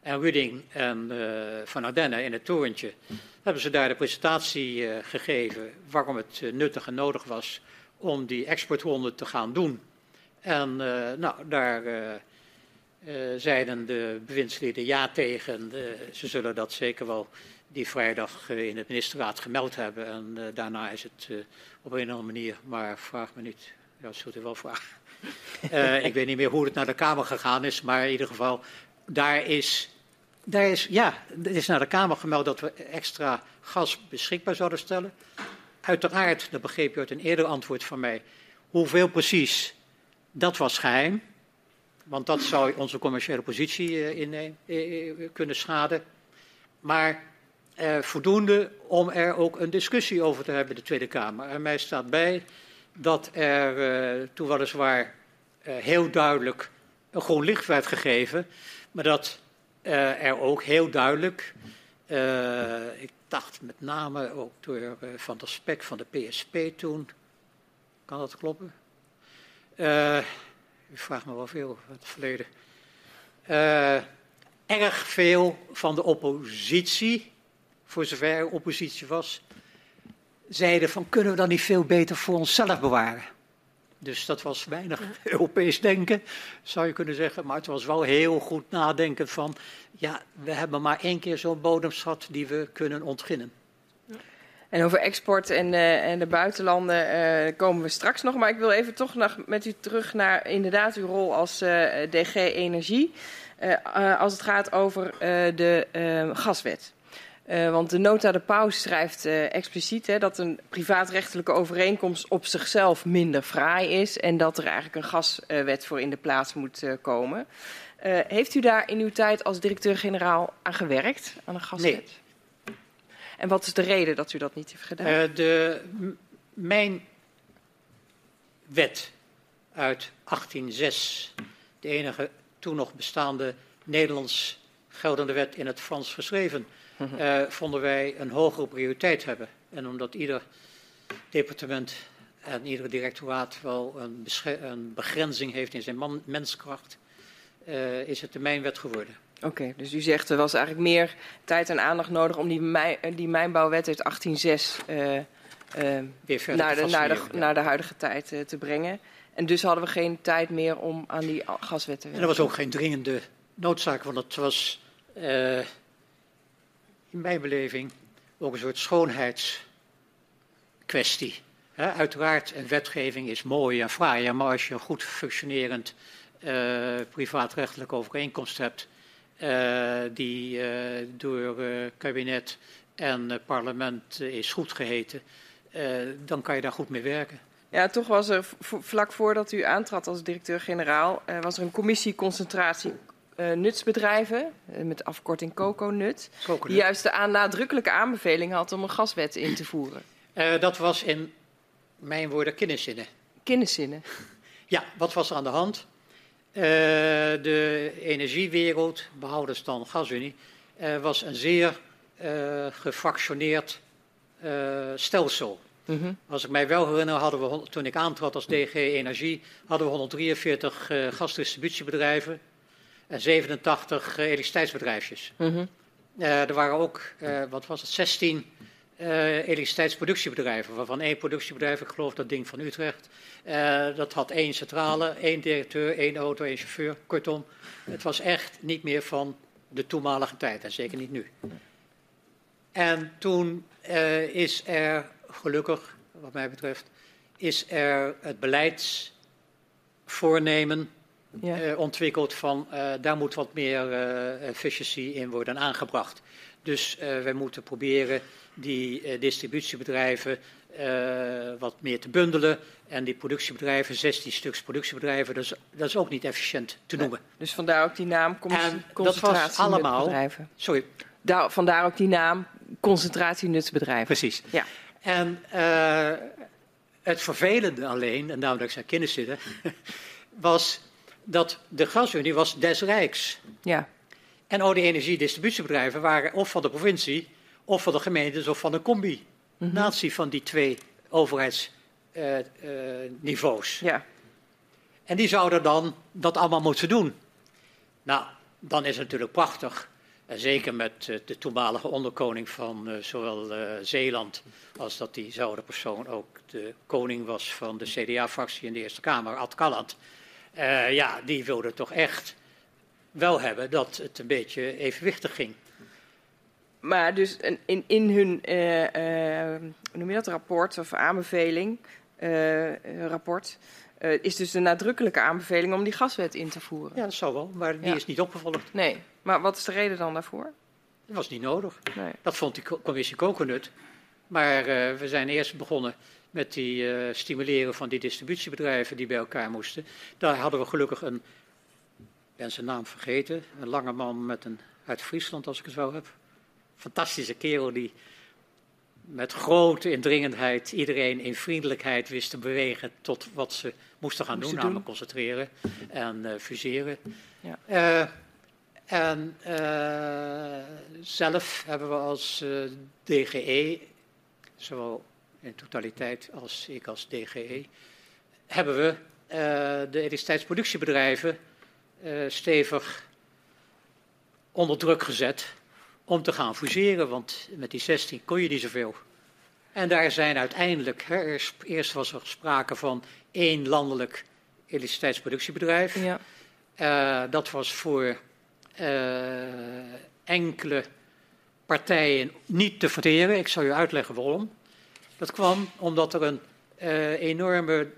en Wudding en uh, Van Ardenne in het torentje. Hebben ze daar de presentatie gegeven waarom het nuttig en nodig was om die exportronde te gaan doen. En uh, nou, daar uh, uh, zeiden de bewindsleden ja tegen. ze zullen dat zeker wel die vrijdag in het ministerraad gemeld hebben. En daarna is het op een of andere manier, maar vraag me niet. Ja, dat zult u wel vragen. *laughs* ik weet niet meer hoe het naar de Kamer gegaan is, maar in ieder geval, daar is, daar is, ja, er is naar de Kamer gemeld dat we extra gas beschikbaar zouden stellen. Uiteraard, dat begreep u uit een eerder antwoord van mij, hoeveel precies, dat was geheim, want dat zou onze commerciële positie uh, in, uh, kunnen schaden. Maar voldoende om er ook een discussie over te hebben in de Tweede Kamer. En mij staat bij dat er toen weliswaar heel duidelijk een groen licht werd gegeven, maar dat er ook heel duidelijk, ik dacht met name ook door Van der Spek van de PSP toen, kan dat kloppen? Uh, u vraagt me wel veel uit het verleden. Uh, erg veel van de oppositie, voor zover er oppositie was, zeiden van kunnen we dan niet veel beter voor onszelf bewaren? Dus dat was weinig *laughs* Europees denken, zou je kunnen zeggen. Maar het was wel heel goed nadenken van, ja, we hebben maar één keer zo'n bodemschat die we kunnen ontginnen. En over export en, uh, en de buitenlanden uh, komen we straks nog. Maar ik wil even toch nog met u terug naar inderdaad uw rol als uh, DG Energie. als het gaat over de gaswet. Want de nota de paus schrijft expliciet hè, dat een privaatrechtelijke overeenkomst op zichzelf minder fraai is en dat er eigenlijk een gaswet voor in de plaats moet komen. heeft u daar in uw tijd als directeur-generaal aan gewerkt, aan een gaswet? Nee. En wat is de reden dat u dat niet heeft gedaan? de, mijn wet uit 1806, de enige toen nog bestaande Nederlands geldende wet in het Frans geschreven uh, vonden wij een hogere prioriteit hebben. En omdat ieder departement en ieder directoraat wel een, een begrenzing heeft in zijn man menskracht, uh, is het de mijnwet geworden. Oké, okay, dus u zegt er was eigenlijk meer tijd en aandacht nodig om die, mijn, die mijnbouwwet uit 1806 uh, Weer naar, de, naar, de, ja. naar de huidige tijd te brengen. En dus hadden we geen tijd meer om aan die gaswet te werken. En er was ook geen dringende noodzaak, want het was in mijn beleving ook een soort schoonheidskwestie. He, uiteraard, een wetgeving is mooi en fraai, maar als je een goed functionerend uh, privaatrechtelijke overeenkomst hebt, die uh, door kabinet en parlement is goed geheten, dan kan je daar goed mee werken. Ja, toch was er vlak voordat u aantrad als directeur-generaal, was er een commissie concentratie uh, nutsbedrijven, uh, met afkorting COCO-nut, die juist de aan, nadrukkelijke aanbeveling had om een gaswet in te voeren. Uh, dat was in mijn woorden kenniszinnen. Kenniszinnen? *laughs* Ja, wat was er aan de hand? De energiewereld, behoudens dan gasunie, was een zeer gefractioneerd stelsel. Mm -hmm. Als ik mij wel herinner, hadden we toen ik aantrad als DG Energie, hadden we 143 gasdistributiebedrijven en 87 uh, elektriciteitsbedrijfjes. Mm -hmm. uh, er waren ook, wat was het, 16 uh, elektriciteitsproductiebedrijven, waarvan één productiebedrijf, ik geloof dat ding van Utrecht, dat had één centrale, één directeur, één auto, één chauffeur. Kortom, het was echt niet meer van de toenmalige tijd en zeker niet nu. En toen is er, gelukkig, wat mij betreft, is er het beleidsvoornemen ja. ontwikkeld van daar moet wat meer efficiency in worden aangebracht. Dus we moeten proberen die distributiebedrijven wat meer te bundelen. En die productiebedrijven, 16 stuks productiebedrijven, dat is, dat is ook niet efficiënt te noemen. Ja, dus vandaar ook die naam en dat was allemaal, bedrijven. Sorry. Daar, vandaar ook die naam concentratienutsbedrijven. Precies. Ja. En het vervelende alleen, en daarom dat ik zei kennis zitten, was dat de gasunie was des Rijks. Ja. En al die energiedistributiebedrijven waren of van de provincie, of van de gemeentes, of van een combinatie mm van die twee overheidsniveaus. Uh, uh, ja. En die zouden dan dat allemaal moeten doen. Nou, dan is het natuurlijk prachtig. En zeker met uh, de toenmalige onderkoning van uh, zowel uh, Zeeland als dat diezelfde persoon ook de koning was van de CDA-fractie in de Eerste Kamer, Ad Kalland. Uh, ja, die wilden toch echt wel hebben dat het een beetje evenwichtig ging. Maar dus in, in hun, uh, uh, hoe noem je dat, rapport of aanbeveling, rapport, is dus de nadrukkelijke aanbeveling om die gaswet in te voeren. Ja, dat zou wel, maar die ja. is niet opgevolgd. Nee, maar wat is de reden dan daarvoor? Dat was niet nodig. Nee. Dat vond die commissie Kokenut. Maar we zijn eerst begonnen met die uh, stimuleren van die distributiebedrijven die bij elkaar moesten. Daar hadden we gelukkig een, ik ben zijn naam vergeten, een lange man met een, uit Friesland als ik het zo heb. Fantastische kerel die met grote indringendheid iedereen in vriendelijkheid wist te bewegen tot wat ze moesten gaan doen, namelijk concentreren en uh, fuseren. Ja. Uh, en zelf hebben we als DGE, zowel in totaliteit als ik als DGE, hebben we de elektriciteitsproductiebedrijven stevig onder druk gezet om te gaan fuseren, want met die 16 kon je niet zoveel. En daar zijn uiteindelijk, hè, eerst was er sprake van één landelijk elektriciteitsproductiebedrijf. Ja. Uh, dat was voor uh, enkele partijen niet te verteren. Ik zal u uitleggen waarom. Dat kwam omdat er een uh, enorme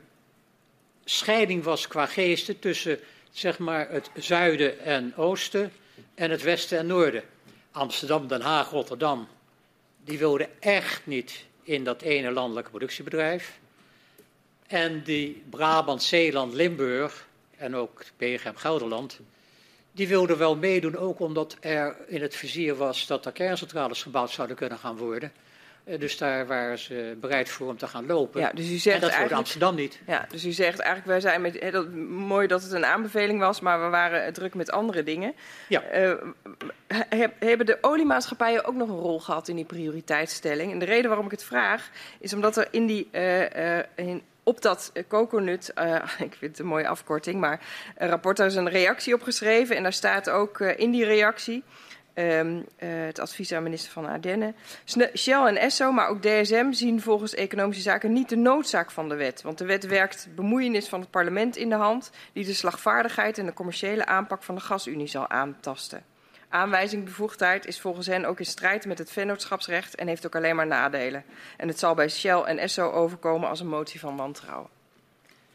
scheiding was qua geesten tussen zeg maar, het zuiden en oosten en het westen en noorden. Amsterdam, Den Haag, Rotterdam, die wilden echt niet in dat ene landelijke productiebedrijf. En die Brabant, Zeeland, Limburg en ook PGM Gelderland, die wilden wel meedoen, ook omdat er in het vizier was dat er kerncentrales gebouwd zouden kunnen gaan worden. Eh, dus daar waren ze bereid voor om te gaan lopen. Ja, dus u zegt en dat wordt Amsterdam niet. Ja, dus u zegt eigenlijk, wij zijn met, he, dat, mooi dat het een aanbeveling was, maar we waren druk met andere dingen. Ja. Uh, hebben de oliemaatschappijen ook nog een rol gehad in die prioriteitsstelling? En de reden waarom ik het vraag, is omdat er in die, uh, in, op dat coconut, uh, *laughs* ik vind het een mooie afkorting, maar een rapport, daar is een reactie op geschreven. En daar staat ook uh, in die reactie, um, het advies aan minister van Ardennen, Shell en Esso, maar ook DSM zien volgens Economische Zaken niet de noodzaak van de wet. Want de wet werkt bemoeienis van het parlement in de hand, die de slagvaardigheid en de commerciële aanpak van de gasunie zal aantasten. Aanwijzing bevoegdheid is volgens hen ook in strijd met het vennootschapsrecht en heeft ook alleen maar nadelen. En het zal bij Shell en Esso overkomen als een motie van wantrouwen.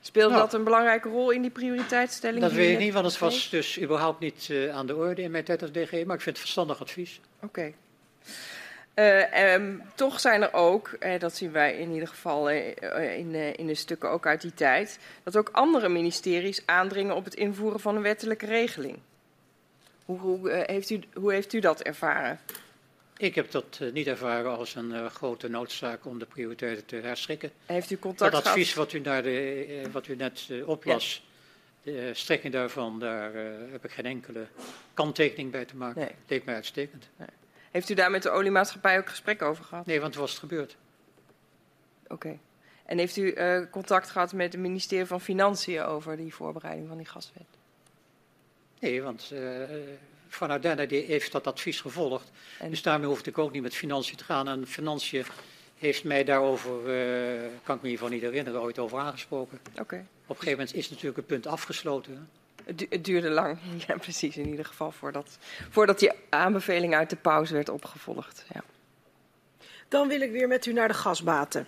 Speelde nou, dat een belangrijke rol in die prioriteitsstelling? Dat weet ik niet, want het was dus überhaupt niet uh, aan de orde in mijn tijd als DG, maar ik vind het verstandig advies. Oké. Okay. Uh, um, toch zijn er ook, eh, dat zien wij in ieder geval uh, in, in de stukken ook uit die tijd, dat ook andere ministeries aandringen op het invoeren van een wettelijke regeling. Hoe, hoe, heeft, u, hoe heeft u dat ervaren? Ik heb dat uh, niet ervaren als een uh, grote noodzaak om de prioriteiten te herschikken. Heeft u contact Dat advies wat u, naar de, wat u net oplas, ja. de strekking daarvan, daar heb ik geen enkele kanttekening bij te maken. Nee. Leek mij uitstekend. Nee. Heeft u daar met de oliemaatschappij ook gesprek over gehad? Nee, want het was het gebeurd. Oké. Okay. En heeft u contact gehad met het ministerie van Financiën over die voorbereiding van die gaswet? Nee, want uh, Van Ardenne die heeft dat advies gevolgd. En... Dus daarmee hoefde ik ook niet met financiën te gaan. En financiën heeft mij daarover, uh, kan ik me hiervan niet herinneren, ooit over aangesproken. Okay. Op een gegeven moment is natuurlijk het punt afgesloten. Hè? Het, duurde lang, *laughs* ja precies, in ieder geval voordat, voordat die aanbeveling uit de pauze werd opgevolgd. Ja. Dan wil ik weer met u naar de gasbaten.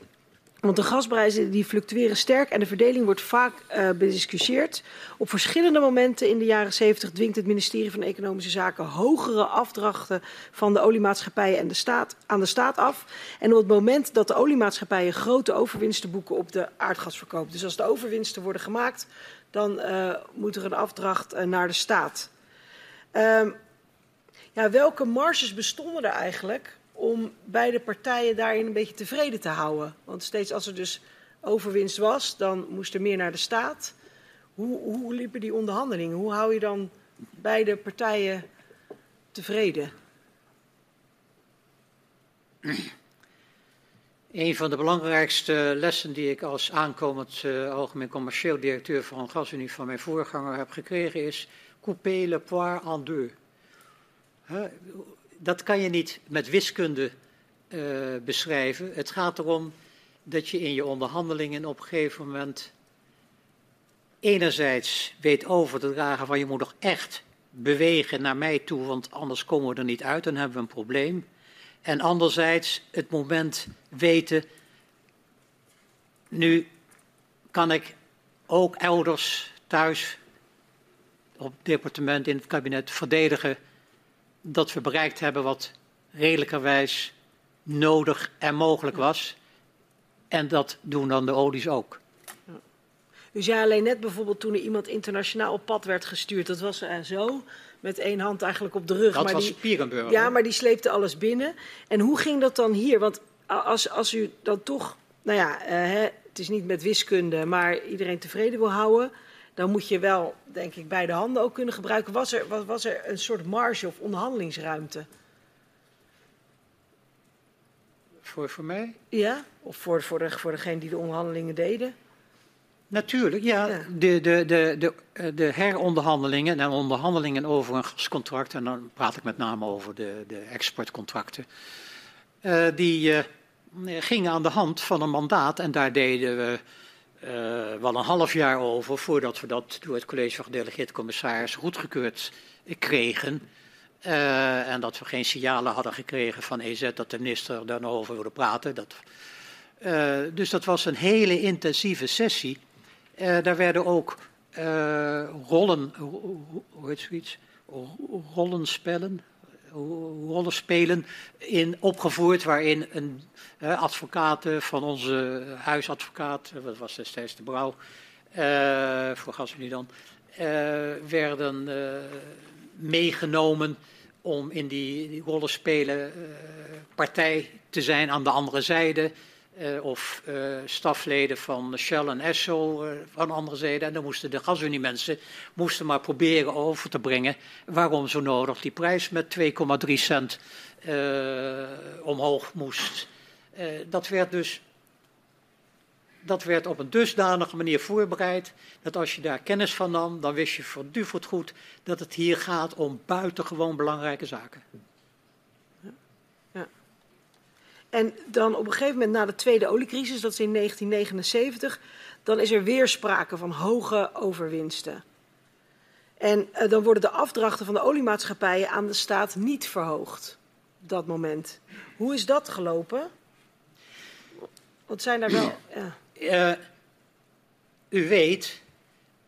Want de gasprijzen die fluctueren sterk en de verdeling wordt vaak uh, bediscussieerd. Op verschillende momenten in de jaren 70 dwingt het ministerie van Economische Zaken hogere afdrachten van de oliemaatschappijen en de staat, aan de staat af. En op het moment dat de oliemaatschappijen grote overwinsten boeken op de aardgasverkoop. Dus als de overwinsten worden gemaakt, dan uh, moet er een afdracht uh, naar de staat. Um, ja, welke marges bestonden er eigenlijk om beide partijen daarin een beetje tevreden te houden. Want steeds als er dus overwinst was, dan moest er meer naar de staat. Hoe, hoe liepen die onderhandelingen? Hoe hou je dan beide partijen tevreden? Een van de belangrijkste lessen die ik als aankomend uh, algemeen commercieel directeur van GasUnie van mijn voorganger heb gekregen is couper le poire en deux. Dat kan je niet met wiskunde uh, beschrijven. Het gaat erom dat je in je onderhandelingen op een gegeven moment enerzijds weet over te dragen van je moet nog echt bewegen naar mij toe, want anders komen we er niet uit, dan hebben we een probleem. En anderzijds het moment weten, nu kan ik ook elders thuis op het departement, in het kabinet verdedigen dat we bereikt hebben wat redelijkerwijs nodig en mogelijk was. En dat doen dan de olies ook. Ja. Dus ja, alleen net bijvoorbeeld toen er iemand internationaal op pad werd gestuurd, dat was er zo, met één hand eigenlijk op de rug. Dat maar was die, Pierenburg. Ja, maar die sleepte alles binnen. En hoe ging dat dan hier? Want als, als u dan toch, nou ja, uh, hè, het is niet met wiskunde, maar iedereen tevreden wil houden dan moet je wel, denk ik, beide handen ook kunnen gebruiken. Was er, was, was er een soort marge of onderhandelingsruimte? Voor, voor mij? Ja, of voor, voor, de, voor degene die de onderhandelingen deden? Natuurlijk, ja. ja. De, de, de, de, de heronderhandelingen en onderhandelingen over een gascontract, en dan praat ik met name over de, de exportcontracten, uh, die uh, gingen aan de hand van een mandaat en daar deden we wel een half jaar over voordat we dat door het college van gedelegeerde commissaris goedgekeurd kregen. Uh, en dat we geen signalen hadden gekregen van EZ dat de minister daar nog over wilde praten. Dat, uh, dus dat was een hele intensieve sessie. daar werden ook rollen, hoe heet zoiets? Rollenspellen, rollenspelen in opgevoerd, waarin een uh, advocaat van onze huisadvocaat, dat was destijds de Brouw, uh, voor Gasselie dan, uh, werden meegenomen om in die, die rollenspelen partij te zijn aan de andere zijde. Uh, of uh, stafleden van Shell en Esso uh, van de andere zijde. En dan moesten de gasuniemensen moesten maar proberen over te brengen waarom zo nodig die prijs met 2,3 cent omhoog moest. dat werd dus dat werd op een dusdanige manier voorbereid dat als je daar kennis van nam, dan wist je verduveld goed dat het hier gaat om buitengewoon belangrijke zaken. En dan op een gegeven moment na de tweede oliecrisis, dat is in 1979, dan is er weer sprake van hoge overwinsten. En uh, dan worden de afdrachten van de oliemaatschappijen aan de staat niet verhoogd. Op dat moment. Hoe is dat gelopen? Wat zijn daar wel. *clears throat* Ja. Uh, u weet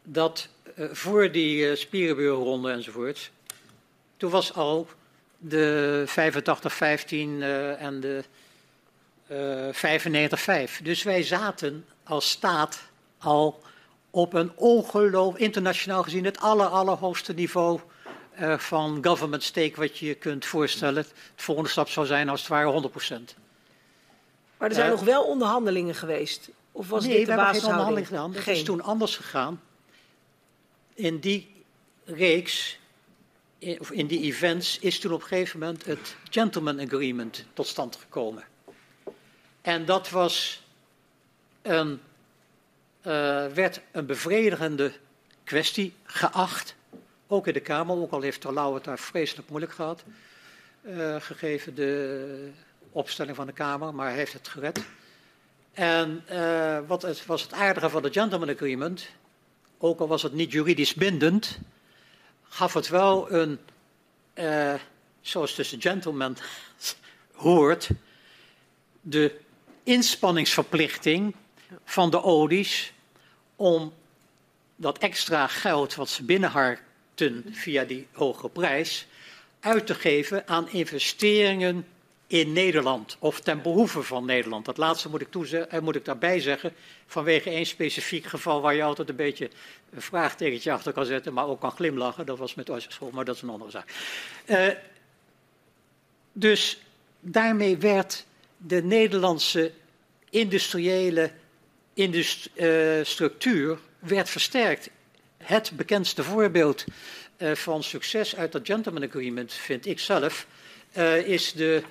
dat uh, voor die uh, spierenbuurronde enzovoort. Toen was al de 85-15 en de 95-5. Dus wij zaten als staat al op een ongeloof, internationaal gezien, het aller, allerhoogste niveau uh, van government stake wat je je kunt voorstellen. De volgende stap zou zijn als het ware 100%. Maar er zijn uh, nog wel onderhandelingen geweest? Of was nee, dit de we hebben geen onderhandeling gedaan. Dat is toen anders gegaan. In die reeks, in, of in die events, is toen op een gegeven moment het Gentleman Agreement tot stand gekomen. En dat was een, uh, werd een bevredigende kwestie geacht. Ook in de Kamer, ook al heeft Terlouw het daar vreselijk moeilijk gehad. Uh, gegeven de opstelling van de Kamer, maar hij heeft het gered. En uh, wat het, was het aardige van het Gentleman Agreement, ook al was het niet juridisch bindend, gaf het wel een, uh, zoals tussen gentlemen *laughs* hoort, de inspanningsverplichting van de olies om dat extra geld wat ze binnenharkten via die hoge prijs uit te geven aan investeringen in Nederland of ten behoeve van Nederland. Dat laatste moet ik, toeze- moet ik daarbij zeggen, vanwege één specifiek geval waar je altijd een beetje een vraagtekentje achter kan zetten, maar ook kan glimlachen. Dat was met Oosterschool, maar dat is een andere zaak. Uh, dus daarmee werd de Nederlandse industriële indust uh, structuur werd versterkt. Het bekendste voorbeeld uh, van succes uit dat Gentleman Agreement, vind ik zelf, uh, is de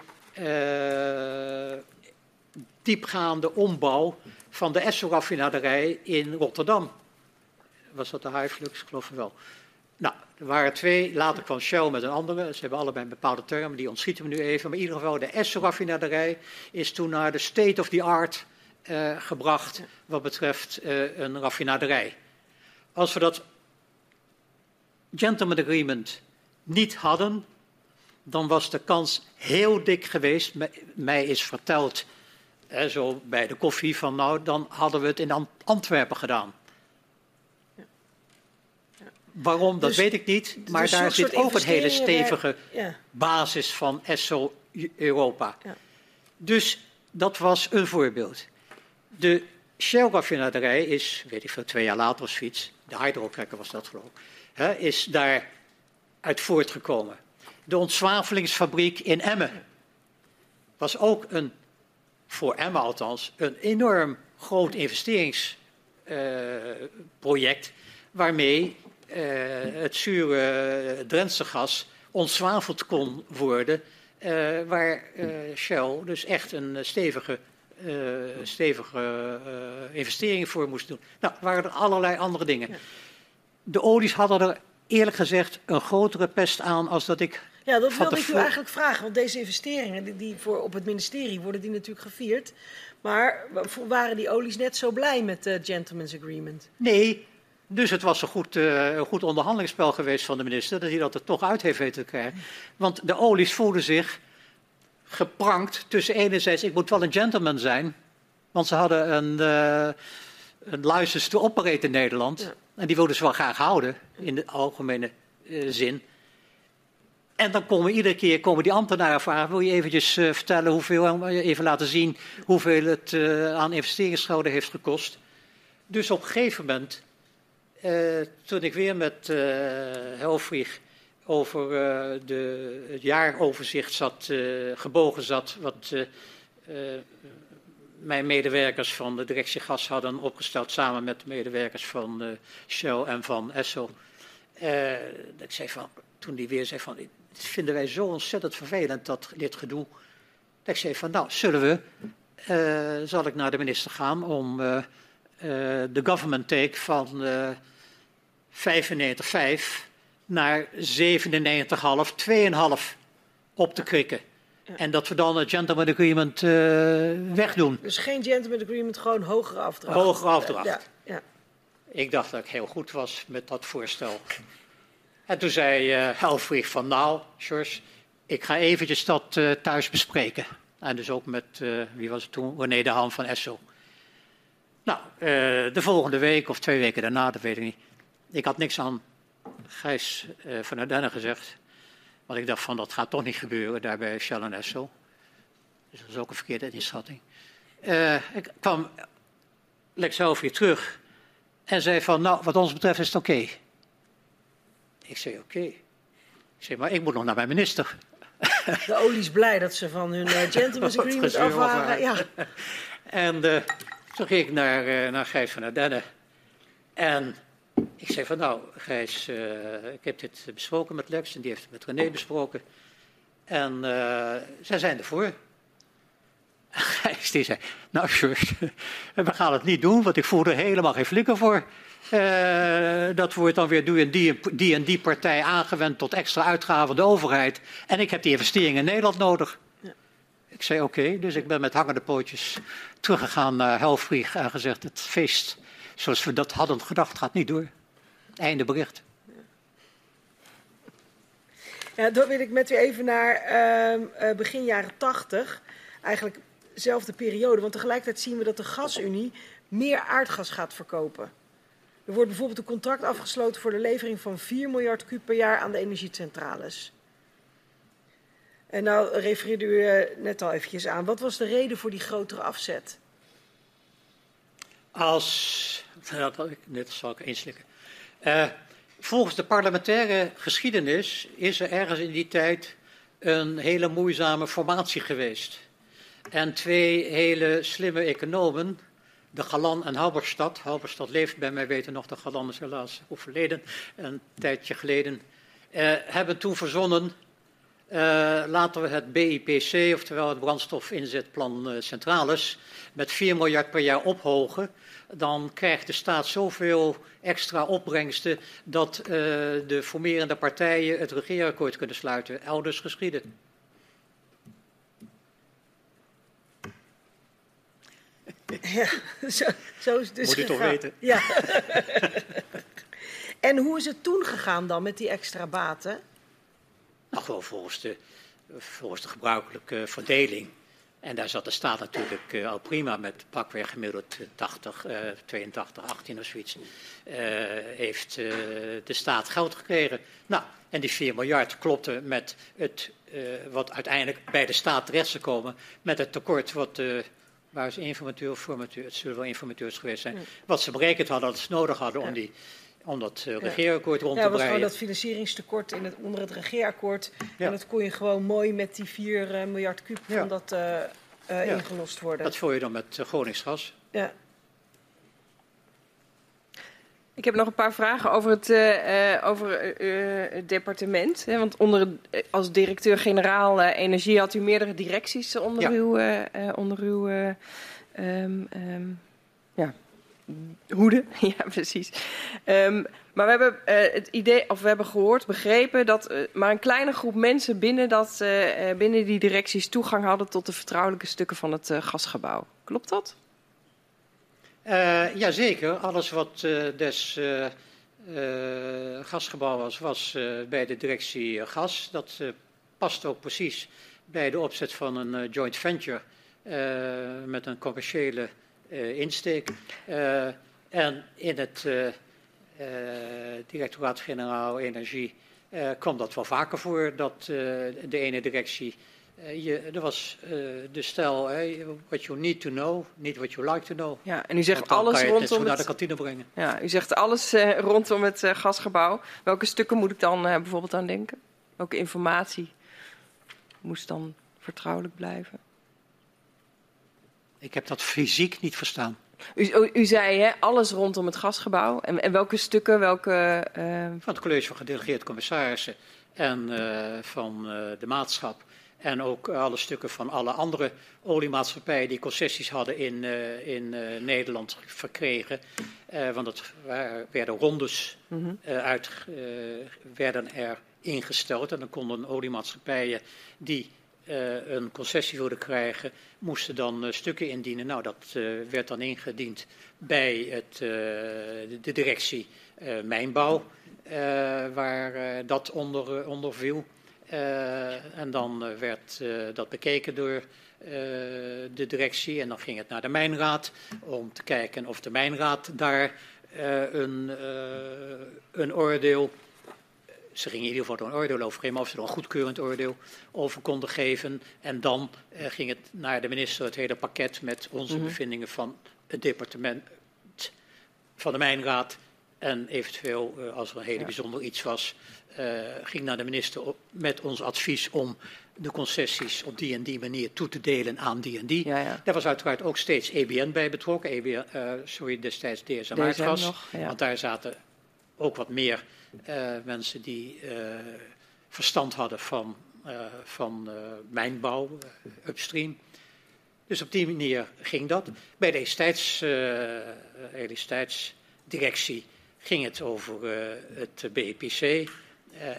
diepgaande ombouw van de Esso-raffinaderij in Rotterdam. Was dat de Highflux? Ik geloof wel. Nou, er waren twee, later kwam Shell met een andere. Ze hebben allebei een bepaalde termen, die ontschieten we nu even. Maar in ieder geval, de Esso-raffinaderij is toen naar de state of the art uh, gebracht wat betreft uh, een raffinaderij. Als we dat gentleman agreement niet hadden, dan was de kans heel dik geweest. Mij is verteld, hè, zo bij de koffie, van nou, dan hadden we het in Antwerpen gedaan. Waarom, dat dus, weet ik niet. Maar dus daar zit ook een hele stevige ja. basis van ESSO Europa. Ja. Dus dat was een voorbeeld. De Shell-raffinaderij is, weet ik veel, twee jaar later of zoiets, de hydrocracker was dat geloof ik, hè, is daar uit voortgekomen. De ontzwavelingsfabriek in Emmen was ook een, voor Emmen althans, een enorm groot investeringsproject uh, waarmee het zure Drentse gas ontzwaveld kon worden, uh, waar Shell dus echt een stevige uh, stevige uh, investeringen voor moest doen. Nou, waren er allerlei andere dingen. Ja. De olies hadden er eerlijk gezegd een grotere pest aan als dat ik Ja, dat wilde ik u eigenlijk vragen. Want deze investeringen die, die voor op het ministerie worden die natuurlijk gevierd. Maar waren die olies net zo blij met de Gentleman's Agreement? Nee, dus het was een goed, een goed onderhandelingsspel geweest van de minister dat hij dat er toch uit heeft weten te krijgen. Want de olies voelden zich geprankt tussen enerzijds, ik moet wel een gentleman zijn, want ze hadden een, eh een license to operate in Nederland. Ja. En die wilden ze wel graag houden, in de algemene eh, zin. En dan komen iedere keer komen die ambtenaren vragen: wil je eventjes vertellen hoeveel, even laten zien hoeveel het aan investeringsschade heeft gekost. Dus op een gegeven moment, toen ik weer met eh Helfrich over eh, de, het jaaroverzicht zat, eh, gebogen zat, wat eh, eh, mijn medewerkers van de directie gas hadden opgesteld samen met de medewerkers van eh, Shell en van Esso. Eh, dat ik zei van, toen die weer zei van, dit vinden wij zo ontzettend vervelend, dat, dit gedoe. Dat ik zei van, nou, zullen we, eh, zal ik naar de minister gaan om eh, eh, de government take van eh 95,5 naar 97,5, 2,5 op te krikken. En dat we dan het gentleman agreement eh, wegdoen. Dus geen Gentleman's Agreement, gewoon hogere afdracht. Hogere afdracht. Ja, ja. Ik dacht dat ik heel goed was met dat voorstel. En toen zei Helfrich van nou, George, ik ga eventjes dat eh, thuis bespreken. En dus ook met, wie was het toen, René de Haan van Esso. Nou, de volgende week of twee weken daarna, dat weet ik niet. Ik had niks aan Gijs eh, van Ardenne gezegd. Want ik dacht van, dat gaat toch niet gebeuren daar bij Shell en Esso. Dus dat is ook een verkeerde inschatting. Eh, ik kwam Lex Helfrich terug en zei van, nou, wat ons betreft is het oké. Ik zei, oké. Ik zei, maar ik moet nog naar mijn minister. *laughs* De olie is blij dat ze van hun eh, Gentleman's *laughs* Agreement af waren. Ja. *laughs* En toen ging ik naar, naar Gijs van Ardenne. En ik zei van, nou, Gijs, eh, ik heb dit besproken met Lex en die heeft het met René besproken. En eh, zij zijn ervoor. En *laughs* Gijs die zei, nou George, *laughs* we gaan het niet doen, want ik voel er helemaal geen flikker voor. Eh, dat wordt dan weer door die, die en die partij aangewend tot extra uitgaven van de overheid. En ik heb die investeringen in Nederland nodig. Ik zei oké, dus ik ben met hangende pootjes teruggegaan naar Helfrich en gezegd: het feest zoals we dat hadden gedacht gaat niet door. Einde bericht. Ja, dan wil ik met u even naar ehm, eh, begin jaren 80. Eigenlijk dezelfde periode. Want tegelijkertijd zien we dat de gasunie meer aardgas gaat verkopen. Er wordt bijvoorbeeld een contract afgesloten voor de levering van 4 miljard kub per jaar aan de energiecentrales. En nou refereerde u eh, net al eventjes aan. Wat was de reden voor die grotere afzet? Als. Dat had ik, dit zal ik inslikken. Eh, volgens de parlementaire geschiedenis is er ergens in die tijd een hele moeizame formatie geweest. En twee hele slimme economen, de Galan en Halberstad. Halberstad leeft bij mij weten nog, de Galan is helaas overleden, een tijdje geleden. eh, hebben toen verzonnen, laten we het BIPC, oftewel het brandstofinzetplan eh, Centrales, met 4 miljard per jaar ophogen. Dan krijgt de staat zoveel extra opbrengsten dat eh, de formerende partijen het regeerakkoord kunnen sluiten. Elders geschieden. *laughs* Ja, zo, zo is het dus Moet u toch weten. Ja. *laughs* en hoe is het toen gegaan dan met die extra baten? Nou, gewoon volgens de, volgens de gebruikelijke verdeling. En daar zat de staat natuurlijk eh, al prima met pakweg gemiddeld eh, 80, eh 82, 18 of zoiets. Eh, heeft eh, de staat geld gekregen. Nou, en die 4 miljard klopte met het, wat uiteindelijk bij de staat terecht zou komen, met het tekort wat. Waar is informateur of formateur? Het zullen wel informateurs geweest zijn. Wat ze berekend hadden dat ze nodig hadden om, die, om dat eh, regeerakkoord rond Ja, te dat was gewoon breien. dat financieringstekort in het, onder het regeerakkoord. Ja. En dat kon je gewoon mooi met die 4 eh, miljard kuub Ja. van dat eh, eh, Ja. ingelost worden. Dat voer je dan met uh, Groningsgas. Ja. Ik heb nog een paar vragen over het, eh, eh, over, het departement. Hè, want onder, als directeur-generaal eh, Energie had u meerdere directies onder Ja. uw, eh, eh, onder uw eh, ehm, ehm, ja, hoeden. *laughs* ja, precies. Um, maar we hebben uh, het idee, of we hebben gehoord, begrepen dat uh, maar een kleine groep mensen binnen, dat, uh, binnen die directies toegang hadden tot de vertrouwelijke stukken van het gasgebouw. Klopt dat? Jazeker. Alles wat des gasgebouw was, was bij de directie gas. Dat past ook precies bij de opzet van een joint venture met een commerciële insteek. en in het uh, directoraat-generaal Energie kwam dat wel vaker voor dat de ene directie. je, er was de stijl, what you need to know, niet what you like to know. Ja, en u zegt alles rondom het, naar de kantine brengen. Ja, u zegt alles rondom het gasgebouw. Welke stukken moet ik dan bijvoorbeeld aan denken? Welke informatie moest dan vertrouwelijk blijven? Ik heb dat fysiek niet verstaan. U, u zei hè, alles rondom het gasgebouw. En, en welke stukken, welke... Uh... Van het college van gedelegeerde commissarissen en uh, van uh, de maatschap. En ook alle stukken van alle andere oliemaatschappijen die concessies hadden in, in Nederland verkregen. want het werden rondes mm -hmm. uit, werden er ingesteld. En dan konden oliemaatschappijen die uh, een concessie wilden krijgen, moesten dan uh, stukken indienen. Nou, dat uh, werd dan ingediend bij het, de directie mijnbouw, waar dat onder, onder viel. en dan werd dat bekeken door de directie en dan ging het naar de mijnraad om te kijken of de mijnraad daar een, een oordeel ze gingen in ieder geval een oordeel over geven, maar of ze er een goedkeurend oordeel over konden geven. En dan uh, ging het naar de minister, het hele pakket met onze mm -hmm. bevindingen van het departement van de Mijnraad. En eventueel, uh, als er een hele ja. bijzonder iets was, uh, ging naar de minister op, met ons advies om de concessies op die en die manier toe te delen aan die en die. Ja, ja. Daar was uiteraard ook steeds EBN bij betrokken, EBN, sorry, destijds DSM Aardgas. Want daar zaten ook wat meer mensen die uh, verstand hadden van, uh, van mijnbouw, upstream. Dus op die manier ging dat. Bij de elektriciteitsdirectie ging het over het BEPC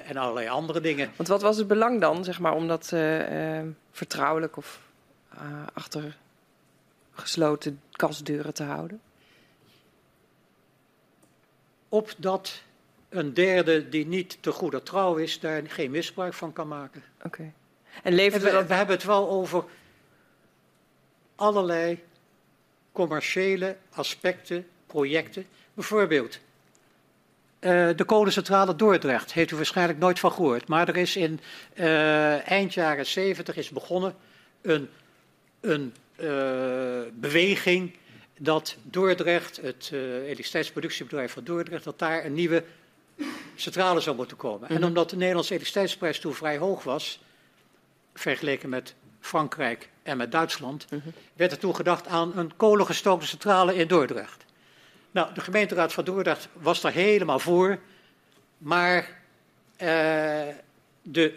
en allerlei andere dingen. Want wat was het belang dan, zeg maar, om dat vertrouwelijk of achter gesloten kastdeuren te houden? Opdat een derde die niet te goede trouw is, daar geen misbruik van kan maken. Oké. Okay. En levert we, we hebben het wel over allerlei commerciële aspecten, projecten. Bijvoorbeeld uh, de kolencentrale Dordrecht, heeft u waarschijnlijk nooit van gehoord. Maar er is in uh, eind jaren 70 is begonnen een, een uh, beweging dat Dordrecht, het elektriciteitsproductiebedrijf van Dordrecht, dat daar een nieuwe centrale zou moeten komen. En mhm. omdat de Nederlandse elektriciteitsprijs toen vrij hoog was, vergeleken met Frankrijk en met Duitsland, mhm. werd er toen gedacht aan een kolengestookte centrale in Dordrecht. Nou, de gemeenteraad van Dordrecht was daar helemaal voor, maar uh, de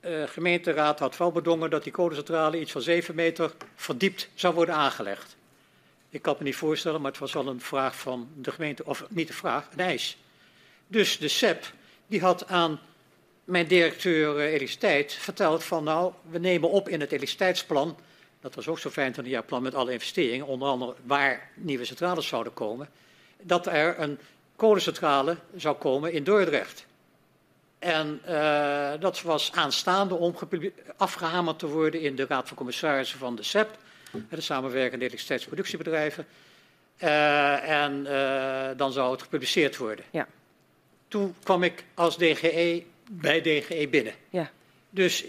uh, gemeenteraad had wel bedongen dat die kolencentrale iets van 7 meter verdiept zou worden aangelegd. Ik kan me niet voorstellen, maar het was wel een vraag van de gemeente, of niet een vraag, een eis. Dus de SEP die had aan mijn directeur uh, elektriciteit verteld van nou, we nemen op in het elektriciteitsplan, dat was ook zo'n 25 jaar plan met alle investeringen, onder andere waar nieuwe centrales zouden komen, dat er een kolencentrale zou komen in Dordrecht. En uh, dat was aanstaande om afgehamerd te worden in de Raad van Commissarissen van de SEP, de samenwerkende elektriciteitsproductiebedrijven. Uh, en dan zou het gepubliceerd worden. Ja toen kwam ik als DGE bij DGE binnen. Ja. Dus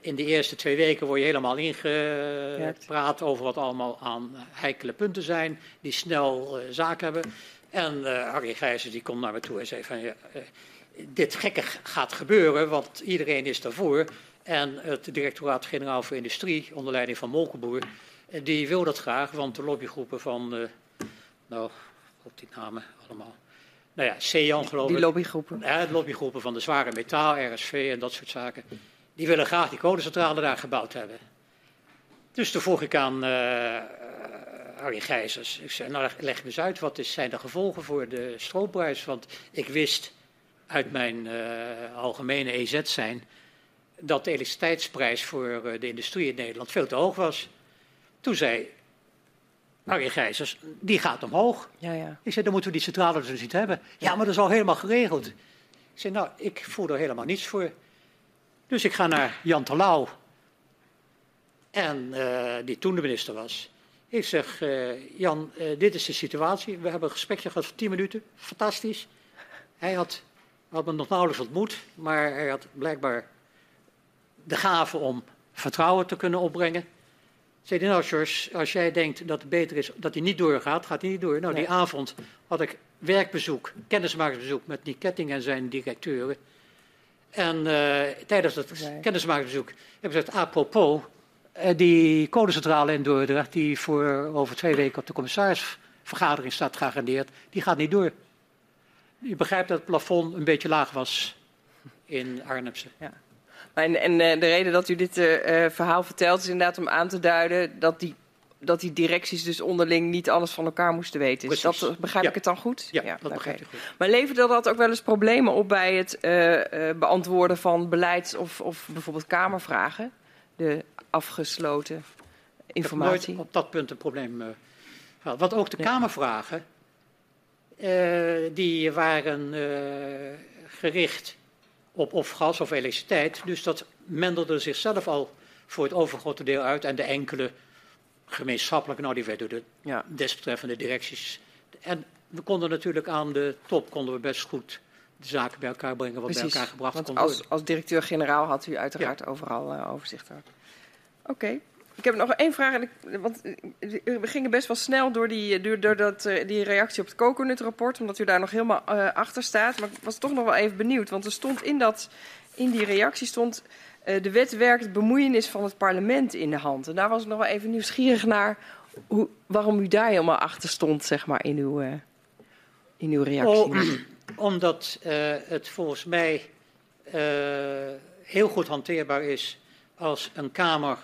in de eerste twee weken word je helemaal ingepraat over wat allemaal aan heikele punten zijn, die snel uh, zaak hebben. En uh, Harry Gijzen die komt naar me toe en zei van, ja, uh, dit gekke gaat gebeuren, want iedereen is daarvoor. En het directoraat-generaal voor industrie, onder leiding van Molkenboer, die wil dat graag, want de lobbygroepen van, nou, op die namen allemaal, nou ja, CEAN geloof ik. Die lobbygroepen. Ja, de lobbygroepen van de zware metaal, RSV en dat soort zaken. Die willen graag die kolencentrale daar gebouwd hebben. Dus toen vroeg ik aan uh, Harry Gijzers. Ik zei, nou leg me eens uit, wat is, zijn de gevolgen voor de stroomprijs? Want ik wist uit mijn uh, algemene EZ zijn dat de elektriciteitsprijs voor de industrie in Nederland veel te hoog was. Toen zei Harry Gijzers, die gaat omhoog. Ja, ja. Ik zei, dan moeten we die centrale dus niet hebben. Ja, maar dat is al helemaal geregeld. Ik zei, nou, ik voel er helemaal niets voor. Dus ik ga naar Jan Terlouw, en uh, die toen de minister was. Ik zeg, uh, Jan, uh, dit is de situatie. We hebben een gesprekje gehad van 10 minuten. Fantastisch. Hij had, had me nog nauwelijks ontmoet, maar hij had blijkbaar de gave om vertrouwen te kunnen opbrengen. Zei hij, nou George, als jij denkt dat het beter is dat hij niet doorgaat, gaat hij niet door. Nou, nee. die avond had ik werkbezoek, kennismakingsbezoek met die Ketting en zijn directeuren. En tijdens dat nee. kennismakingsbezoek heb ik gezegd, apropos, uh, die kolencentrale in Dordrecht, die voor over twee weken op de commissarisvergadering staat geagendeerd, die gaat niet door. Je begrijpt dat het plafond een beetje laag was in Arnhemse. Ja. En, en uh, de reden dat u dit uh, verhaal vertelt is inderdaad om aan te duiden dat die, dat die directies dus onderling niet alles van elkaar moesten weten. Is dat, begrijp ja. ik het dan goed? Ja, ja dat okay. begrijp ik goed. Maar leverde dat ook wel eens problemen op bij het beantwoorden van beleids- of, of bijvoorbeeld Kamervragen? De afgesloten informatie. Ik heb nooit op dat punt een probleem uh, gehad. Wat ook de ja. Kamervragen, uh, die waren uh, gericht op of gas of elektriciteit. Dus dat mendelde zichzelf al voor het overgrote deel uit. En de enkele gemeenschappelijke, nou die werden door de ja. desbetreffende directies. En we konden natuurlijk aan de top konden we best goed de zaken bij elkaar brengen, wat Precies, bij elkaar gebracht want kon als, worden. Als directeur-generaal had u uiteraard ja. overal uh, overzicht over. Oké. Okay. Ik heb nog één vraag. Want we gingen best wel snel door die, door, door dat, die reactie op het Coconut-rapport. Omdat u daar nog helemaal achter staat. Maar ik was toch nog wel even benieuwd. Want er stond in, dat, in die reactie stond... De wet werkt bemoeienis van het parlement in de hand. En daar was ik nog wel even nieuwsgierig naar... Hoe, waarom u daar helemaal achter stond, zeg maar, in uw, in uw reactie. Oh, *clears throat* omdat het volgens mij heel goed hanteerbaar is... als een Kamer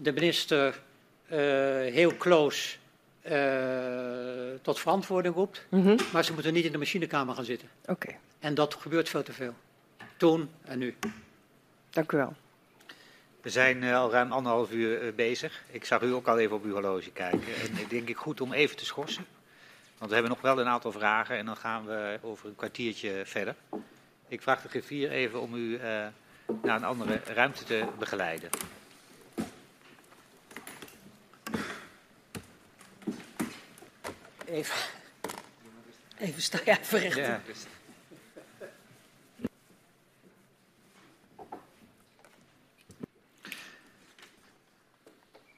de minister uh, heel close uh, tot verantwoording roept. Mm -hmm. Maar ze moeten niet in de machinekamer gaan zitten. Oké. Okay. En dat gebeurt veel te veel. Toen en nu. Dank u wel. We zijn uh, al ruim anderhalf uur bezig. Ik zag u ook al even op uw horloge kijken. En ik denk ik goed om even te schorsen. Want we hebben nog wel een aantal vragen en dan gaan we over een kwartiertje verder. Ik vraag de griffier even om u naar een andere ruimte te begeleiden. Even, even staan, ja, verrichten. Ja.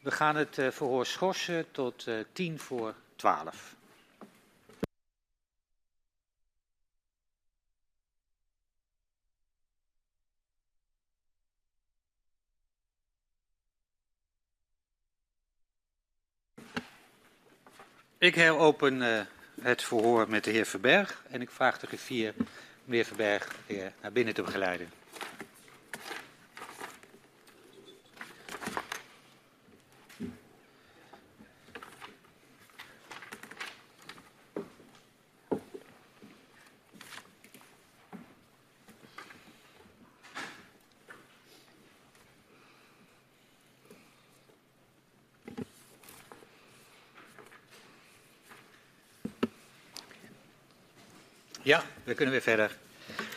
We gaan het uh, verhoor schorsen tot uh, tien voor twaalf. Ik heropen uh, het verhoor met de heer Verberg en ik vraag de griffier meneer Verberg weer naar binnen te begeleiden. Ja, we kunnen weer verder.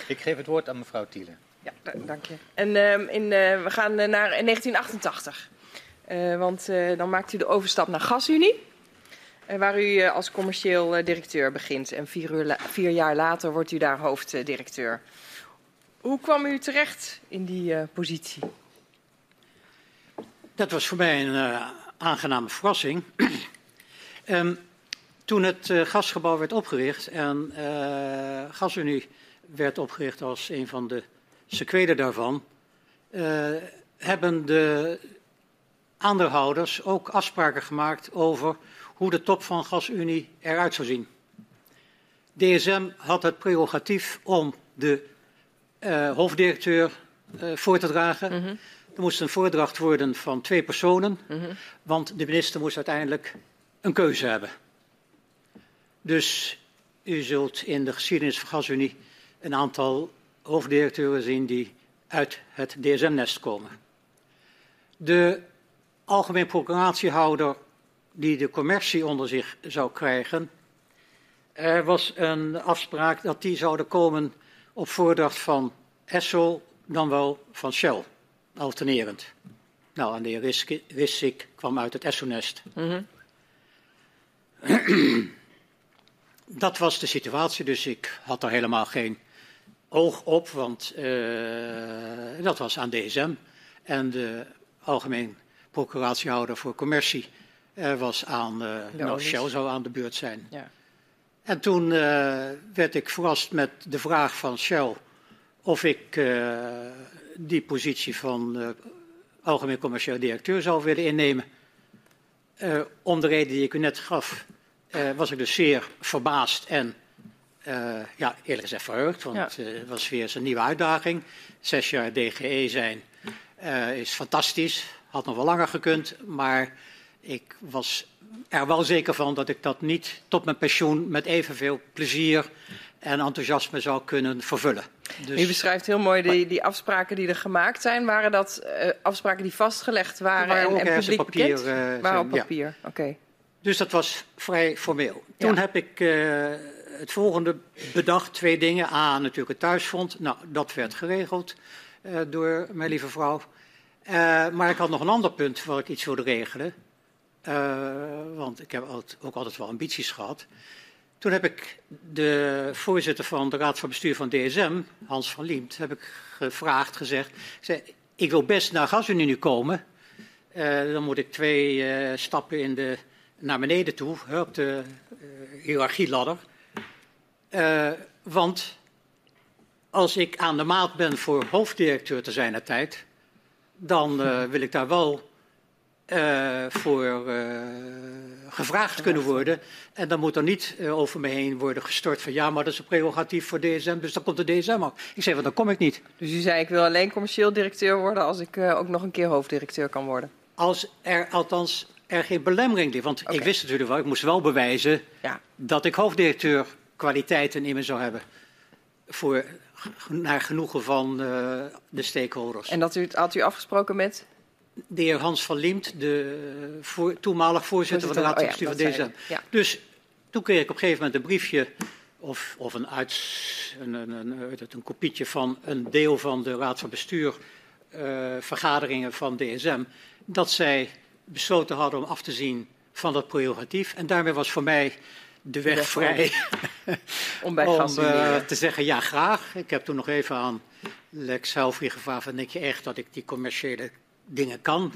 Ik geef het woord aan mevrouw Thielen. Ja, dank je. En uh, in, uh, we gaan naar 1988. Uh, want dan maakt u de overstap naar GasUnie. waar u als commercieel directeur begint. En vier, uur vier, jaar later wordt u daar hoofddirecteur. Hoe kwam u terecht in die positie? Dat was voor mij een aangename verrassing. um, *clears throat* Toen het uh, gasgebouw werd opgericht en uh, GasUnie werd opgericht als een van de sequelen daarvan, uh, hebben de aandeelhouders ook afspraken gemaakt over hoe de top van GasUnie eruit zou zien. DSM had het prerogatief om de hoofddirecteur voor te dragen. Mm -hmm. Er moest een voordracht worden van twee personen, mm -hmm. want de minister moest uiteindelijk een keuze hebben. Dus u zult in de geschiedenis van GasUnie een aantal hoofddirecteuren zien die uit het DSM-nest komen. De algemeen procuratiehouder die de commercie onder zich zou krijgen, er was een afspraak dat die zouden komen op voordracht van Essel, dan wel van Shell, alternerend. Nou, en de heer Rissik kwam uit het Esso-nest. Mm -hmm. Dat was de situatie, dus ik had er helemaal geen oog op, want uh, dat was aan DSM. En de algemeen procuratiehouder voor commercie uh, was aan, uh, nou, Shell zou aan de beurt zijn. Ja. En toen werd ik verrast met de vraag van Shell of ik die positie van algemeen commercieel directeur zou willen innemen. om de reden die ik u net gaf, was ik dus zeer verbaasd en uh, ja, eerlijk gezegd verheugd, want ja. uh, het was weer eens een nieuwe uitdaging. Zes jaar DGE zijn is fantastisch, had nog wel langer gekund, maar ik was er wel zeker van dat ik dat niet tot mijn pensioen met evenveel plezier en enthousiasme zou kunnen vervullen. Dus, U beschrijft heel mooi die, die, afspraken die er gemaakt zijn. Waren dat afspraken die vastgelegd waren, waren en, en publiek papier, bekend? waren op papier, ja. oké. Okay. Dus dat was vrij formeel. Toen ja. heb ik het volgende bedacht, twee dingen. A, natuurlijk het thuisfront. Nou, dat werd geregeld uh, door mijn lieve vrouw. Uh, maar ik had nog een ander punt waar ik iets wilde regelen. Want ik heb ook altijd wel ambities gehad. Toen heb ik de voorzitter van de Raad van Bestuur van DSM, Hans van Liemt, heb ik gevraagd, gezegd. Ik, zei, ik wil best naar GasUnie nu komen. dan moet ik twee stappen in de, naar beneden toe, op de hiërarchieladder. Uh, want als ik aan de maat ben voor hoofddirecteur te zijn naar tijd, dan uh, wil ik daar wel voor gevraagd kunnen worden. En dan moet er niet over me heen worden gestort van ja, maar dat is een prerogatief voor DSM, dus dan komt de DSM ook. Ik zei, want dan kom ik niet. Dus u zei, ik wil alleen commercieel directeur worden als ik ook nog een keer hoofddirecteur kan worden? Als er althans er geen belemmering. Want okay. ik wist natuurlijk wel, ik moest wel bewijzen ja. dat ik hoofddirecteur kwaliteiten in me zou hebben. Voor, naar genoegen van uh, de stakeholders. En dat u, had u afgesproken met? De heer Hans van Liemt, de voor, toenmalig voorzitter, van de Raad van Bestuur van DSM. Ja. Dus toen kreeg ik op een gegeven moment een briefje of, of een, uit, een, een, een, een, kopietje van een deel van de Raad van Bestuur uh, vergaderingen van DSM. Dat zij besloten hadden om af te zien van dat prerogatief. En daarmee was voor mij de weg, weg vrij *laughs* om, bij om uh, te zeggen ja graag. Ik heb toen nog even aan Lex Helfrey gevraagd, denk je echt dat ik die commerciële dingen kan?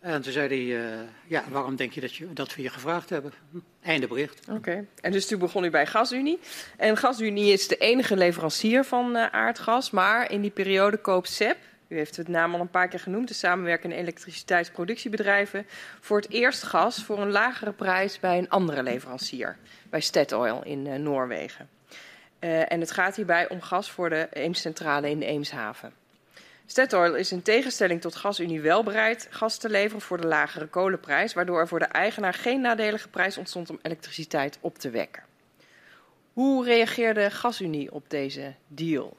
En toen zei hij, uh, ja, waarom denk je dat, je dat we je gevraagd hebben? Hm, einde bericht. Oké, okay. en dus toen begon u bij GasUnie. En GasUnie is de enige leverancier van uh, aardgas, maar in die periode koopt SEP, u heeft het naam al een paar keer genoemd, de samenwerkende elektriciteitsproductiebedrijven, voor het eerst gas voor een lagere prijs bij een andere leverancier, bij Statoil in uh, Noorwegen. Uh, en het gaat hierbij om gas voor de Eemscentrale in Eemshaven. Statoil is in tegenstelling tot GasUnie wel bereid gas te leveren voor de lagere kolenprijs, waardoor er voor de eigenaar geen nadelige prijs ontstond om elektriciteit op te wekken. Hoe reageerde GasUnie op deze deal?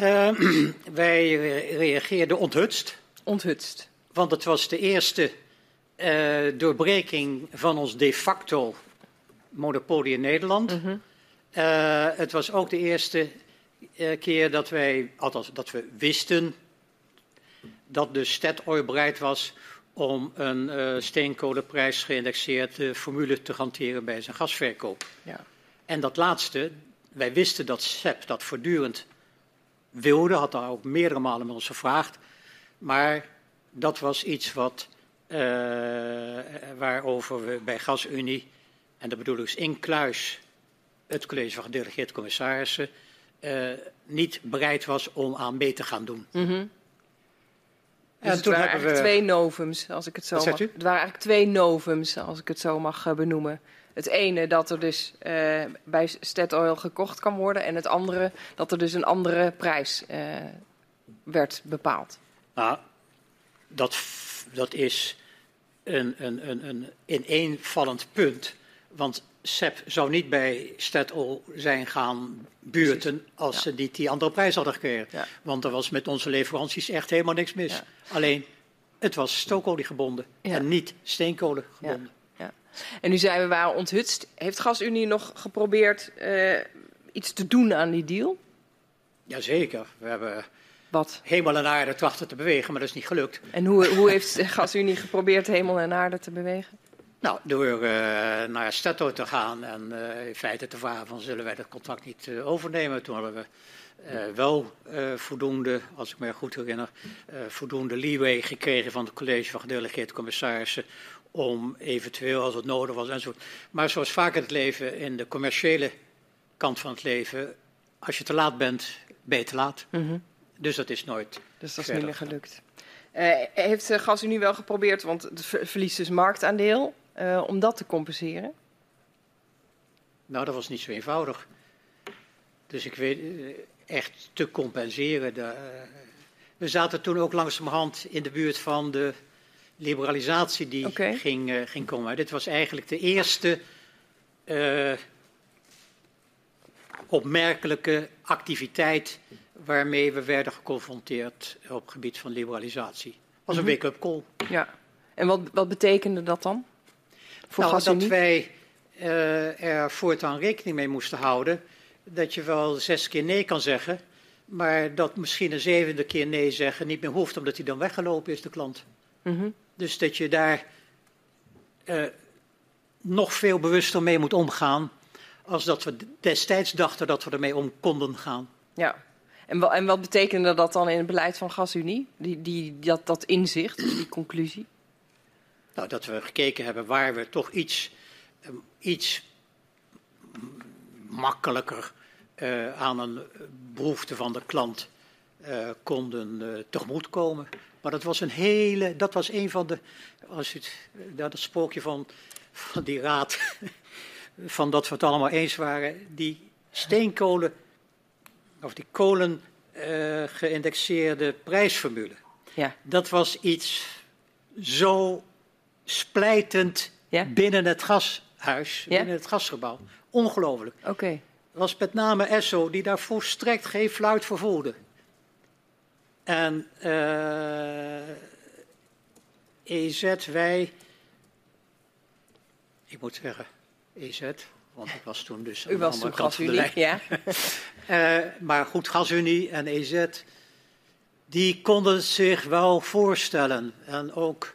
Uh, *clears throat* wij reageerden onthutst. Onthutst. Want het was de eerste uh, doorbreking van ons de facto monopolie in Nederland. Mm -hmm. uh, het was ook de eerste uh, keer dat wij, althans dat we wisten, dat de Statoil bereid was om een steenkolenprijs geïndexeerde formule te hanteren bij zijn gasverkoop. Ja. En dat laatste, wij wisten dat SEP dat voortdurend wilde, had daar ook meerdere malen met ons gevraagd. Maar dat was iets wat, uh, waarover we bij GasUnie, en dat bedoel ik dus in kluis het college van gedelegeerde commissarissen, uh, niet bereid was om aan mee te gaan doen. Mm -hmm. Dus het waren eigenlijk we... twee novums, als ik het zo mag. Het waren eigenlijk twee novums, als ik het zo mag uh, benoemen. Het ene dat er dus uh, bij Statoil gekocht kan worden en het andere dat er dus een andere prijs uh, werd bepaald. Nou, dat, dat is een, een, een, een ineenvallend punt. Want SEP zou niet bij Statoil zijn gaan buurten als Ja. ze niet die andere prijs hadden gekregen. Ja. Want er was met onze leveranties echt helemaal niks mis. Ja. Alleen, het was stookolie gebonden en niet steenkolen gebonden. En nu zijn we waren onthutst. Heeft GasUnie nog geprobeerd eh, iets te doen aan die deal? Jazeker, we hebben Wat? hemel en aarde trachten te bewegen, maar dat is niet gelukt. En hoe, hoe heeft *laughs* GasUnie geprobeerd hemel en aarde te bewegen? Nou, door eh, naar Statoil te gaan en eh, in feite te vragen van zullen wij dat contract niet overnemen. Toen hadden we wel voldoende, als ik me goed herinner, voldoende leeway gekregen van het college van gedelegeerde commissarissen om eventueel als het nodig was enzovoort. Maar zoals vaak in het leven, in de commerciële kant van het leven, als je te laat bent, ben je te laat. Dus dat is nooit. Dus dat is meer gelukt. Eh, heeft uh, GasUnie wel geprobeerd, want het ver- verliest dus marktaandeel, eh, om dat te compenseren? Nou, dat was niet zo eenvoudig. Dus ik weet eh, echt te compenseren. de, we zaten toen ook langzamerhand in de buurt van de liberalisatie die ging, eh, ging komen. Dit was eigenlijk de eerste eh, opmerkelijke activiteit waarmee we werden geconfronteerd op het gebied van liberalisatie. Het was een Mhm. wake-up call. Ja. En wat, wat betekende dat dan? Voor nou, dat wij eh, er voortaan rekening mee moesten houden dat je wel zes keer nee kan zeggen, maar dat misschien een zevende keer nee zeggen niet meer hoeft, omdat hij dan weggelopen is, de klant. Mhm. Dus dat je daar eh, nog veel bewuster mee moet omgaan, als dat we destijds dachten dat we ermee om konden gaan. Ja. En, en wat betekende dat dan in het beleid van GasUnie? Die, die, dat, dat inzicht, dus die conclusie? Nou, dat we gekeken hebben waar we toch iets, eh, iets makkelijker eh, aan een behoefte van de klant eh, konden tegemoetkomen. Maar dat was een hele, dat was een van de, als het, dat sprookje van, van die raad, *laughs* van dat we het allemaal eens waren, die steenkolen, of die kolen eh, geïndexeerde prijsformule. Ja. Dat was iets zo splijtend Ja? binnen het gashuis, Ja? binnen het gasgebouw. Ongelooflijk. Oké. Was met name Esso die daar volstrekt geen fluit voor voelde. En eh EZ, wij, ik moet zeggen EZ, want ik was toen dus aan U de was andere toen kant van de GasUnie, lijn. ja? *laughs* Eh, maar goed, GasUnie en EZ, die konden zich wel voorstellen. En ook,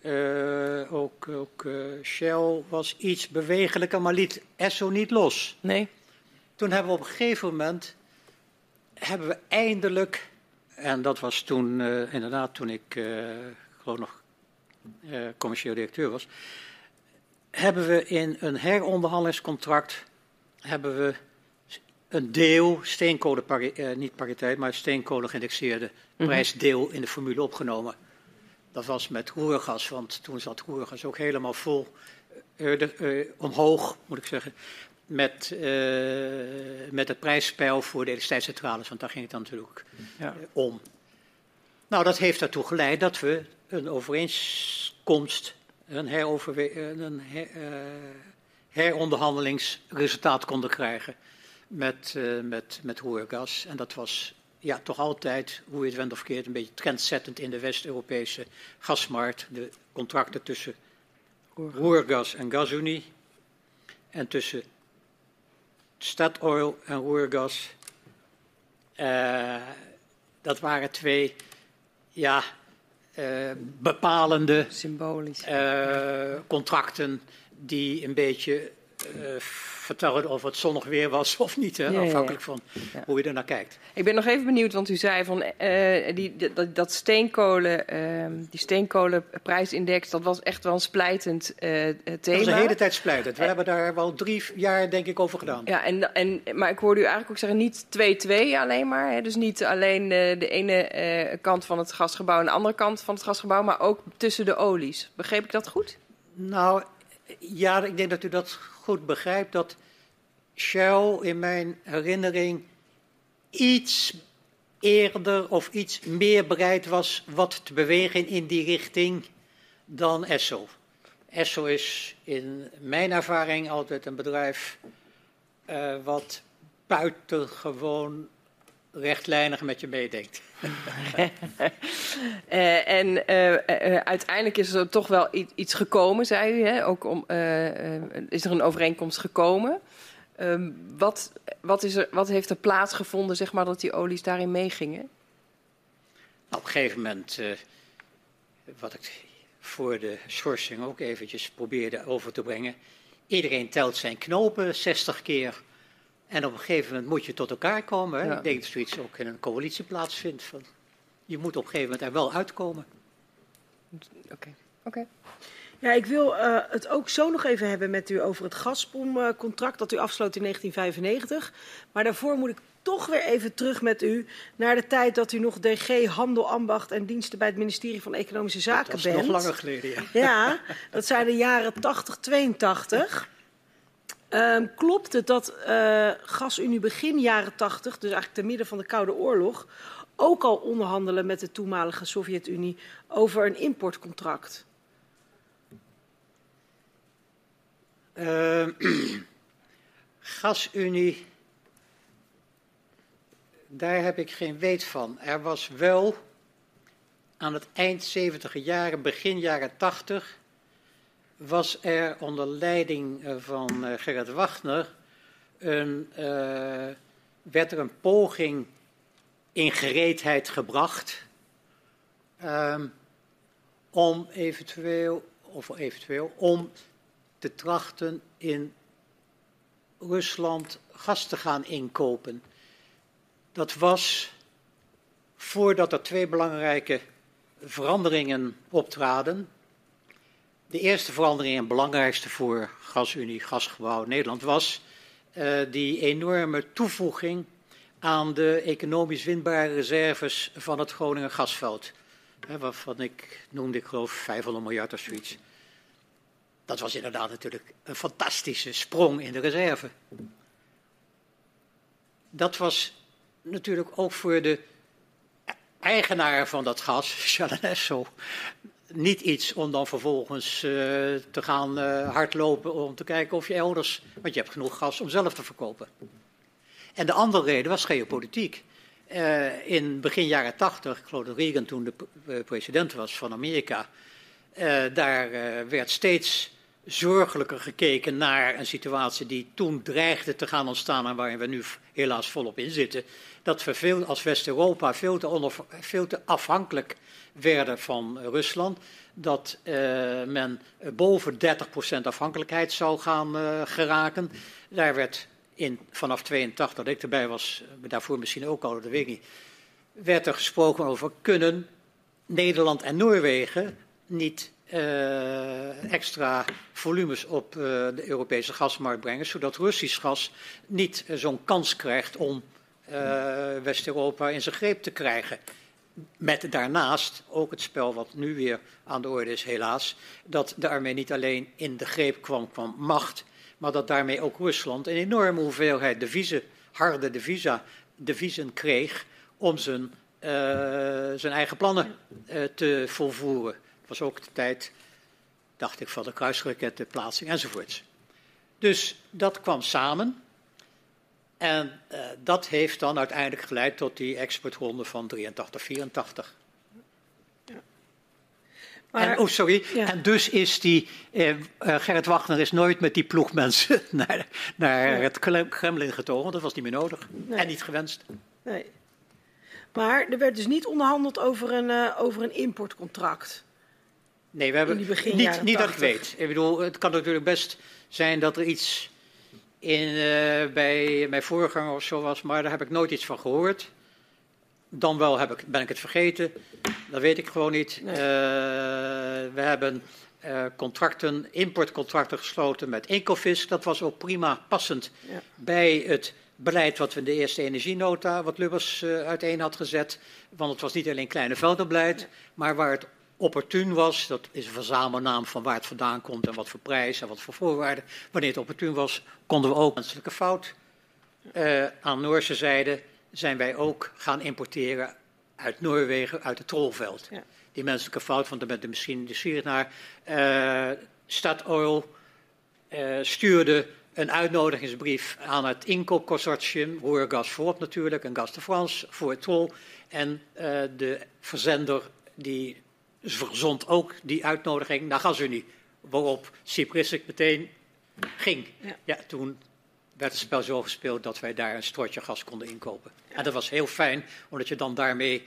eh, ook, ook Shell was iets bewegelijker, maar liet Esso niet los. Nee? Toen hebben we op een gegeven moment, hebben we eindelijk, en dat was toen eh, inderdaad toen ik eh gewoon nog eh, commercieel directeur was, hebben we in een heronderhandelingscontract hebben we een deel steenkolen, niet pariteit, maar steenkolen geïndexeerde prijsdeel in de formule opgenomen. Dat was met roergas, want toen zat roergas ook helemaal vol omhoog, moet ik zeggen, met, eh, met het prijsspel voor de elektriciteitscentrales, want daar ging het dan natuurlijk Ja. eh, om. Nou, dat heeft ertoe geleid dat we een overeenkomst, een, een her- eh, heronderhandelingsresultaat konden krijgen met, eh met, met roergas. En dat was ja, toch altijd, hoe je het went of keert, een beetje trendzettend in de West-Europese gasmarkt. De contracten tussen roergas en gasunie en tussen Statoil en roergas. Eh, dat waren twee ja, eh, bepalende Symbolisch. eh, contracten die een beetje eh, vertelden of het zonnig weer was of niet, hè, Ja, afhankelijk van Ja. hoe je er naar kijkt. Ik ben nog even benieuwd, want u zei van eh, die, dat, dat steenkolen, ehm, die steenkolenprijsindex, dat was echt wel een splijtend eh, Dat thema. was een hele tijd splijtend. We hebben daar wel drie jaar denk ik over gedaan. Ja, en, en, maar ik hoorde u eigenlijk ook zeggen niet 2-2 alleen maar. Hè? Dus niet alleen de ene kant van het gasgebouw en de andere kant van het gasgebouw, maar ook tussen de olies. Begreep ik dat goed? Nou, ja, ik denk dat u dat goed begrijpt. Dat Shell in mijn herinnering iets eerder of iets meer bereid was wat te bewegen in die richting dan Esso. Esso is in mijn ervaring altijd een bedrijf uh, wat buitengewoon rechtlijnig met je meedenkt. uh, *laughs* en uh, uiteindelijk is er toch wel iets gekomen, zei u. Hè? Ook om, is er een overeenkomst gekomen. Ehm, wat, wat, is er, wat heeft er plaatsgevonden, zeg maar, dat die olies daarin meegingen? Nou, op een gegeven moment, wat ik voor de sourcing ook eventjes probeerde over te brengen. Iedereen telt zijn knopen 60 keer. En op een gegeven moment moet je tot elkaar komen. Ik denk dat zoiets ook in een coalitie plaatsvindt. Van, je moet op een gegeven moment er wel uitkomen. Oké. Oké. Ja, ik wil uh, het ook zo nog even hebben met u over het Gazprom-contract dat u afsloot in 1995. Maar daarvoor moet ik toch weer even terug met u naar de tijd dat u nog DG Handel, Ambacht en Diensten bij het ministerie van Economische Zaken bent. Dat is nog langer geleden, ja. Ja, dat zijn de jaren 80, 82. Um, klopt het dat uh, GasUnie begin jaren 80, dus eigenlijk te midden van de Koude Oorlog, ook al onderhandelen met de toenmalige Sovjet-Unie over een importcontract? Uh, *clears throat* GasUnie, daar heb ik geen weet van. Er was wel aan het eind 70 jaren, begin jaren 80, was er onder leiding eh, van uh, Gerrit Wagner een, uh, werd er een poging in gereedheid gebracht um, om eventueel, of eventueel, om te trachten in Rusland gas te gaan inkopen. Dat was voordat er twee belangrijke veranderingen optraden. De eerste verandering en belangrijkste voor GasUnie, Gasgebouw Nederland, was uh, die enorme toevoeging aan de economisch winbare reserves van het Groningen gasveld. Hè, waarvan ik noemde, ik geloof, 500 miljard of zoiets. Dat was inderdaad natuurlijk een fantastische sprong in de reserve. Dat was natuurlijk ook voor de eigenaar van dat gas, *laughs* Chalanesso, niet iets om dan vervolgens uh, te gaan uh, hardlopen om te kijken of je elders, want je hebt genoeg gas om zelf te verkopen. En de andere reden was geopolitiek. Uh, in begin jaren tachtig, dat Reagan toen de president was van Amerika, daar werd steeds zorgelijker gekeken naar een situatie die toen dreigde te gaan ontstaan en waarin we nu helaas volop in zitten. Dat we veel, als West-Europa veel, veel te afhankelijk werden van Rusland. Dat uh, men boven 30% afhankelijkheid zou gaan uh, geraken. Daar werd in, vanaf 82, dat ik erbij was, daarvoor misschien ook al, dat weet ik niet, werd er gesproken over kunnen Nederland en Noorwegen niet extra volumes op de Europese gasmarkt brengen, zodat Russisch gas niet zo'n kans krijgt om West-Europa in zijn greep te krijgen. Met daarnaast ook het spel wat nu weer aan de orde is, helaas, dat de armee niet alleen in de greep kwam van macht, maar dat daarmee ook Rusland een enorme hoeveelheid deviezen, harde devisa, deviezen kreeg om zijn, zijn eigen plannen te volvoeren was ook de tijd, dacht ik, van de kruisrakettenplaatsing enzovoorts. Dus dat kwam samen. En uh, dat heeft dan uiteindelijk geleid tot die exportronde van 83, 84. Ja. Maar, en, oh, sorry. Ja. En dus is die. Eh, uh, Gerrit Wagner is nooit met die ploegmensen *laughs* naar, naar ja. het Kremlin getogen. Dat was niet meer nodig. Nee. En niet gewenst. Nee. Maar er werd dus niet onderhandeld over een, uh, over een importcontract. Nee, we hebben niet, niet dat ik weet. Ik bedoel, het kan natuurlijk best zijn dat er iets in, uh, bij mijn voorganger of zo was, maar daar heb ik nooit iets van gehoord. Dan wel heb ik, ben ik het vergeten. Dat weet ik gewoon niet. Nee. Uh, we hebben uh, contracten, importcontracten gesloten met Ecofisk. Dat was ook prima passend ja. bij het beleid wat we in de eerste energienota, wat Lubbers uiteen had gezet. Want het was niet alleen kleine veldenbeleid, maar waar het opportun was, dat is een verzamelnaam van waar het vandaan komt en wat voor prijs en wat voor voorwaarden. Wanneer het opportun was, konden we ook menselijke fout. Uh, aan Noorse zijde zijn wij ook gaan importeren uit Noorwegen, uit het Trollveld. Ja. Die menselijke fout, want daar bent u misschien nieuwsgierig naar. Uh, Statoil uh, stuurde een uitnodigingsbrief aan het inkoopconsortium, Roergas Voorop natuurlijk en Gas de France voor het tol. En de verzender die verzond ook die uitnodiging naar GasUnie, waarop Cyprus meteen ging. Ja. ja. toen werd het spel zo gespeeld dat wij daar een stortje gas konden inkopen. Ja. En dat was heel fijn, omdat je dan daarmee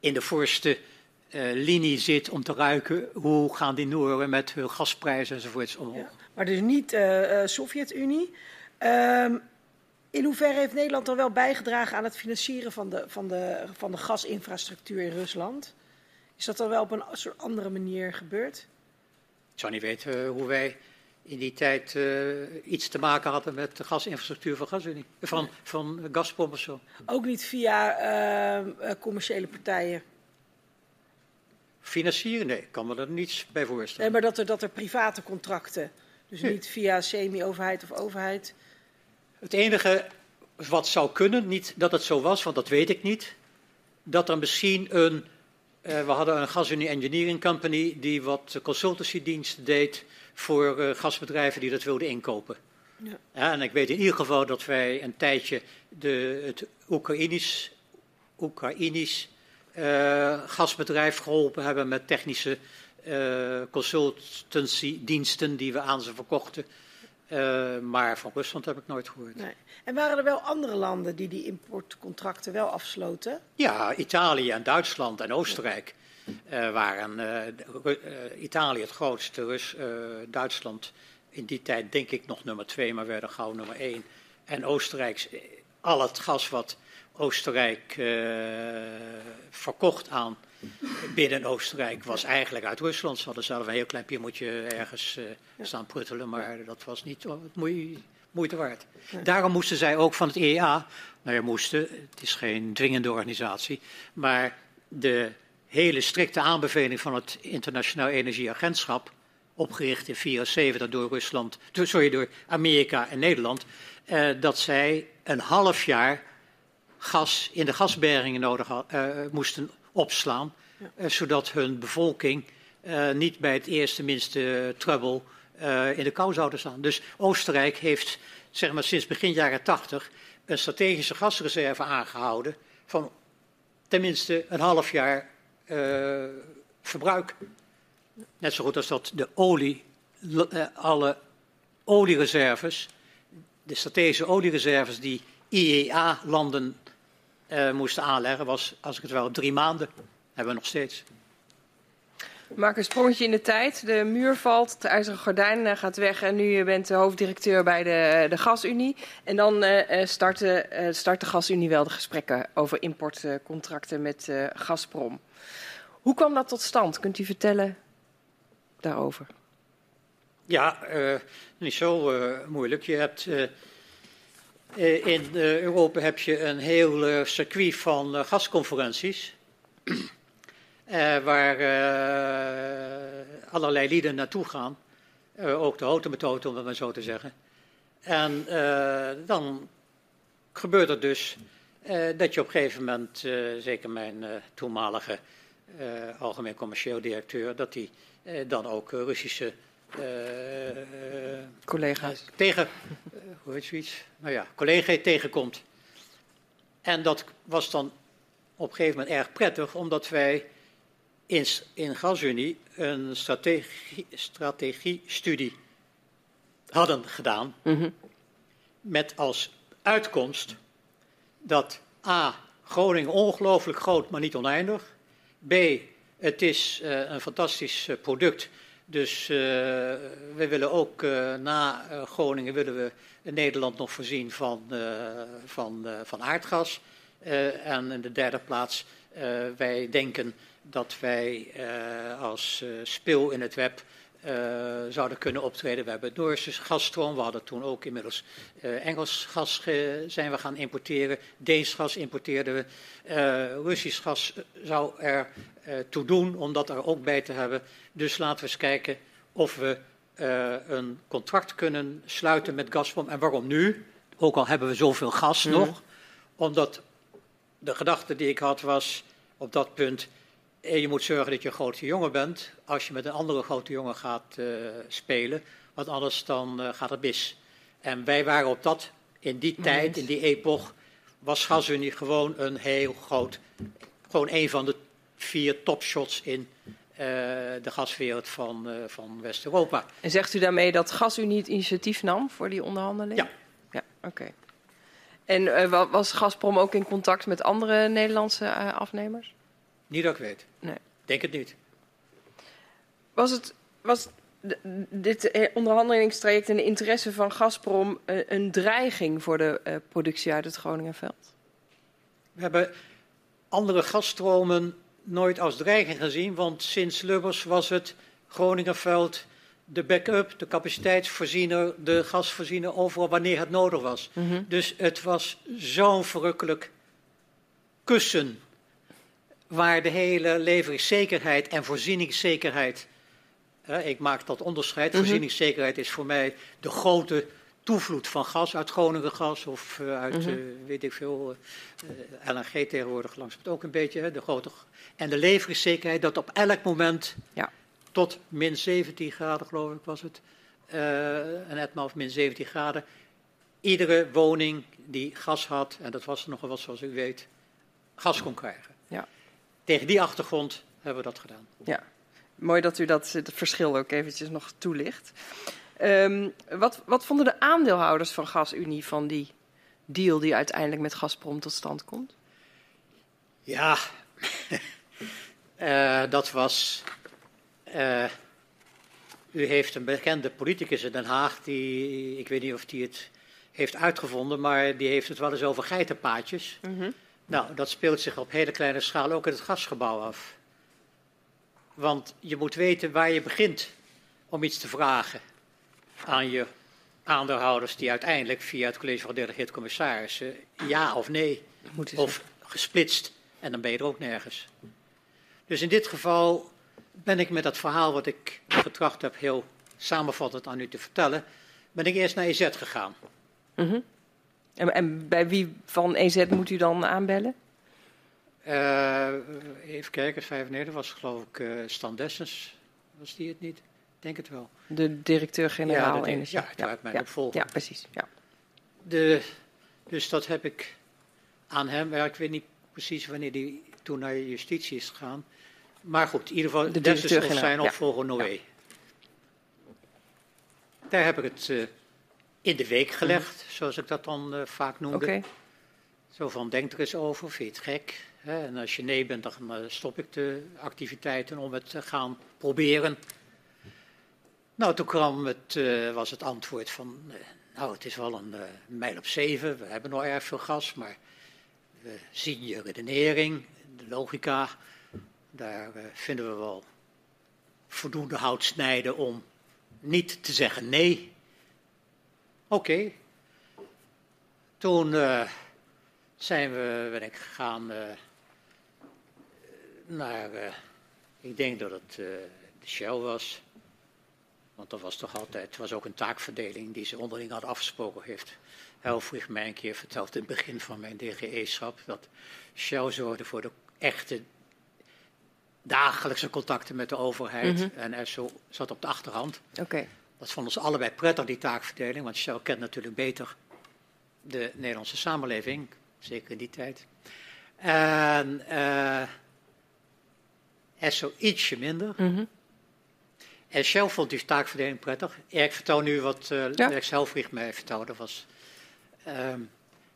in de voorste uh, linie zit om te ruiken hoe gaan die Noorden met hun gasprijzen enzovoorts omhoog. Ja. Maar dus niet uh, Sovjet-Unie. Um, in hoeverre heeft Nederland dan wel bijgedragen aan het financieren van de, van de, van de gasinfrastructuur in Rusland? Is dat dan wel op een soort andere manier gebeurd? Ik zou niet weten hoe wij in die tijd uh, iets te maken hadden met de gasinfrastructuur van Gasunie, van, van Gazprom of zo. Ook niet via uh, commerciële partijen? Financieren? Nee, ik kan me er niets bij voorstellen. Nee, maar dat er, dat er private contracten, dus nee. niet via semi-overheid of overheid? Het enige wat zou kunnen, niet dat het zo was, want dat weet ik niet, dat er misschien een we hadden een GasUnie Engineering Company die wat consultancydiensten deed voor uh, gasbedrijven die dat wilden inkopen. Ja. ja. en ik weet in ieder geval dat wij een tijdje de, het Oekraïnisch, Oekraïnisch uh, gasbedrijf geholpen hebben met technische consultancydiensten die we aan ze verkochten. Uh, maar van Rusland heb ik nooit gehoord. Nee. En waren er wel andere landen die die importcontracten wel afsloten? Ja, Italië en Duitsland en Oostenrijk uh, waren. Uh, Italië het grootste, Rus, Duitsland in die tijd denk ik nog nummer twee, maar werden gauw nummer één. En Oostenrijk, al het gas wat Oostenrijk verkocht aan binnen Oostenrijk was eigenlijk uit Rusland. Ze hadden zelf een heel klein piemotje ergens uh, staan pruttelen, maar dat was niet moeite waard. Daarom moesten zij ook van het EEA, nou ja, moesten, het is geen dwingende organisatie, maar de hele strikte aanbeveling van het Internationaal Energieagentschap, opgericht in 1974 door Rusland, sorry, door Amerika en Nederland, uh, dat zij een half jaar gas in de gasbergingen nodig had, uh, moesten opslaan, ja. uh, zodat hun bevolking uh, niet bij het eerste minste trouble in de kou zouden staan. Dus Oostenrijk heeft zeg maar, sinds begin jaren 80 een strategische gasreserve aangehouden van tenminste een half jaar verbruik. Net zo goed als dat de olie, alle oliereserves, de strategische oliereserves die IEA-landen uh, moesten aanleggen, was, als ik het wel, drie maanden. Hebben we nog steeds. We maken een sprongetje in de tijd. De muur valt, het ijzeren gordijn eh, gaat weg en nu bent de hoofddirecteur bij de, de Gasunie. En dan uh, starten, uh, start de Gasunie wel de gesprekken over importcontracten met uh, Gazprom. Hoe kwam dat tot stand? Kunt u vertellen daarover? Ja, niet zo moeilijk. Je hebt uh, in uh, Europa heb je een heel uh, circuit van gasconferenties. *clears throat* waar allerlei lieden naartoe gaan. ook de houten methode, om het maar zo te zeggen. En dan gebeurt het dus dat je op een gegeven moment, zeker mijn toenmalige algemeen commercieel directeur, dat hij dan ook Russische collega's tegen, hoe heet zoiets? Nou ja, collega tegenkomt. En dat was dan op een gegeven moment erg prettig, omdat wij in, in GasUnie een strategie, strategiestudie hadden gedaan. Mm -hmm. Met als uitkomst dat A. Groningen ongelooflijk groot, maar niet oneindig. B. Het is uh, een fantastisch product. Dus uh, we willen ook na Groningen willen we Nederland nog voorzien van, van, van aardgas. En in de derde plaats, wij denken dat wij als spil in het web zouden kunnen optreden. We hebben Noorse gasstroom, we hadden toen ook inmiddels Engels gas zijn we gaan importeren. Deens gas importeerden we. Russisch gas zou er toe doen om dat er ook bij te hebben. Dus laten we eens kijken of we uh, een contract kunnen sluiten met Gazprom. En waarom nu? Ook al hebben we zoveel gas mm. nog. Omdat de gedachte die ik had was, op dat punt. En je moet zorgen dat je een grote jongen bent als je met een andere grote jongen gaat uh, spelen. Want anders dan uh, gaat het mis. En wij waren op dat, in die tijd, in die epoch, was GasUnie gewoon een heel groot, gewoon een van de vier topshots in de gaswereld van, van West-Europa. En zegt u daarmee dat GasUnie het initiatief nam voor die onderhandeling? Ja. Ja, oké. Okay. En was Gazprom ook in contact met andere Nederlandse afnemers? Niet dat ik weet. Nee. Denk het niet. Was, het, was dit eh, onderhandelingstraject en de interesse van Gazprom eh, een dreiging voor de productie uit het Groningenveld? We hebben andere gasstromen nooit als dreiging gezien, want sinds Lubbers was het Groningenveld de backup, de capaciteitsvoorziener, de gasvoorziener overal wanneer het nodig was. Mm -hmm. Dus het was zo'n verrukkelijk kussen waar de hele leveringszekerheid en voorzieningszekerheid. Hè, ik maak dat onderscheid. Mm -hmm. Voorzieningszekerheid is voor mij de grote toevloed van gas uit Groningen gas of uh, uit, -hmm. uh, weet ik veel, uh, LNG tegenwoordig langs het ook een beetje. Hè, de grote, en de leveringszekerheid dat op elk moment ja. tot min 17 graden, geloof ik was het, en etmaal of min 17 graden, iedere woning die gas had, en dat was er nogal wat zoals u weet, gas kon krijgen. Ja. Tegen die achtergrond hebben we dat gedaan. Ja, mooi dat u dat, het verschil ook eventjes nog toelicht. Um, wat, wat vonden de aandeelhouders van GasUnie van die deal die uiteindelijk met Gazprom tot stand komt? Ja, uh, *laughs* dat was. Uh, u heeft een bekende politicus in Den Haag, die, ik weet niet of die het heeft uitgevonden, maar die heeft het wel eens over geitenpaadjes. Mm -hmm. Nou, dat speelt zich op hele kleine schaal ook in het gasgebouw af. Want je moet weten waar je begint om iets te vragen aan je aandeelhouders die uiteindelijk via het college van delegeerd commissarissen ja of nee of gesplitst en dan ben je er ook nergens. Dus in dit geval ben ik met dat verhaal wat ik getracht heb heel samenvattend aan u te vertellen, ben ik eerst naar EZ gegaan. Mm -hmm. En, en, bij wie van EZ moet u dan aanbellen? Uh, even kijken, 95 was geloof ik uh, Stan Dessens. Was die het niet? Ik denk het wel. De directeur-generaal ja, de, Energie. Ja, het uit mijn ja, opvolger. Ja, precies. Ja. De, dus dat heb ik aan hem. Ja, ik weet niet precies wanneer hij toen naar justitie is gegaan. Maar goed, in ieder geval de Dessens of zijn opvolger Noé. Ja. Daar heb ik het uh, in de week gelegd, mm. zoals ik dat dan uh, vaak noemde. Okay. Zo van, denk er eens over, vind je het gek? Hè? En als je nee bent, dan uh, stop ik de activiteiten om het te gaan proberen. Nou, toen kwam het, uh, was het antwoord van, nou, het is wel een mijl op zeven, we hebben nog erg veel gas, maar we zien je redenering, de logica, daar vinden we wel voldoende hout snijden om niet te zeggen nee. Oké. Toen uh, zijn we, ben ik gegaan uh, naar, uh, ik denk dat het de Shell was. Want dat was toch altijd, het was ook een taakverdeling die ze onderling hadden afgesproken heeft. Helfrich mij een keer verteld in het begin van mijn DGE-schap dat Shell zorgde voor de echte dagelijkse contacten met de overheid. Mm -hmm. En ESSO zat op de achterhand. Oké. Okay. Dat vonden ze allebei prettig, die taakverdeling, want Shell kent natuurlijk beter de Nederlandse samenleving, zeker in die tijd. En uh, ESSO ietsje minder. Mm -hmm. En Shell vond die taakverdeling prettig. Ik vertel nu wat uh, ja. Lex Helfrich mij vertelde. Was, um,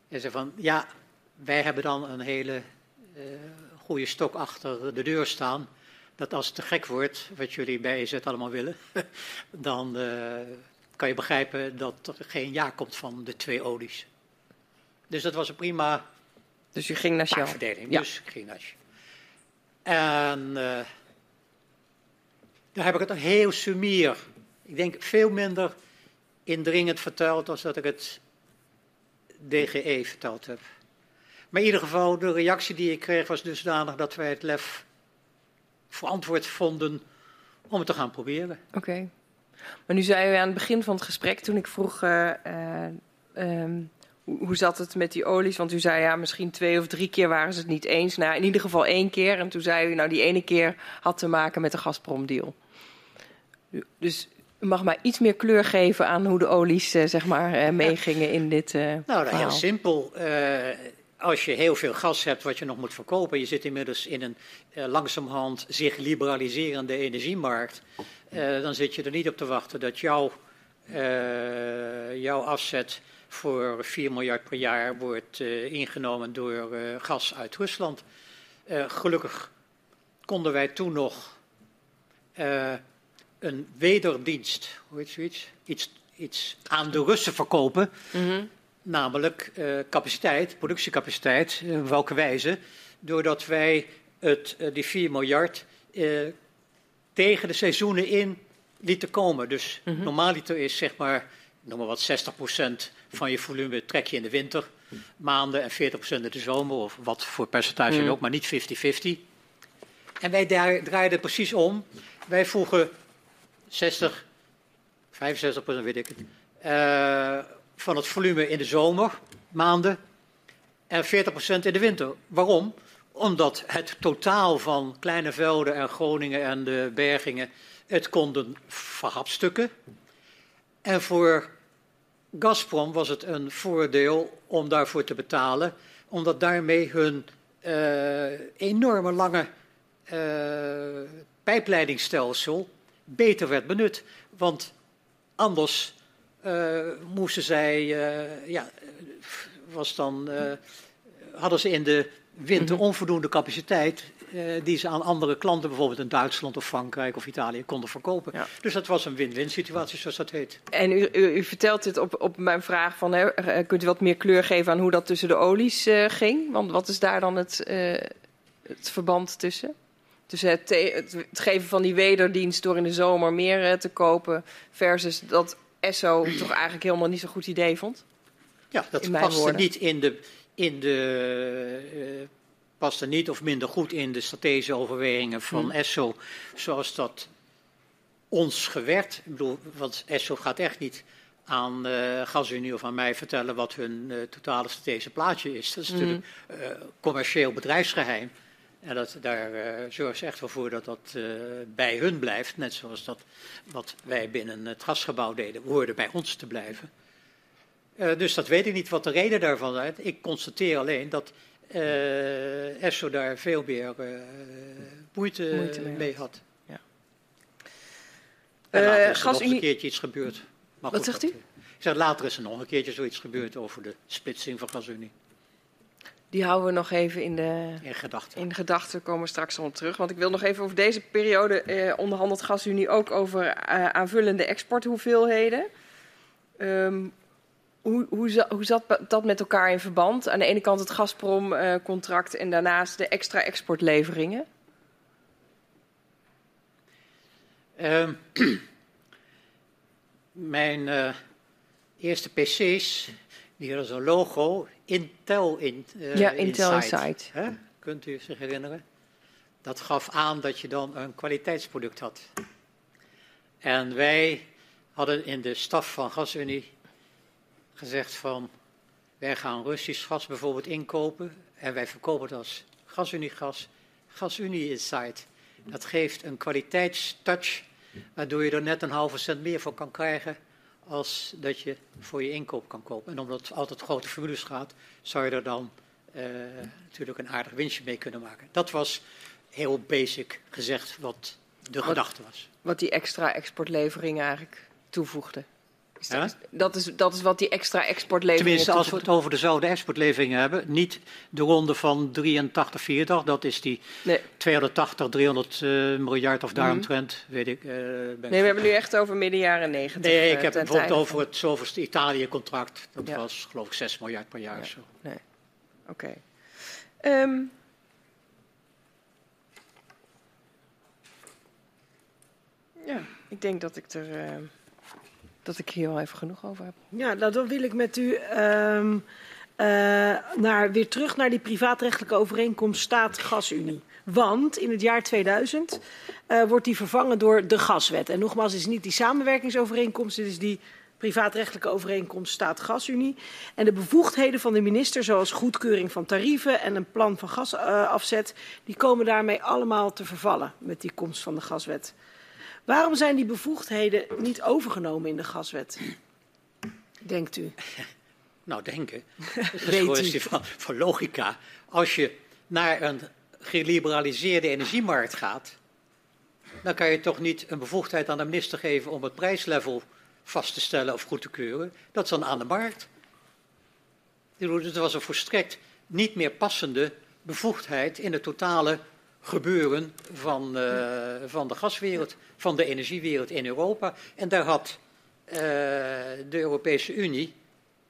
hij zei van, ja, wij hebben dan een hele uh, goede stok achter de deur staan dat als het te gek wordt, wat jullie bij EZ allemaal willen, *laughs* dan uh, kan je begrijpen dat er geen ja komt van de twee olies. Dus dat was een prima dus u ging naar Shell? Ja. Dus ik ging naar Shell. En uh, daar heb ik het heel sumier, ik denk veel minder indringend verteld als dat ik het DGE verteld heb. Maar in ieder geval, de reactie die ik kreeg was dusdanig dat wij het lef verantwoord vonden om het te gaan proberen. Oké. Maar nu zei u aan het begin van het gesprek, toen ik vroeg uh, um, hoe, hoe zat het met die olies? Want u zei ja, misschien twee of drie keer waren ze het niet eens. Nou, in ieder geval één keer. En toen zei u, nou, die ene keer had te maken met de Gazprom-deal. Dus u mag maar iets meer kleur geven aan hoe de olies, eh, zeg maar, eh, meegingen in dit uh, Nou, verhaal. heel simpel. Uh, als je heel veel gas hebt wat je nog moet verkopen, je zit inmiddels in een uh, langzamerhand zich liberaliserende energiemarkt, dan zit je er niet op te wachten dat jouw, jouw afzet voor 4 miljard per jaar wordt ingenomen door gas uit Rusland. gelukkig konden wij toen nog een wederdienst, hoe heet zoiets, iets, iets aan de Russen verkopen. Mm -hmm. Namelijk uh, capaciteit, productiecapaciteit, uh, op welke wijze? Doordat wij het, uh, die 4 miljard tegen de seizoenen in lieten komen. Dus mm -hmm. normaaliter is zeg maar, noem maar wat, 60% van je volume trek je in de winter maanden en 40% in de zomer, of wat voor percentage mm. ook, maar niet 50-50. En wij draaiden precies om. Wij voegen 60, 65 procent weet ik het, uh, van het volume in de zomermaanden en 40 procent in de winter. Waarom? Omdat het totaal van kleine velden en Groningen en de bergingen het konden verhapstukken. En voor Gazprom was het een voordeel om daarvoor te betalen, omdat daarmee hun uh, enorme lange uh, pijpleidingsstelsel beter werd benut. Want anders uh, moesten zij, uh, ja, was dan, uh, hadden ze in de winter onvoldoende capaciteit die ze aan andere klanten, bijvoorbeeld in Duitsland of Frankrijk of Italië, konden verkopen. Ja. Dus dat was een win-win situatie, zoals dat heet. En u, u, u vertelt dit op, op mijn vraag van, hè, kunt u wat meer kleur geven aan hoe dat tussen de olies ging? Want wat is daar dan het, het verband tussen? Dus het, het, het, geven van die wederdienst door in de zomer meer uh, te kopen, versus dat Esso *clears throat* toch eigenlijk helemaal niet zo'n goed idee vond. Ja, dat paste woorden. niet in de, in de uh, paste niet of minder goed in de strategische overwegingen van hmm. Esso, zoals dat ons gewerd. Ik bedoel, want Esso gaat echt niet aan uh, GasUnie of aan mij vertellen wat hun uh, totale strategische plaatje is. Dat is mm. natuurlijk uh, commercieel bedrijfsgeheim. En dat, daar uh, zorgen ze echt wel voor dat dat uh, bij hun blijft. Net zoals dat wat wij binnen het gasgebouw deden, hoorde bij ons te blijven. Uh, dus dat weet ik niet wat de reden daarvan is. Ik constateer alleen dat ESSO daar veel meer moeite, moeite mee, had. Ja. En later is er nog een keertje iets gebeurd. Maar wat goed, zegt u? Ik zeg, later is er nog een keertje zoiets gebeurd over de splitsing van GasUnie. Die houden we nog even in de, in gedachten. In gedachten komen we straks op terug. Want ik wil nog even over deze periode eh, onderhandelt GasUnie ook over uh, aanvullende exporthoeveelheden. Um, hoe, hoe, hoe zat dat met elkaar in verband? Aan de ene kant het Gazprom-contract uh, en daarnaast de extra exportleveringen? Um, *clears throat* mijn uh, eerste PC's die hadden zo'n logo, Intel in, uh, Ja, Intel. Insight. Hè? Kunt u zich herinneren? Dat gaf aan dat je dan een kwaliteitsproduct had. En wij hadden in de staf van GasUnie gezegd van, wij gaan Russisch gas bijvoorbeeld inkopen en wij verkopen het als GasUnie-gas, GasUnie Insight. Dat geeft een kwaliteitstouch, waardoor je er net een halve cent meer voor kan krijgen als dat je voor je inkoop kan kopen. En omdat het altijd grote formules gaat, zou je er dan uh, natuurlijk een aardig winstje mee kunnen maken. Dat was heel basic gezegd wat de wat, gedachte was. Wat die extra exportleveringen eigenlijk toevoegden. Dat, is, dat is wat die extra exportleveringen Tenminste, als we het over dezelfde exportleveringen hebben. Niet de ronde van 83, 84. Dat is die nee. 280, 300 uh, miljard of. Mm -hmm. Weet ik. Uh, nee, we hebben nu echt over midden jaren 90. Nee, ik heb het bijvoorbeeld over het zoveelste Italië-contract. Dat ja. was geloof ik 6 miljard per jaar. Ja. Zo. Nee. Oké. Okay. Um, ja, ik denk dat ik er... Uh, dat ik hier wel even genoeg over heb. Ja, nou, dan wil ik met u um, uh, naar, weer terug naar die privaatrechtelijke overeenkomst Staat-Gasunie. Want in het jaar 2000 uh, wordt die vervangen door de gaswet. En nogmaals, het is niet die samenwerkingsovereenkomst, het is die privaatrechtelijke overeenkomst Staat-Gasunie. En de bevoegdheden van de minister, zoals goedkeuring van tarieven en een plan van gasafzet, uh, die komen daarmee allemaal te vervallen met die komst van de gaswet. Waarom zijn die bevoegdheden niet overgenomen in de gaswet? Denkt u? *laughs* Nou, denken. *laughs* Dat is een kwestie van, van logica. Als je naar een geliberaliseerde energiemarkt gaat, dan kan je toch niet een bevoegdheid aan de minister geven om het prijslevel vast te stellen of goed te keuren. Dat is dan aan de markt. Het was een volstrekt niet meer passende bevoegdheid in het totale gebeuren van, uh, van de gaswereld, van de energiewereld in Europa. En daar had uh, de Europese Unie,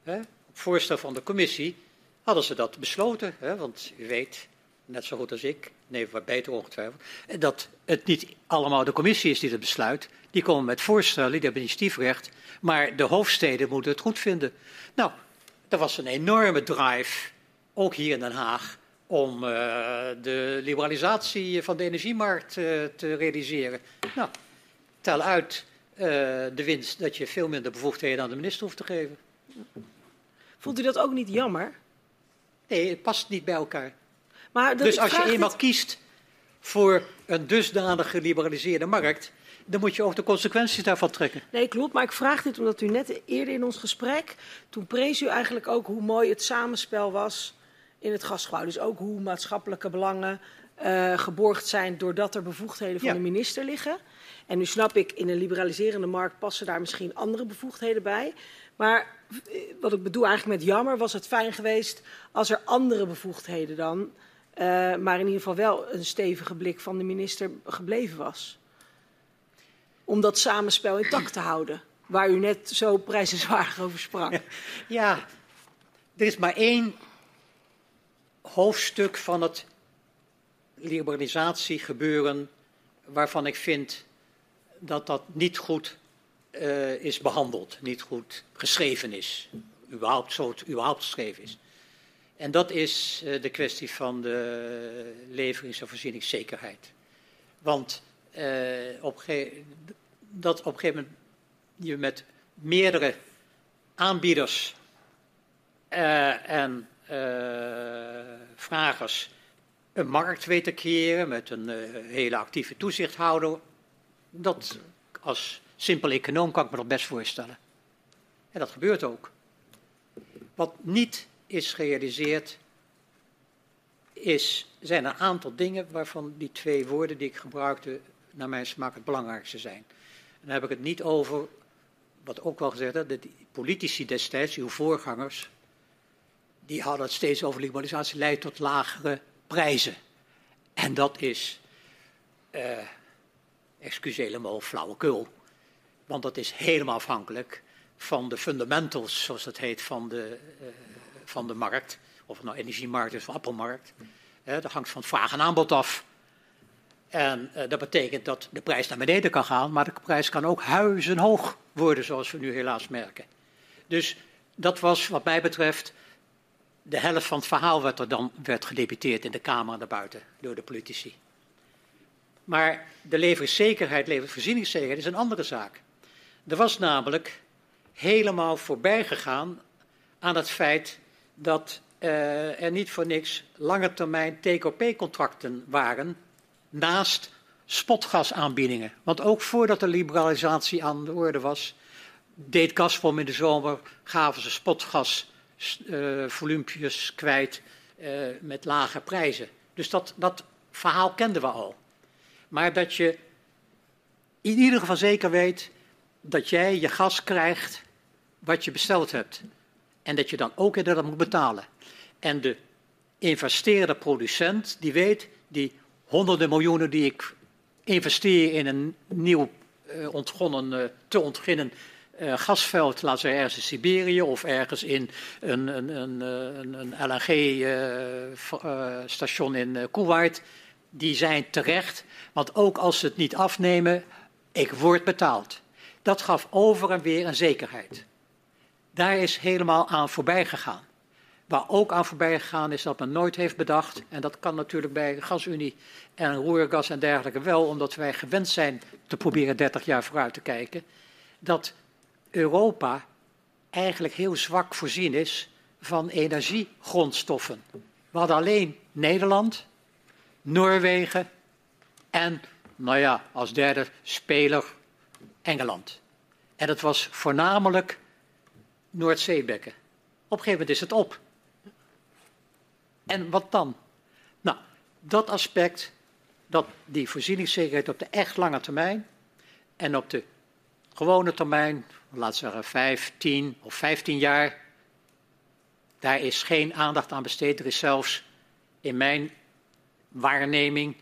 hè, op voorstel van de commissie, hadden ze dat besloten. Hè, want u weet, net zo goed als ik, nee, wat beter ongetwijfeld, dat het niet allemaal de commissie is die het besluit. Die komen met voorstellen, die hebben initiatiefrecht, maar de hoofdsteden moeten het goed vinden. Nou, er was een enorme drive, ook hier in Den Haag, om uh, de liberalisatie van de energiemarkt uh, te realiseren. Nou, tel uit uh, de winst dat je veel minder bevoegdheden aan de minister hoeft te geven. Vond u dat ook niet jammer? Nee, het past niet bij elkaar. Maar dus als je eenmaal dit... kiest voor een dusdanig geliberaliseerde markt, dan moet je ook de consequenties daarvan trekken. Nee, klopt. Maar ik vraag dit omdat u net eerder in ons gesprek, toen prees u eigenlijk ook hoe mooi het samenspel was in het gasgebouw. Dus ook hoe maatschappelijke belangen uh, geborgd zijn doordat er bevoegdheden van ja. de minister liggen. En nu snap ik, in een liberaliserende markt passen daar misschien andere bevoegdheden bij. Maar wat ik bedoel eigenlijk met jammer, was het fijn geweest als er andere bevoegdheden dan, uh, maar in ieder geval wel een stevige blik van de minister gebleven was. Om dat samenspel intact te houden, waar u net zo prijzenswaardig over sprak. Ja, ja er is maar één hoofdstuk van het liberalisatiegebeuren waarvan ik vind dat dat niet goed uh, is behandeld, niet goed geschreven is, überhaupt zo het überhaupt geschreven is. En dat is uh, de kwestie van de leverings- en voorzieningszekerheid. Want uh, op dat op een gegeven moment je met meerdere aanbieders en vragers een markt weet te creëren met een hele actieve toezichthouder, dat als simpel econoom kan ik me dat best voorstellen. En dat gebeurt ook. Wat niet is gerealiseerd, is, zijn een aantal dingen waarvan die twee woorden die ik gebruikte, naar mijn smaak het belangrijkste zijn. En dan heb ik het niet over, wat ook wel gezegd werd, de politici destijds, uw voorgangers, die hadden het steeds over liberalisatie leidt tot lagere prijzen. En dat is, uh, excuseer me, flauwekul. Want dat is helemaal afhankelijk van de fundamentals, zoals het heet, van de, uh, van de markt. Of het nou energiemarkt is of appelmarkt. Dat hangt van vraag en aanbod af. En uh, dat betekent dat de prijs naar beneden kan gaan, maar de prijs kan ook huizenhoog worden, zoals we nu helaas merken. Dus dat was, wat mij betreft, de helft van het verhaal wat er dan werd gedeputeerd in de Kamer en daarbuiten door de politici. Maar de leveringszekerheid, leveringsvoorzieningszekerheid is een andere zaak. Er was namelijk helemaal voorbij gegaan aan het feit dat uh, er niet voor niks lange termijn TKP-contracten waren naast spotgasaanbiedingen. Want ook voordat de liberalisatie aan de orde was, deed Gazprom in de zomer, gaven ze spotgasvolumpjes uh, kwijt uh, met lage prijzen. Dus dat, dat verhaal kenden we al. Maar dat je in ieder geval zeker weet dat jij je gas krijgt wat je besteld hebt. En dat je dan ook dat moet betalen. En de investeerder producent, die weet, die honderden miljoenen die ik investeer in een nieuw uh, ontgonnen, te ontginnen gasveld, laten we ergens in Siberië of ergens in een, een, een, een LNG-station in Kuwait, die zijn terecht. Want ook als ze het niet afnemen, ik word betaald. Dat gaf over en weer een zekerheid. Daar is helemaal aan voorbij gegaan. Waar ook aan voorbij gegaan is dat men nooit heeft bedacht, en dat kan natuurlijk bij GasUnie en roergas en dergelijke wel, omdat wij gewend zijn te proberen 30 jaar vooruit te kijken, dat Europa eigenlijk heel zwak voorzien is van energiegrondstoffen. We hadden alleen Nederland, Noorwegen en, nou ja, als derde speler Engeland. En het was voornamelijk Noordzeebekken. Op een gegeven moment is het op. En wat dan? Nou, dat aspect, dat die voorzieningszekerheid op de echt lange termijn en op de gewone termijn, laten we zeggen 5, 10 of 15 jaar, daar is geen aandacht aan besteed. Er is zelfs in mijn waarneming,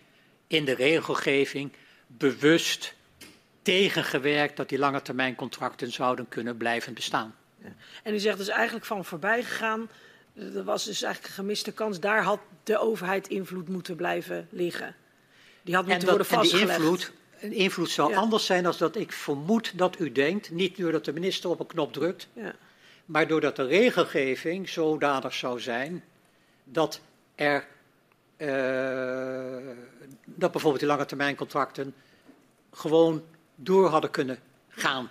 in de regelgeving, bewust tegengewerkt dat die lange termijn contracten zouden kunnen blijven bestaan. En u zegt dus eigenlijk van voorbij gegaan, er was dus eigenlijk een gemiste kans, daar had de overheid invloed moeten blijven liggen. Die had moeten en worden vastgelegd. En die invloed, invloed zou Ja. anders zijn dan dat ik vermoed dat u denkt, niet doordat de minister op een knop drukt, Ja. maar doordat de regelgeving zodanig zou zijn dat er eh, dat bijvoorbeeld die lange termijn contracten gewoon door hadden kunnen gaan.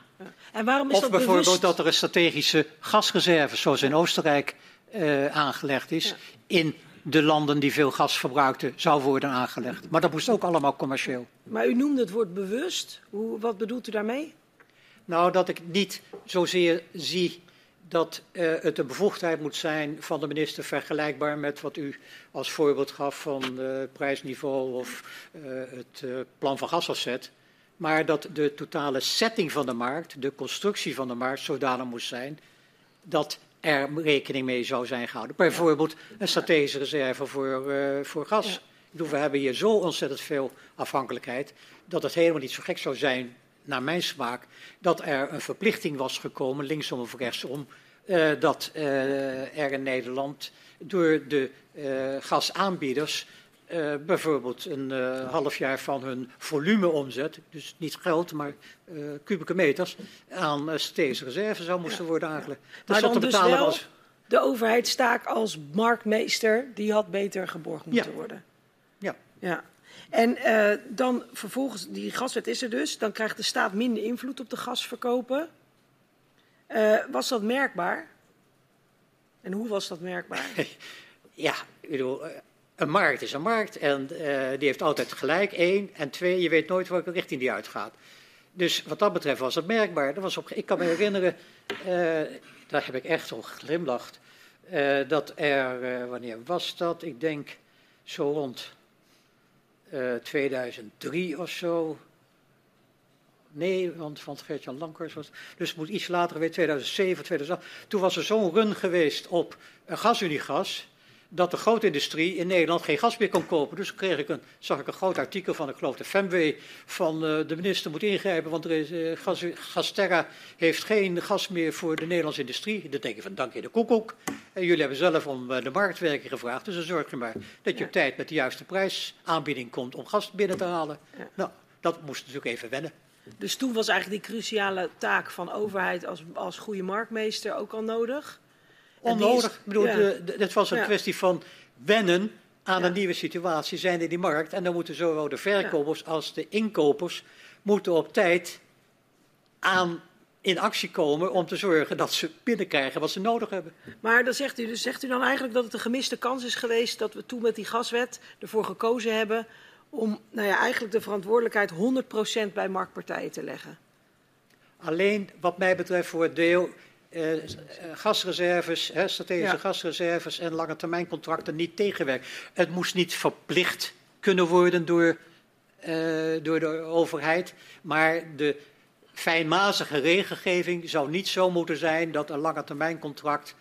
En waarom is Of dat bijvoorbeeld bewust? dat er een strategische gasreserve, zoals in Oostenrijk eh, aangelegd is, in de landen die veel gas verbruikten, zou worden aangelegd. Maar dat moest ook allemaal commercieel. Maar u noemde het woord bewust. Hoe, wat bedoelt u daarmee? Nou, dat ik niet zozeer zie dat eh, het een bevoegdheid moet zijn van de minister vergelijkbaar met wat u als voorbeeld gaf van eh, prijsniveau of eh, het plan van gasafzet. Maar dat de totale setting van de markt, de constructie van de markt, zodanig moest zijn dat er rekening mee zou zijn gehouden. Bijvoorbeeld een strategische reserve voor, eh, voor gas. Ja. Ik bedoel, we hebben hier zo ontzettend veel afhankelijkheid dat het helemaal niet zo gek zou zijn, naar mijn smaak, dat er een verplichting was gekomen, linksom of rechtsom, eh, dat eh, er in Nederland door de gasaanbieders eh, bijvoorbeeld een eh, half jaar van hun volumeomzet, dus niet geld, maar eh, kubieke meters, aan uh, strategische reserve zou moesten worden aangelegd. Dat Maar zat dan te dus betalen wel was. de overheidstaak als marktmeester, die had beter geborgd moeten Ja. worden. Ja. Ja. En dan vervolgens, die gaswet is er dus, dan krijgt de staat minder invloed op de gasverkopen. Was dat merkbaar? En hoe was dat merkbaar? *laughs* Ja, ik bedoel, een markt is een markt en eh, die heeft altijd gelijk, één. En twee, je weet nooit welke richting die uitgaat. Dus wat dat betreft was het merkbaar. Dat was op, ik kan me herinneren, eh, daar heb ik echt om geglimlacht, eh, dat er, wanneer was dat? Ik denk zo rond eh, 2003 of zo. Nee, want, want Gert-Jan Lankers was. Dus het moet iets later geweest, 2007, 2008. Toen was er zo'n run geweest op uh, gasuniegas. Dat de grote industrie in Nederland geen gas meer kon kopen. Dus kreeg ik een, zag ik een groot artikel van, ik geloof de FEMW. van uh, de minister moet ingrijpen. want er is, uh, gas, Gasterra heeft geen gas meer voor de Nederlandse industrie. Dan denk je van dank je de koekoek. En jullie hebben zelf om uh, de marktwerking gevraagd. Dus dan zorg je maar dat je ja. op tijd met de juiste prijsaanbieding komt om gas binnen te halen. Ja. Nou, dat moest natuurlijk even wennen. Dus toen was eigenlijk die cruciale taak van overheid als, als goede marktmeester ook al nodig? Onnodig. Is, ik bedoel, ja. de, de, het was een ja. kwestie van wennen aan een nieuwe situatie, zijn in die markt. En dan moeten zowel de verkopers als de inkopers moeten op tijd aan in actie komen om te zorgen dat ze binnenkrijgen wat ze nodig hebben. Maar dan zegt u, dus zegt u dan eigenlijk dat het een gemiste kans is geweest dat we toen met die gaswet ervoor gekozen hebben om nou ja, eigenlijk de verantwoordelijkheid 100% bij marktpartijen te leggen? Alleen wat mij betreft voor het deel uh, gasreserves, hè, strategische ja. gasreserves en lange termijn contracten niet tegenwerken. Het moest niet verplicht kunnen worden door, uh, door de overheid, maar de fijnmazige regelgeving zou niet zo moeten zijn dat een lange termijn contract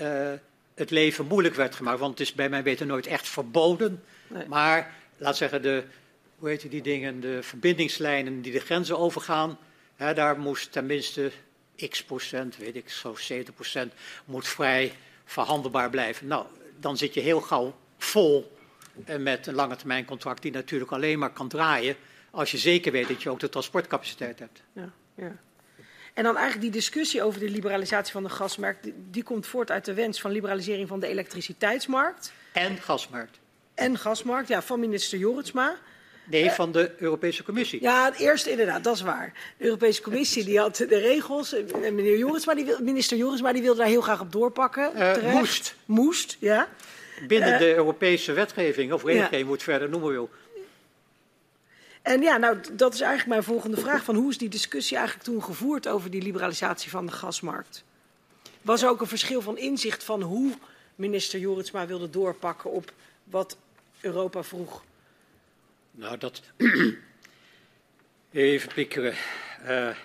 uh, het leven moeilijk werd gemaakt. Want het is bij mijn weten nooit echt verboden, nee. maar laat zeggen de, hoe heet die dingen, de verbindingslijnen die de grenzen overgaan, hè, daar moest tenminste x procent, weet ik, zo 70 procent, moet vrij verhandelbaar blijven. Nou, dan zit je heel gauw vol met een lange termijn contract die natuurlijk alleen maar kan draaien als je zeker weet dat je ook de transportcapaciteit hebt. Ja, ja. En dan eigenlijk die discussie over de liberalisatie van de gasmarkt, die, die komt voort uit de wens van liberalisering van de elektriciteitsmarkt. En gasmarkt. En gasmarkt, ja, van minister Joritsma. Nee, van de Europese Commissie. Ja, het eerste inderdaad, dat is waar. De Europese Commissie die had de regels. En meneer Jorisma, die wil, minister Jorisma die wilde daar heel graag op doorpakken. Eh, moest. Moest, ja. Binnen Eh, de Europese wetgeving, of regelgeving, hoe het verder noemen wil. En ja, nou, dat is eigenlijk mijn volgende vraag. Van hoe is die discussie eigenlijk toen gevoerd over die liberalisatie van de gasmarkt? Was er ook een verschil van inzicht van hoe minister Joritsma wilde doorpakken op wat Europa vroeg? Nou, dat. *clears throat* Even pikkeren. Eh,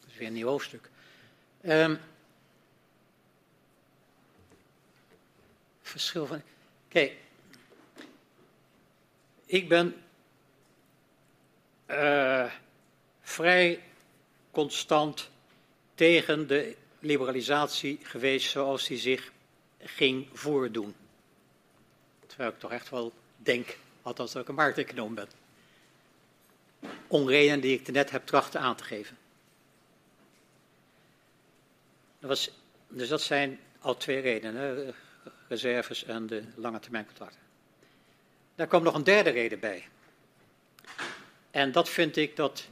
dat is weer een nieuw hoofdstuk. Ehm, verschil van. Kijk, ik ben eh, vrij constant tegen de liberalisatie geweest zoals die zich ging voordoen. Terwijl ik toch echt wel denk, althans dat ik een markteconoom ben. Om redenen die ik net heb trachten aan te geven. Dat was, dus dat zijn al twee redenen, reserves en de lange termijn contracten. Daar kwam nog een derde reden bij. En dat vind ik dat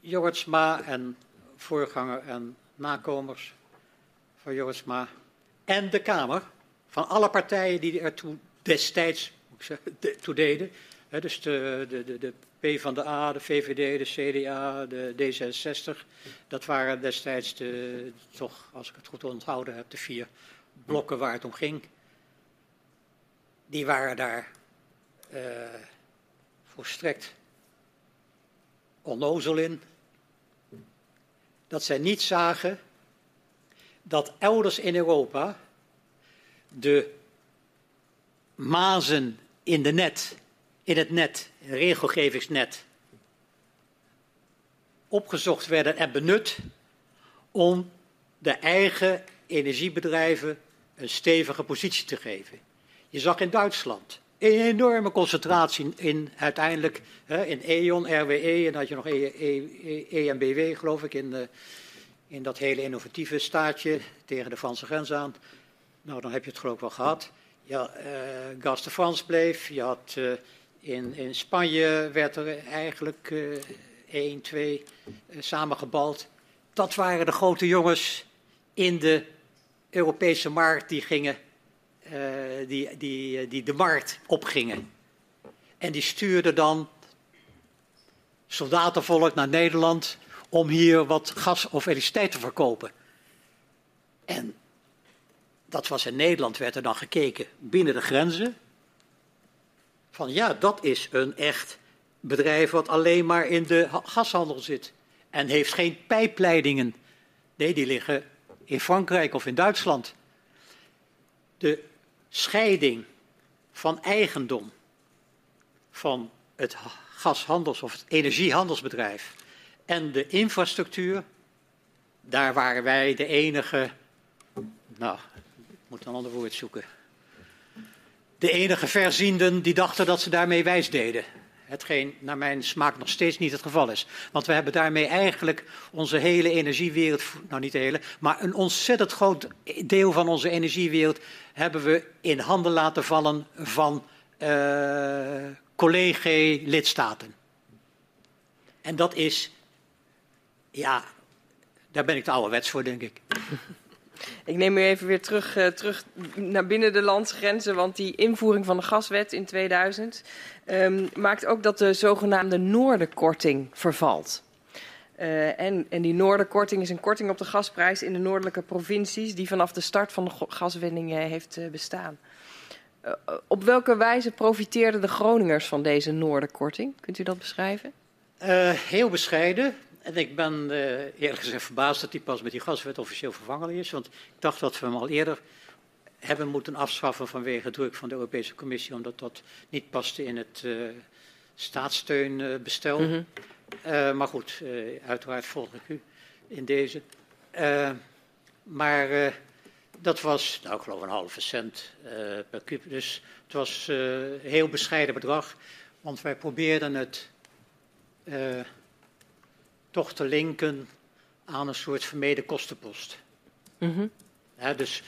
Jorritsma en voorganger en nakomers van Jorritsma en de Kamer, van alle partijen die ertoe destijds de- toe deden, hè, dus de, de, de, de PvdA, de VVD, de CDA, de D66, dat waren destijds de, toch, als ik het goed onthouden heb, de vier blokken waar het om ging. Die waren daar eh, volstrekt onnozel in. Dat zij niet zagen dat elders in Europa de mazen in, de net, in het net, regelgevingsnet, opgezocht werden en benut om de eigen energiebedrijven een stevige positie te geven. Je zag in Duitsland een enorme concentratie in uiteindelijk in E.ON, RWE en dan had je nog E, e, e, EMBW geloof ik in, eh, in dat hele innovatieve staatje tegen de Franse grens aan. Nou, dan heb je het geloof ik wel gehad. Ja, eh Gas de France bleef. Je had eh, in, in Spanje werd er eigenlijk eh één, twee samengebald. Dat waren de grote jongens in de Europese markt die gingen, die, die, die de markt opgingen. En die stuurden dan soldatenvolk naar Nederland om hier wat gas of elektriciteit te verkopen. En dat was in Nederland, werd er dan gekeken binnen de grenzen. Van ja, dat is een echt bedrijf wat alleen maar in de ha- gashandel zit. En heeft geen pijpleidingen. Nee, die liggen in Frankrijk of in Duitsland. De scheiding van eigendom van het ha- gashandels- of het energiehandelsbedrijf en de infrastructuur, daar waren wij de enige, nou, ik moet een ander woord zoeken. De enige verzienden die dachten dat ze daarmee wijs deden. Hetgeen naar mijn smaak nog steeds niet het geval is. Want we hebben daarmee eigenlijk onze hele energiewereld, nou niet de hele, maar een ontzettend groot deel van onze energiewereld hebben we in handen laten vallen van eh collega-lidstaten. En dat is, ja, daar ben ik te ouderwets voor, denk ik. *laughs* Ik neem u even weer terug, eh, terug naar binnen de landsgrenzen, want die invoering van de gaswet in 2000 ehm, maakt ook dat de zogenaamde Noorderkorting vervalt. Eh, en, en die Noorderkorting is een korting op de gasprijs in de noordelijke provincies die vanaf de start van de gaswinning eh, heeft bestaan. Op welke wijze profiteerden de Groningers van deze Noorderkorting? Kunt u dat beschrijven? Heel bescheiden. En ik ben eh, eerlijk gezegd verbaasd dat die pas met die gaswet officieel vervangen is. Want ik dacht dat we hem al eerder hebben moeten afschaffen vanwege druk van de Europese Commissie, omdat dat niet paste in het eh staatssteunbestel. Mhm. Eh, maar goed, uiteraard volg ik u in deze. Maar dat was, nou ik geloof een halve cent per kub. Dus het was een heel bescheiden bedrag. Want wij probeerden het toch te linken aan een soort vermeden kostenpost. Mhm. Dus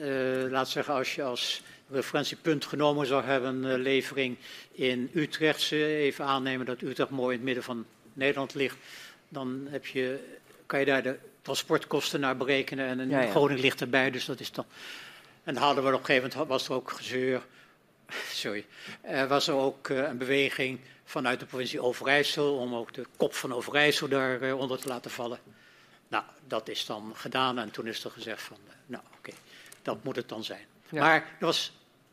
uh, laat zeggen, als je als referentiepunt genomen zou hebben, uh, levering in Utrecht, even aannemen dat Utrecht mooi in het midden van Nederland ligt, dan heb je, kan je daar de transportkosten naar berekenen en een ja, ja. Groningen ligt erbij, dus dat is dan. En dan hadden we op een gegeven moment, was er ook gezeur, *laughs* sorry, er was er ook uh, een beweging vanuit de provincie Overijssel om ook de kop van Overijssel daaronder te laten vallen. Nou, dat is dan gedaan en toen is er gezegd van, nou oké, okay, dat moet het dan zijn. Ja. Maar er was,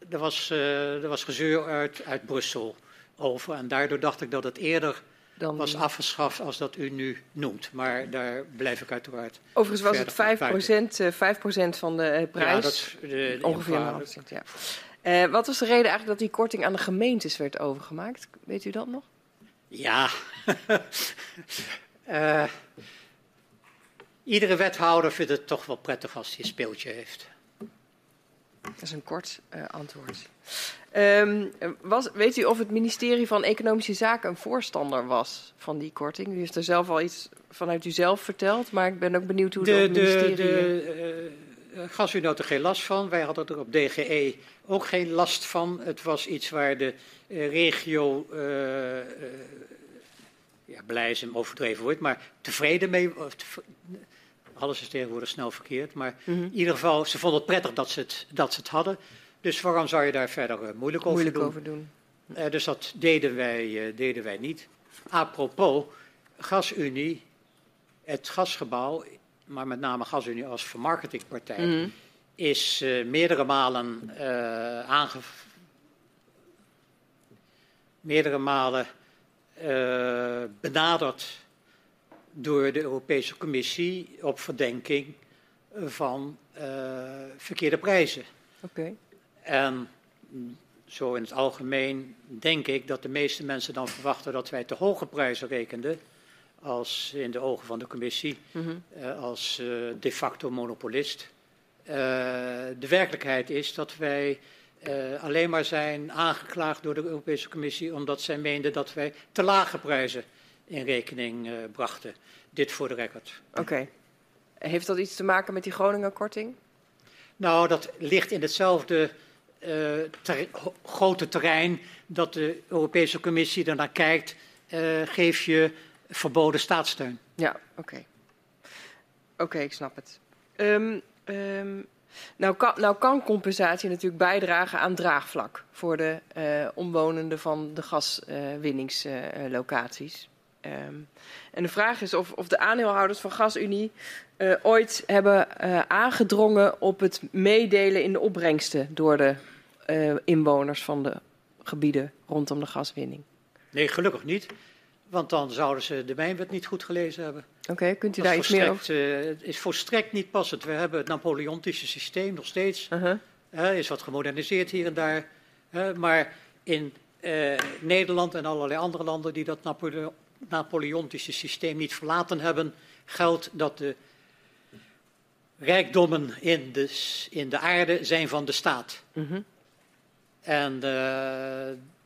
er, was, er was gezeur uit, uit Brussel over en daardoor dacht ik dat het eerder dan... was afgeschaft als dat u nu noemt. Maar daar blijf ik uiteraard. Overigens was het 5 procent, 5 van de prijs. Ja, dat is de, de ongeveer. ja. Uh, wat was de reden eigenlijk dat die korting aan de gemeentes werd overgemaakt? Weet u dat nog? Ja. uh, *laughs* iedere wethouder vindt het toch wel prettig als hij een speeltje heeft. Dat is een kort uh, antwoord. Um, was, weet u of het ministerie van Economische Zaken een voorstander was van die korting? U heeft er zelf al iets vanuit uzelf verteld, maar ik ben ook benieuwd hoe de, het ministerie... De, de, Gasunie had er geen last van. Wij hadden er op DGE ook geen last van. Het was iets waar de uh, regio, uh, ja, blij is hem overdreven wordt, maar tevreden mee. alles is tegenwoordig snel verkeerd, maar mm -hmm. in ieder geval, ze vonden het prettig dat ze het, dat ze het hadden. Dus waarom zou je daar verder moeilijk over moeilijk doen? Over doen. dus dat deden wij, deden wij niet. Apropos, Gasunie, het gasgebouw maar met name GasUnie als vermarketingpartij, mm. is uh, meerdere malen uh, aange... meerdere malen uh, benaderd door de Europese Commissie op verdenking van verkeerde prijzen. Okay. En zo in het algemeen denk ik dat de meeste mensen dan verwachten dat wij te hoge prijzen rekenden als in de ogen van de commissie mm -hmm. uh, als uh, de facto monopolist. Uh, de werkelijkheid is dat wij alleen maar zijn aangeklaagd door de Europese Commissie omdat zij meenden dat wij te lage prijzen in rekening brachten. Dit voor de record. Oké. Okay. Heeft dat iets te maken met die Groningen-korting? Nou, dat ligt in hetzelfde ter grote terrein dat de Europese Commissie ernaar kijkt. geef je verboden staatssteun. Ja, oké. Okay. Oké, okay, ik snap het. Um, um, nou, kan, nou kan compensatie natuurlijk bijdragen aan draagvlak voor de uh, omwonenden van de gaswinningslocaties. Uh, um, en de vraag is of, of de aandeelhouders van GasUnie uh, ooit hebben uh, aangedrongen op het meedelen in de opbrengsten door de inwoners van de gebieden rondom de gaswinning. Nee, gelukkig niet. Want dan zouden ze de mijnwet niet goed gelezen hebben. Oké, okay, kunt u daar iets meer over? Uh, het is volstrekt niet passend. We hebben het Napoleontische systeem nog steeds. Uh -huh. uh, is wat gemoderniseerd hier en daar. maar in uh, Nederland en allerlei andere landen die dat Napole Napoleontische systeem niet verlaten hebben, geldt dat de rijkdommen in de, in de aarde zijn van de staat. -huh. En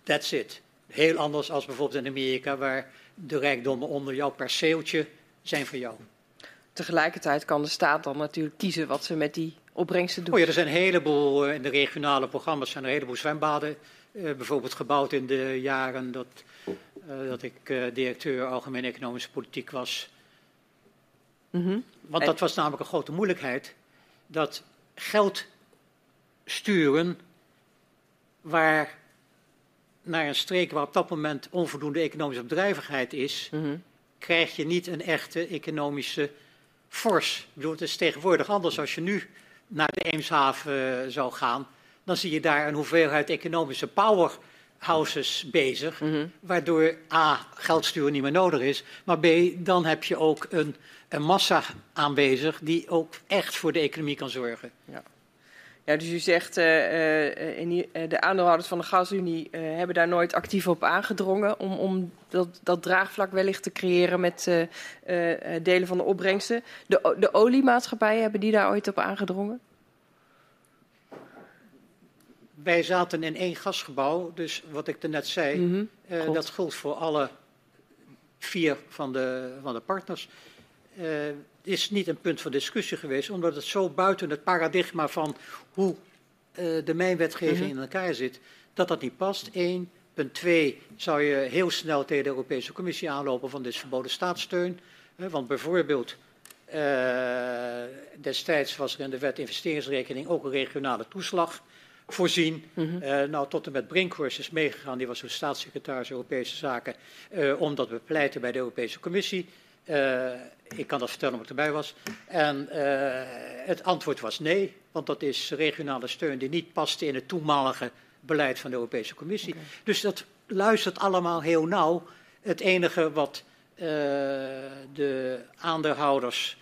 that's it. Heel anders als bijvoorbeeld in Amerika, waar de rijkdommen onder jouw perceeltje zijn voor jou. Tegelijkertijd kan de staat dan natuurlijk kiezen wat ze met die opbrengsten doen. Oh ja, er zijn een heleboel, in de regionale programma's zijn er een heleboel zwembaden. Uh, bijvoorbeeld gebouwd in de jaren dat, uh, dat ik uh, directeur Algemene Economische Politiek was. Mm -hmm. Want dat was namelijk een grote moeilijkheid. Dat geld sturen waar naar een streek waar op dat moment onvoldoende economische bedrijvigheid is, mm -hmm. krijg je niet een echte economische force. Ik bedoel, het is tegenwoordig anders als je nu naar de Eemshaven uh, zou gaan. Dan zie je daar een hoeveelheid economische powerhouses bezig. Mm -hmm. Waardoor A, geldstuur niet meer nodig is. Maar B, dan heb je ook een, een massa aanwezig die ook echt voor de economie kan zorgen. Ja. Ja, dus u zegt, uh, de aandeelhouders van de gasunie uh, hebben daar nooit actief op aangedrongen om, om dat, dat draagvlak wellicht te creëren met delen van de opbrengsten. De, de oliemaatschappijen, hebben die daar ooit op aangedrongen? Wij zaten in één gasgebouw, dus wat ik net zei, mm -hmm. dat geldt voor alle vier van de, van de partners. Uh, is niet een punt van discussie geweest, omdat het zo buiten het paradigma van hoe uh, de mijnwetgeving mm -hmm. in elkaar zit, dat dat niet past. Eén. Punt twee, zou je heel snel tegen de Europese Commissie aanlopen van dit verboden staatssteun. Want bijvoorbeeld, destijds was er in de wet investeringsrekening ook een regionale toeslag voorzien. Mm -hmm. uh, nou, tot en met Brinkhorst is meegegaan, die was toen staatssecretaris Europese Zaken, uh, om dat bepleiten bij de Europese Commissie. Uh, ik kan dat vertellen omdat ik erbij was. En het antwoord was nee, want dat is regionale steun die niet paste in het toenmalige beleid van de Europese Commissie. Okay. Dus dat luistert allemaal heel nauw. Het enige wat de aandeelhouders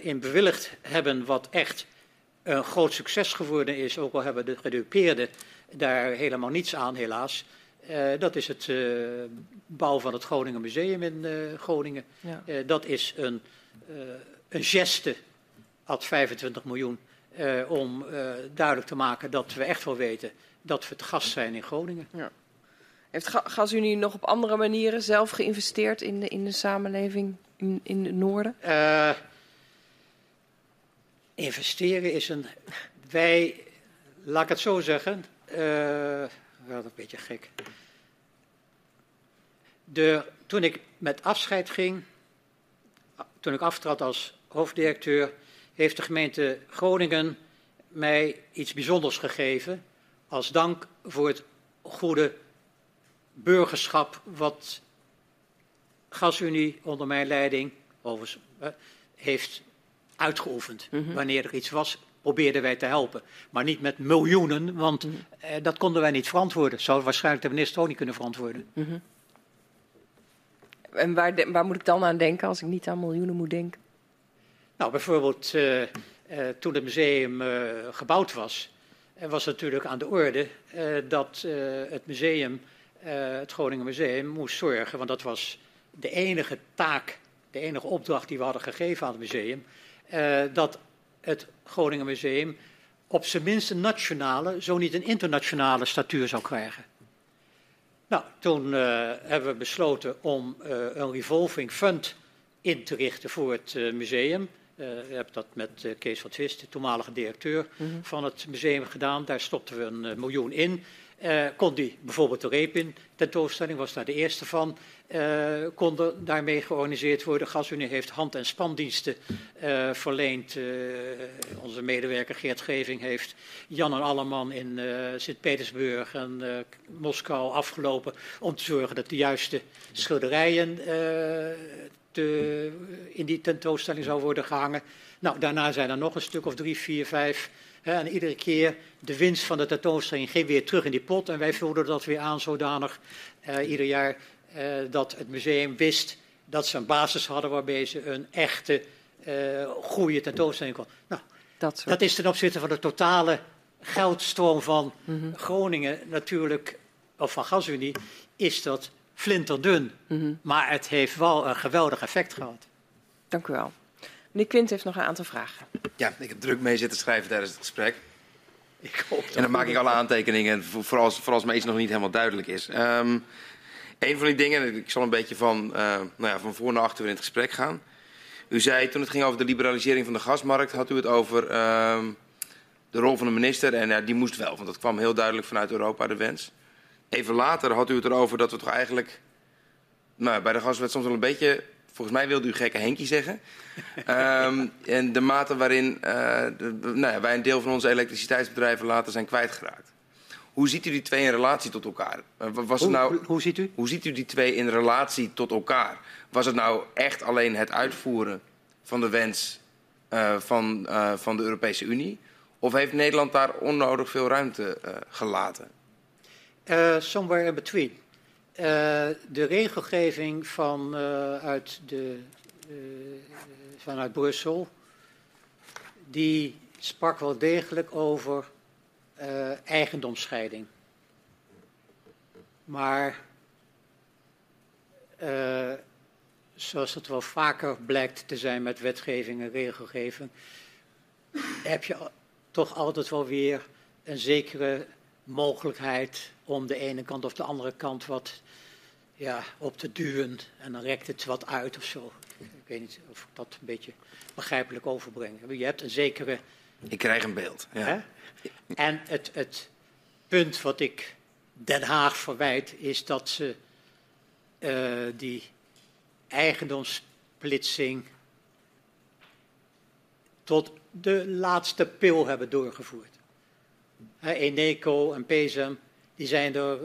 in bewilligd hebben, wat echt een groot succes geworden is, ook al hebben de gedupeerden daar helemaal niets aan helaas. Uh, dat is het uh, bouw van het Groningen Museum in uh, Groningen. Ja. dat is een, een geste, had 25 miljoen, om duidelijk te maken dat we echt wel weten dat we te gast zijn in Groningen. Ja. Heeft GasUnie nog op andere manieren zelf geïnvesteerd in de, in de samenleving in, in het noorden? investeren is een. Wij, laat ik het zo zeggen. Wel een beetje gek. De, toen ik met afscheid ging, toen ik aftrad als hoofddirecteur, heeft de gemeente Groningen mij iets bijzonders gegeven. Als dank voor het goede burgerschap wat GasUnie onder mijn leiding overigens, heeft uitgeoefend. Mm -hmm. Wanneer er iets was, probeerden wij te helpen. Maar niet met miljoenen, want mm -hmm. eh, dat konden wij niet verantwoorden. Zou waarschijnlijk de minister ook niet kunnen verantwoorden. Mm -hmm. En waar, waar, moet ik dan aan denken als ik niet aan miljoenen moet denken? Nou, bijvoorbeeld uh, uh, toen het museum uh, gebouwd was, was natuurlijk aan de orde dat het museum, het Groningen Museum, moest zorgen, want dat was de enige taak, de enige opdracht die we hadden gegeven aan het museum, dat het Groningen Museum op zijn minst een nationale, zo niet een internationale statuur zou krijgen. Nou, toen uh, hebben we besloten om uh, een revolving fund in te richten voor het museum. Uh, we hebben dat met Kees van Twist, de toenmalige directeur mm -hmm. van het museum, gedaan. Daar stopten we een miljoen in. Uh, kon die bijvoorbeeld de Repin tentoonstelling, was daar de eerste van, uh, konden daarmee georganiseerd worden. GasUnie heeft hand- en spandiensten uh, verleend. onze medewerker Geert Geving heeft Jan en Alleman in Sint-Petersburg en Moskou afgelopen om te zorgen dat de juiste schilderijen te, in die tentoonstelling zou worden gehangen. Nou, daarna zijn er nog een stuk of drie, vier, vijf en iedere keer de winst van de tentoonstelling ging weer terug in die pot. En wij vulden dat weer aan zodanig uh, ieder jaar uh, dat het museum wist dat ze een basis hadden waarbij ze een echte uh, goede tentoonstelling kon. Nou, dat, dat, is ten opzichte van de totale geldstroom van mm -hmm. Groningen natuurlijk, of van GasUnie, is dat flinterdun. Mm -hmm. Maar het heeft wel een geweldig effect gehad. Dank u wel. Meneer Quint heeft nog een aantal vragen. Ja, ik heb druk mee zitten schrijven tijdens het gesprek. Ik hoop en dan maak ik alle aantekeningen, vooral als, vooral als me iets nog niet helemaal duidelijk is. Um, een van die dingen, ik zal een beetje van, uh, nou ja, van voor naar achter in het gesprek gaan. U zei toen het ging over de liberalisering van de gasmarkt, had u het over uh, de rol van de minister. En ja, die moest wel, want dat kwam heel duidelijk vanuit Europa, de wens. Even later had u het erover dat we toch eigenlijk nou, bij de gaswet soms wel een beetje Volgens mij wilde u gekke Henkie zeggen. um, *laughs* en de mate waarin uh, de, nou ja, wij een deel van onze elektriciteitsbedrijven later zijn kwijtgeraakt. Hoe ziet u die twee in relatie tot elkaar? Uh, was hoe, nou, hoe, ziet u? Hoe ziet u die twee in relatie tot elkaar? Was het nou echt alleen het uitvoeren van de wens uh, van, van de Europese Unie? Of heeft Nederland daar onnodig veel ruimte gelaten? somewhere in between. Uh, de regelgeving van, uh, uit de, uh, vanuit Brussel, die sprak wel degelijk over eigendomsscheiding. Maar zoals het wel vaker blijkt te zijn met wetgeving en regelgeving, heb je toch altijd wel weer een zekere mogelijkheid om de ene kant of de andere kant wat ja, op te duwen. En dan rekt het wat uit of zo. Ik weet niet of ik dat een beetje begrijpelijk overbreng. Je hebt een zekere. Ik krijg een beeld. Ja. Hè? En het, het punt wat ik Den Haag verwijt is dat ze uh, die eigendomssplitsing tot de laatste pil hebben doorgevoerd. Eneco en PESEM, die zijn er,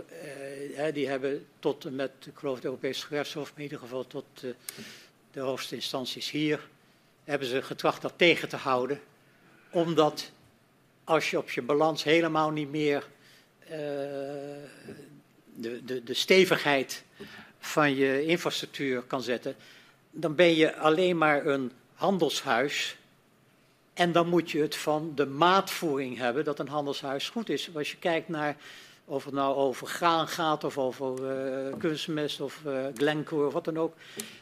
uh, die hebben tot en met, ik geloof het Europese gerechtshof, in ieder geval tot uh, de hoogste instanties hier, hebben ze getracht dat tegen te houden. Omdat als je op je balans helemaal niet meer uh, de, de, de stevigheid van je infrastructuur kan zetten, dan ben je alleen maar een handelshuis. En dan moet je het van de maatvoering hebben dat een handelshuis goed is. Als je kijkt naar of het nou over graan gaat of over uh, kunstmest of uh, Glencore of wat dan ook.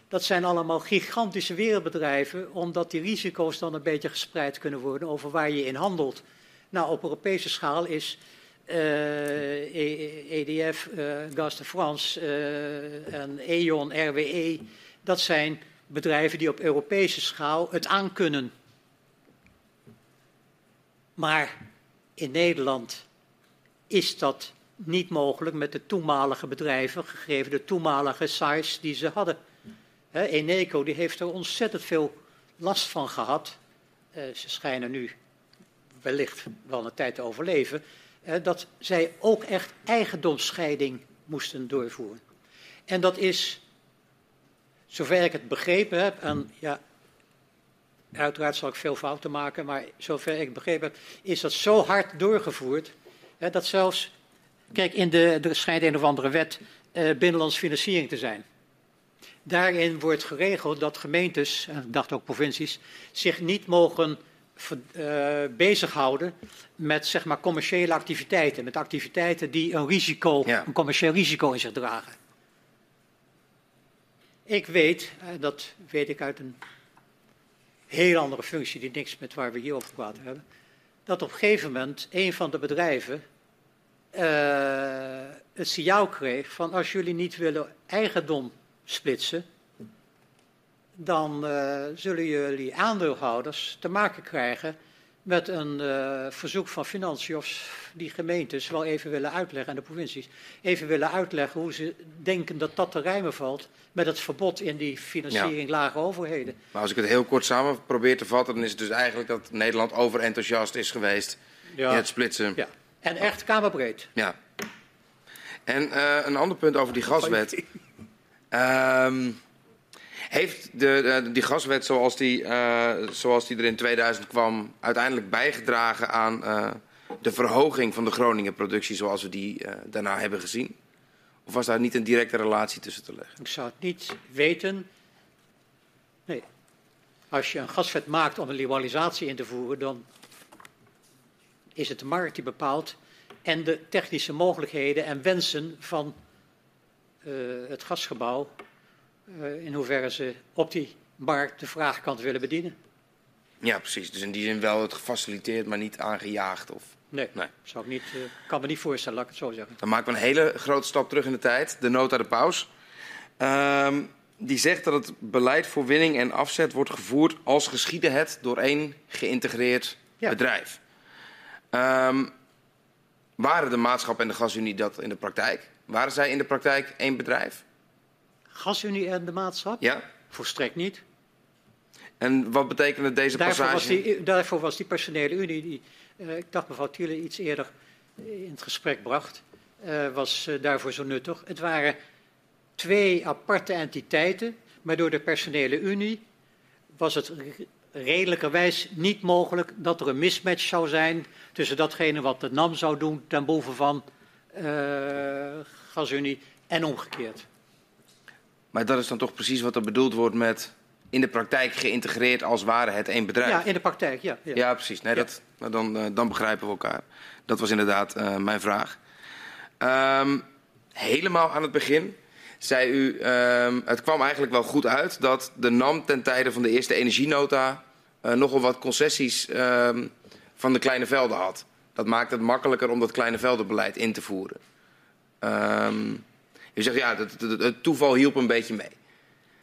Dat zijn allemaal gigantische wereldbedrijven, omdat die risico's dan een beetje gespreid kunnen worden over waar je in handelt. Nou, op Europese schaal is EDF, uh, e, uh, Gaz de France en E.ON, RWE, dat zijn bedrijven die op Europese schaal het aankunnen. Maar in Nederland is dat niet mogelijk met de toenmalige bedrijven, gegeven de toenmalige size die ze hadden. Eneco die heeft er ontzettend veel last van gehad. Uh, ze schijnen nu wellicht wel een tijd te overleven dat zij ook echt eigendomsscheiding moesten doorvoeren. En dat is, zover ik het begrepen heb, en ja, uiteraard zal ik veel fouten maken, maar zover ik begrepen heb, is dat zo hard doorgevoerd, dat zelfs, kijk, in de, er schijnt een of andere wet eh, binnenlands financiering te zijn. Daarin wordt geregeld dat gemeentes, en ik dacht ook provincies, zich niet mogen uh, bezighouden met zeg maar, commerciële activiteiten. Met activiteiten die een risico, een commercieel risico in zich dragen. Ik weet, uh, dat weet ik uit een heel andere functie die niks met waar we hier over praten hebben, dat op een gegeven moment een van de bedrijven uh, het signaal kreeg van als jullie niet willen eigendom splitsen, dan uh, zullen jullie aandeelhouders te maken krijgen met een uh, verzoek van financiën of die gemeentes wel even willen uitleggen en de provincies even willen uitleggen hoe ze denken dat dat te rijmen valt met het verbod in die financiering ja. lage overheden. Maar als ik het heel kort samen probeer te vatten, dan is het dus eigenlijk dat Nederland overenthousiast is geweest ja. in het splitsen. Ja, en echt kamerbreed. Ja. En uh, een ander punt over die gaswet. Um, heeft de, die gaswet zoals die, uh, zoals die er in 2000 kwam uiteindelijk bijgedragen aan uh, de verhoging van de Groningen productie zoals we die daarna hebben gezien? Of was daar niet een directe relatie tussen te leggen? Ik zou het niet weten. Nee. Als je een gasvet maakt om een liberalisatie in te voeren, dan is het de markt die bepaalt en de technische mogelijkheden en wensen van het gasgebouw uh, in hoeverre ze op die markt de vraagkant willen bedienen. Ja, precies. Dus in die zin wel het gefaciliteerd, maar niet aangejaagd? Of... Nee, nee. Zou ik niet, uh, kan me niet voorstellen, laat ik het zo zeggen. Dan maken we een hele grote stap terug in de tijd. De nota de paus. Um, die zegt dat het beleid voor winning en afzet wordt gevoerd als geschiedde het door één geïntegreerd ja. bedrijf. Um, waren de maatschap en de gasunie dat in de praktijk? Waren zij in de praktijk één bedrijf? Gasunie en de maatschap? Ja. Volstrekt niet. En wat betekende deze daarvoor passage? Was die, daarvoor was die personele unie, die uh, ik dacht mevrouw Thiele iets eerder in het gesprek bracht, uh, was uh, daarvoor zo nuttig. Het waren twee aparte entiteiten, maar door de personele unie was het redelijkerwijs niet mogelijk dat er een mismatch zou zijn tussen datgene wat de NAM zou doen ten behoeve van gasunie en omgekeerd. Maar dat is dan toch precies wat er bedoeld wordt met in de praktijk geïntegreerd als ware het één bedrijf. Ja, in de praktijk, ja. Ja, ja precies. Nee, dat, dan, uh, dan begrijpen we elkaar. Dat was inderdaad uh, mijn vraag. Um, helemaal aan het begin zei u, um, het kwam eigenlijk wel goed uit dat de NAM ten tijde van de eerste energienota uh, nogal wat concessies um, van de kleine velden had. Dat maakt het makkelijker om dat kleine veldenbeleid in te voeren. Um, u zegt ja, het, het, het toeval hielp een beetje mee.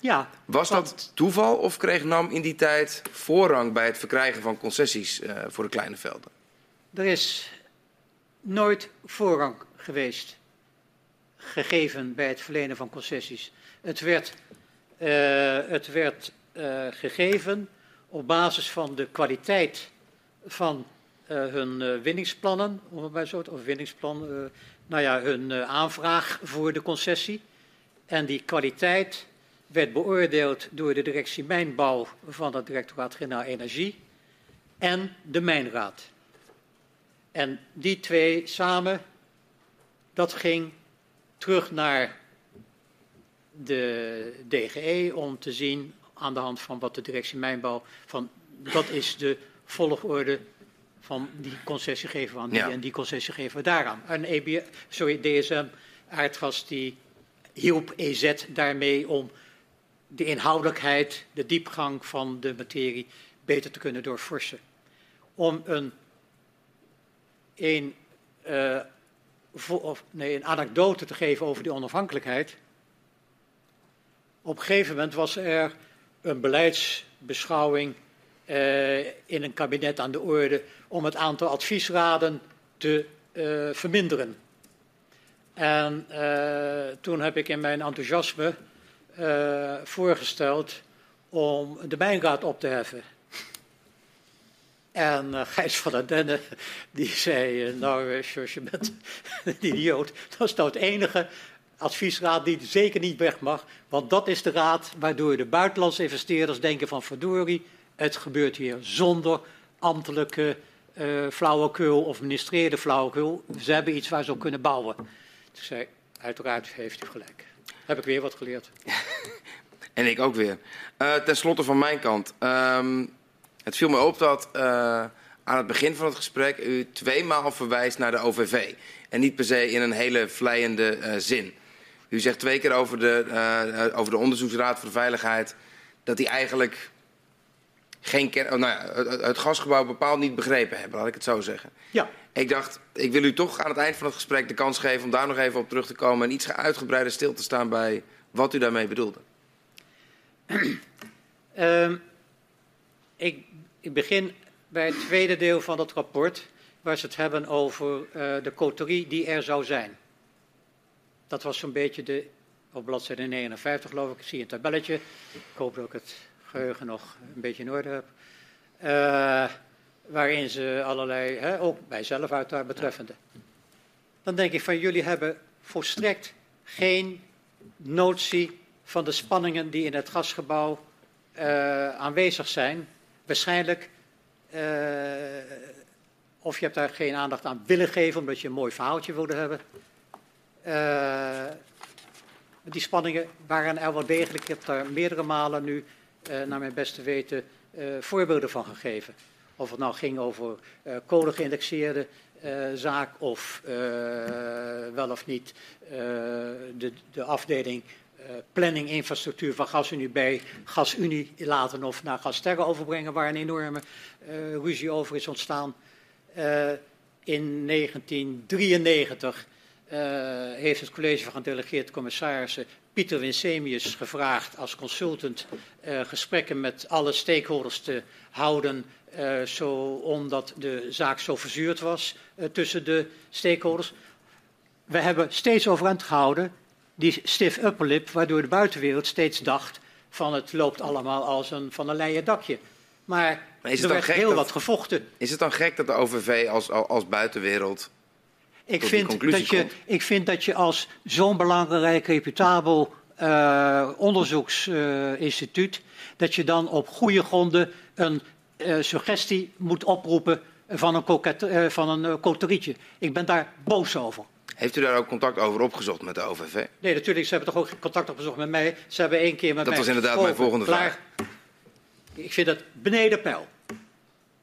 Ja. Was dat toeval of kreeg NAM in die tijd voorrang bij het verkrijgen van concessies uh, voor de kleine velden? Er is nooit voorrang geweest gegeven bij het verlenen van concessies. Het werd, uh, het werd uh, gegeven op basis van de kwaliteit van hun winningsplannen, om het of winningsplan, nou ja, hun aanvraag voor de concessie. En die kwaliteit werd beoordeeld door de directie Mijnbouw van het Directoraat Generaal Energie en de Mijnraad. En die twee samen, dat ging terug naar de DGE om te zien aan de hand van wat de directie Mijnbouw van dat is de volgorde van die concessie geven we aan die en die concessie geven we daaraan. En EB, sorry, DSM aardgas die hielp EZ daarmee om de inhoudelijkheid, de diepgang van de materie beter te kunnen doorforsen. Om een, een, uh, of, nee, een anekdote te geven over die onafhankelijkheid. Op een gegeven moment was er een beleidsbeschouwing uh, in een kabinet aan de orde om het aantal adviesraden te uh, verminderen. En toen heb ik in mijn enthousiasme uh, voorgesteld om de mijnraad op te heffen. En uh, Gijs van der Denne, die zei, uh, nou George, je bent *laughs* een idioot. Dat is nou het enige adviesraad die zeker niet weg mag. Want dat is de raad waardoor de buitenlandse investeerders denken van verdorie, het gebeurt hier zonder ambtelijke uh, flauwekul of ministeriële flauwekul. Ze hebben iets waar ze op kunnen bouwen. Ik zei, uiteraard heeft u gelijk. Heb ik weer wat geleerd. *laughs* en ik ook weer. Ten slotte van mijn kant. Um, het viel me op dat uh, aan het begin van het gesprek u tweemaal verwijst naar de OVV. En niet per se in een hele vleiende uh, zin. U zegt twee keer over de, over de Onderzoeksraad voor de Veiligheid dat die eigenlijk geen oh, nou ja, het, het, gasgebouw bepaald niet begrepen hebben, laat ik het zo zeggen. Ja. Ik dacht, ik wil u toch aan het eind van het gesprek de kans geven om daar nog even op terug te komen en iets uitgebreider stil te staan bij wat u daarmee bedoelde. Uh, ik, ik, begin bij het tweede deel van het rapport, waar ze het hebben over uh, de coterie die er zou zijn. Dat was zo'n beetje de, op bladzijde 59 geloof ik, ik zie een tabelletje. Ik hoop dat ik het geheugen nog een beetje in orde heb. Uh, waarin ze allerlei, hè, ook mijzelf uiteraard betreffende. Dan denk ik van jullie hebben volstrekt geen notie van de spanningen die in het gasgebouw uh, aanwezig zijn. Waarschijnlijk, uh, of je hebt daar geen aandacht aan willen geven omdat je een mooi verhaaltje wilde hebben. Uh, die spanningen waren er wel degelijk. Ik heb daar meerdere malen nu, naar mijn beste weten, voorbeelden van gegeven. Of het nou ging over code geïndexeerde zaak of wel of niet de, de, afdeling planning infrastructuur van GasUnie bij GasUnie laten of naar Gasterre overbrengen, waar een enorme ruzie over is ontstaan. in 1993 heeft het college van gedelegeerde commissarissen Pieter Winsemius gevraagd als consultant gesprekken met alle stakeholders te houden zo, omdat de zaak zo verzuurd was tussen de stakeholders. We hebben steeds overeind gehouden die stiff upper lip, waardoor de buitenwereld steeds dacht van het loopt allemaal als een van een leien dakje. Maar, maar er werd heel dat, wat gevochten. Is het dan gek dat de OVV als, als buitenwereld ik vind, dat je, ik vind dat je als zo'n belangrijk, reputabel uh, onderzoeksinstituut, dat je dan op goede gronden een uh, suggestie moet oproepen van een, uh, van een coterietje. Ik ben daar boos over. Heeft u daar ook contact over opgezocht met de OVV? Nee, natuurlijk. Ze hebben toch ook contact opgezocht met mij. Ze hebben één keer met dat mij Dat was inderdaad mijn volgende vraag. Ik vind het beneden peil.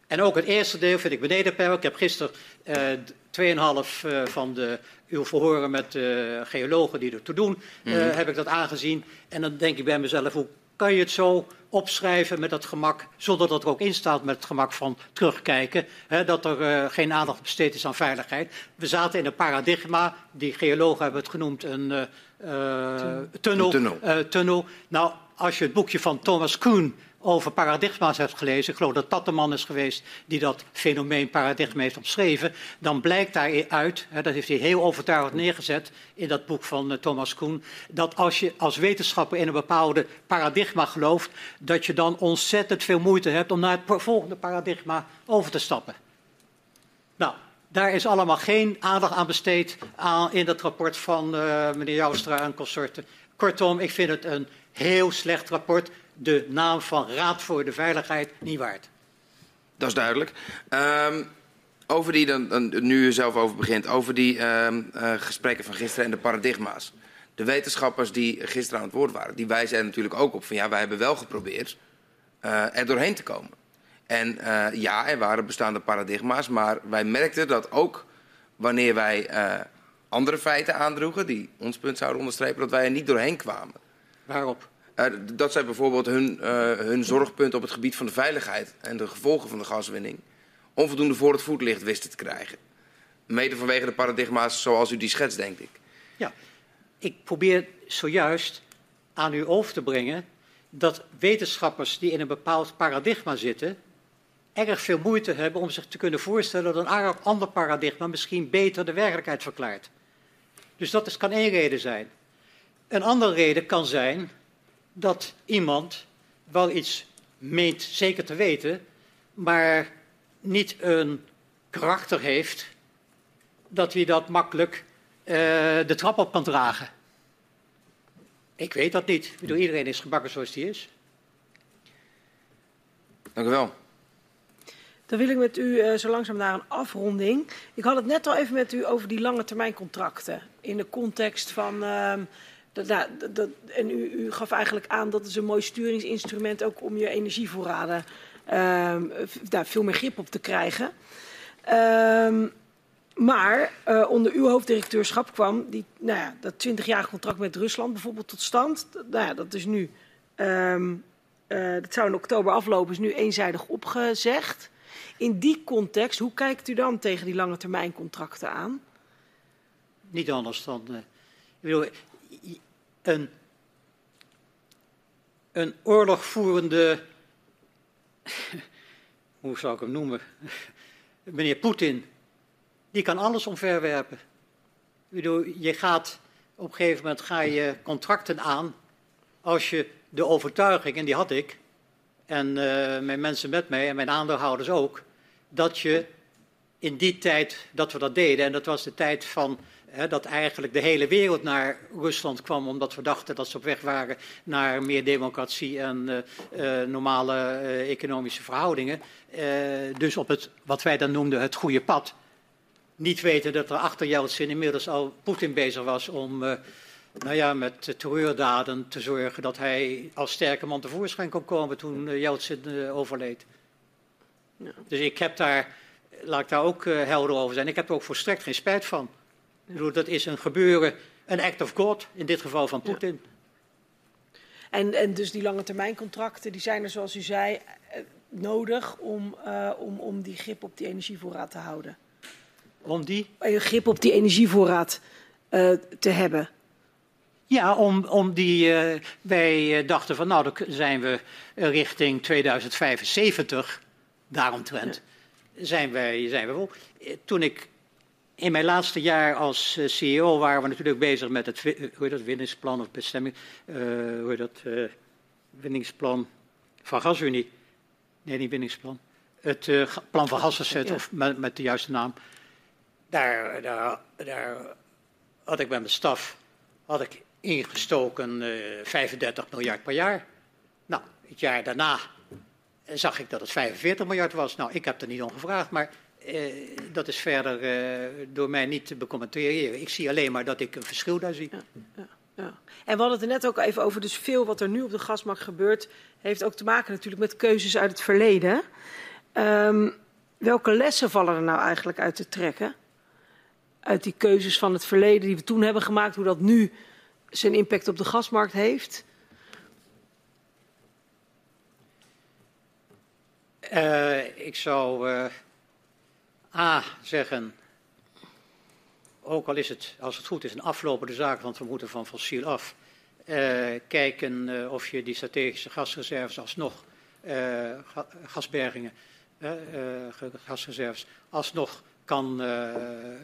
En ook het eerste deel vind ik beneden peil. Ik heb gisteren uh, 2,5 uh, van de, uw verhoren met uh, geologen die er toe doen, mm -hmm. heb ik dat aangezien. En dan denk ik bij mezelf, hoe kan je het zo opschrijven met dat gemak, zonder dat er ook in staat met het gemak van terugkijken, hè, dat er uh, geen aandacht besteed is aan veiligheid. We zaten in een paradigma, die geologen hebben het genoemd, een uh, tunnel. tunnel. Uh, tunnel. Nou, als je het boekje van Thomas Kuhn over paradigma's hebt gelezen, ik geloof dat dat de man is geweest die dat fenomeen paradigma heeft omschreven, dan blijkt daaruit, hè, dat heeft hij heel overtuigend neergezet in dat boek van uh, Thomas Kuhn, dat als je als wetenschapper in een bepaalde paradigma gelooft, dat je dan ontzettend veel moeite hebt om naar het volgende paradigma over te stappen. Nou, daar is allemaal geen aandacht aan besteed in dat rapport van uh, meneer Joustra en consorten. Kortom, ik vind het een heel slecht rapport de naam van Raad voor de Veiligheid niet waard. Dat is duidelijk. Um, over die, dan, dan, nu u zelf over begint, over die um, uh, gesprekken van gisteren en de paradigma's. De wetenschappers die gisteren aan het woord waren, die wijzen er natuurlijk ook op van ja, wij hebben wel geprobeerd uh, er doorheen te komen. En uh, ja, er waren bestaande paradigma's, maar wij merkten dat ook wanneer wij andere feiten aandroegen, die ons punt zouden onderstrepen, dat wij er niet doorheen kwamen. Waarop? Uh, dat zij bijvoorbeeld hun, uh, hun zorgpunt op het gebied van de veiligheid en de gevolgen van de gaswinning onvoldoende voor het voetlicht wisten te krijgen. Mede vanwege de paradigma's zoals u die schetst, denk ik. Ja, ik probeer zojuist aan u over te brengen dat wetenschappers die in een bepaald paradigma zitten, erg veel moeite hebben om zich te kunnen voorstellen dat een ander paradigma misschien beter de werkelijkheid verklaart. Dus dat is, kan één reden zijn. Een andere reden kan zijn dat iemand wel iets meent zeker te weten, maar niet een karakter heeft dat hij dat makkelijk uh, de trap op kan dragen. Ik weet dat niet. Ik bedoel, iedereen is gebakken zoals hij is. Dank u wel. Dan wil ik met u uh, zo langzaam naar een afronding. Ik had het net al even met u over die lange termijn contracten. In de context van uh, dat, dat, dat, en u, u, gaf eigenlijk aan dat is een mooi sturingsinstrument ook om je energievoorraden uh, daar veel meer grip op te krijgen. Uh, maar uh, onder uw hoofddirecteurschap kwam die, nou ja, dat 20-jarig contract met Rusland bijvoorbeeld tot stand. Nou ja, dat is nu, um, uh, dat zou in oktober aflopen, is nu eenzijdig opgezegd. In die context, hoe kijkt u dan tegen die lange termijn contracten aan? Niet anders dan. Uh, ik bedoel, een, een oorlogvoerende, *laughs* hoe zou ik hem noemen, *laughs* meneer Poetin, die kan alles omverwerpen. Je gaat op een gegeven moment ga je contracten aan als je de overtuiging, en die had ik, en uh, mijn mensen met mij en mijn aandeelhouders ook, dat je in die tijd dat we dat deden, en dat was de tijd van Hè, dat eigenlijk de hele wereld naar Rusland kwam omdat we dachten dat ze op weg waren naar meer democratie en uh, uh, normale uh, economische verhoudingen. dus op het, wat wij dan noemden, het goede pad. Niet weten dat er achter Yeltsin inmiddels al Poetin bezig was om nou ja, met terreurdaden te zorgen dat hij als sterke man tevoorschijn kon komen toen Yeltsin overleed. Ja. Dus ik heb daar, laat ik daar ook helder over zijn, ik heb er ook volstrekt geen spijt van. Dat is een gebeuren, een act of God, in dit geval van Poetin. Ja. En, en dus die lange termijn contracten, die zijn er zoals u zei eh, nodig om, uh, om, om die grip op die energievoorraad te houden. Om die? Een grip op die energievoorraad uh, te hebben. Ja, om, om die, uh, wij dachten van nou, dan zijn we richting 2075, daaromtrent, ja. zijn, wij, zijn we wel. Toen ik in mijn laatste jaar als uh, CEO waren we natuurlijk bezig met het hoe heet dat, winningsplan of bestemming, uh, hoe heet dat, uh, winningsplan van GasUnie. Nee, niet winningsplan. Het plan van gasverzet, ja. of met, met, de juiste naam. Daar, daar, daar had ik bij mijn staf had ik ingestoken 35 miljard per jaar. Nou, het jaar daarna zag ik dat het 45 miljard was. Nou, ik heb er niet om gevraagd, maar dat is verder uh, door mij niet te becommenteren. Ik zie alleen maar dat ik een verschil daar zie. Ja, ja, ja. En we hadden het er net ook even over, dus veel wat er nu op de gasmarkt gebeurt, heeft ook te maken natuurlijk met keuzes uit het verleden. Um, welke lessen vallen er nou eigenlijk uit te trekken? Uit die keuzes van het verleden die we toen hebben gemaakt, hoe dat nu zijn impact op de gasmarkt heeft? Uh, ik zou A zeggen, ook al is het, als het goed is, een aflopende zaak, want we moeten van fossiel af. kijken of je die strategische gasreserves alsnog, gasbergingen, gasreserves, alsnog kan,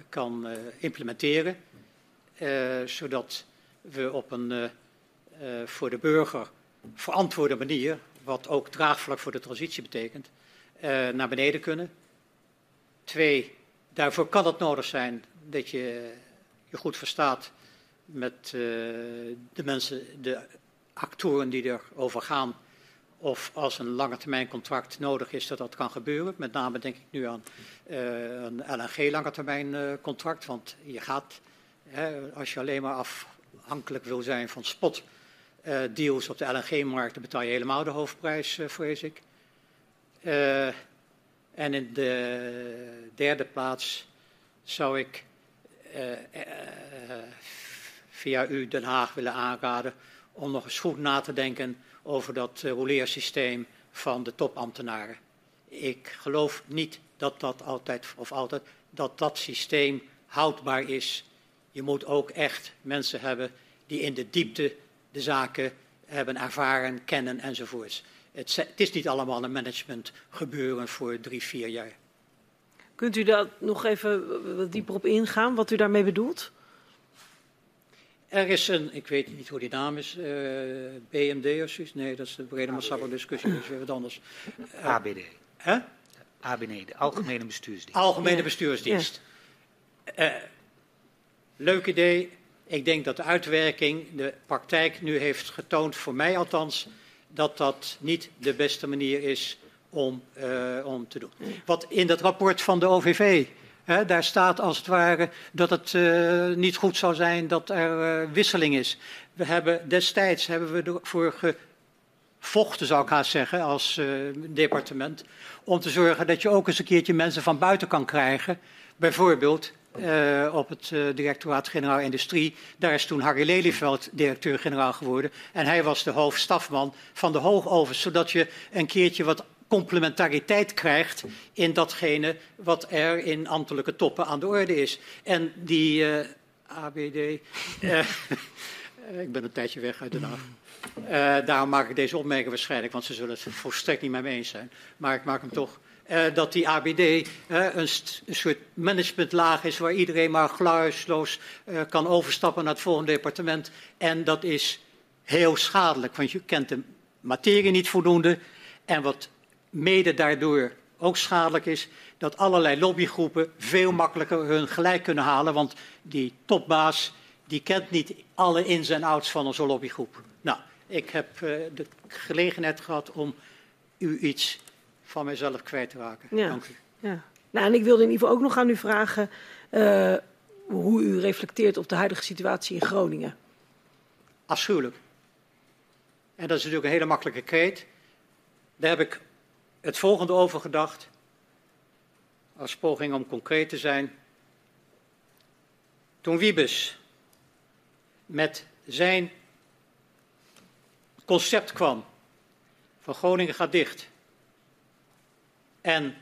kan implementeren. zodat we op een voor de burger verantwoorde manier, wat ook draagvlak voor de transitie betekent, naar beneden kunnen. Twee, daarvoor kan het nodig zijn dat je je goed verstaat met uh, de mensen, de actoren die erover gaan. Of als een lange termijn contract nodig is, dat dat kan gebeuren. Met name denk ik nu aan uh, een LNG lange termijn uh, contract. Want je gaat, hè, als je alleen maar afhankelijk wil zijn van spot deals op de LNG-markt, dan betaal je helemaal de hoofdprijs, vrees ik. En in de derde plaats zou ik uh, uh, via u Den Haag willen aanraden om nog eens goed na te denken over dat uh, rouleersysteem van de topambtenaren. Ik geloof niet dat dat altijd, of altijd, dat dat systeem houdbaar is. Je moet ook echt mensen hebben die in de diepte de zaken hebben ervaren, kennen enzovoorts. Het, het is niet allemaal een management gebeuren voor drie, vier jaar. Kunt u daar nog even wat dieper op ingaan, wat u daarmee bedoelt? Er is een, ik weet niet hoe die naam is, uh, BMD of zoiets. Nee, dat is de brede maatschappelijke discussie, dat is weer wat anders. Uh, ABD. Hè? ABD, de Algemene Bestuursdienst. Algemene ja. Bestuursdienst. Ja. Uh, leuk idee. Ik denk dat de uitwerking, de praktijk nu heeft getoond, voor mij althans, dat dat niet de beste manier is om, uh, om te doen. Wat in dat rapport van de OVV, hè, daar staat als het ware dat het uh, niet goed zou zijn dat er uh, wisseling is. We hebben destijds hebben we ervoor gevochten, zou ik haast zeggen, als departement, om te zorgen dat je ook eens een keertje mensen van buiten kan krijgen. Bijvoorbeeld uh, op het uh, directoraat-generaal industrie. Daar is toen Harry Lelyveld directeur-generaal geworden. En hij was de hoofdstafman van de hoogovens, zodat je een keertje wat complementariteit krijgt in datgene wat er in ambtelijke toppen aan de orde is. En die uh, ABD, *laughs* ik ben een tijdje weg uit Den Haag. Daarom maak ik deze opmerking waarschijnlijk, want ze zullen het volstrekt niet met me eens zijn. Maar ik maak hem toch. Uh, dat die ABD uh, een, een, soort managementlaag is waar iedereen maar geluidsloos kan overstappen naar het volgende departement. En dat is heel schadelijk, want je kent de materie niet voldoende. En wat mede daardoor ook schadelijk is, dat allerlei lobbygroepen veel makkelijker hun gelijk kunnen halen. Want die topbaas die kent niet alle ins en outs van onze lobbygroep. Nou, ik heb de gelegenheid gehad om u iets van mijzelf kwijt te raken. Ja. Dank u. Ja. Nou, en ik wilde in ieder geval ook nog aan u vragen uh, hoe u reflecteert op de huidige situatie in Groningen. Afschuwelijk. En dat is natuurlijk een hele makkelijke kreet. Daar heb ik het volgende over gedacht. Als poging om concreet te zijn. Toen Wiebes met zijn concept kwam van Groningen gaat dicht. En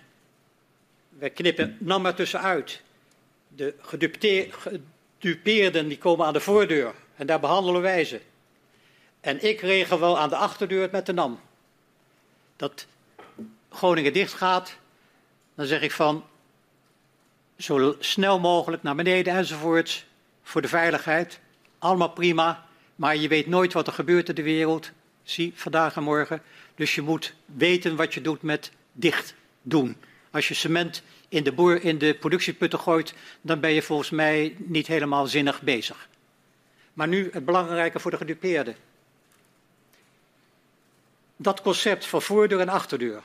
we knippen nam er tussenuit. De gedupeerden die komen aan de voordeur en daar behandelen wij ze. En ik regel wel aan de achterdeur met de NAM. Dat Groningen dicht gaat, dan zeg ik van zo snel mogelijk naar beneden enzovoorts voor de veiligheid. Allemaal prima, maar je weet nooit wat er gebeurt in de wereld. Zie, vandaag en morgen. Dus je moet weten wat je doet met dicht doen. Als je cement in de, boer, in de productieputten gooit, dan ben je volgens mij niet helemaal zinnig bezig. Maar nu het belangrijke voor de gedupeerden. Dat concept van voordeur en achterdeur.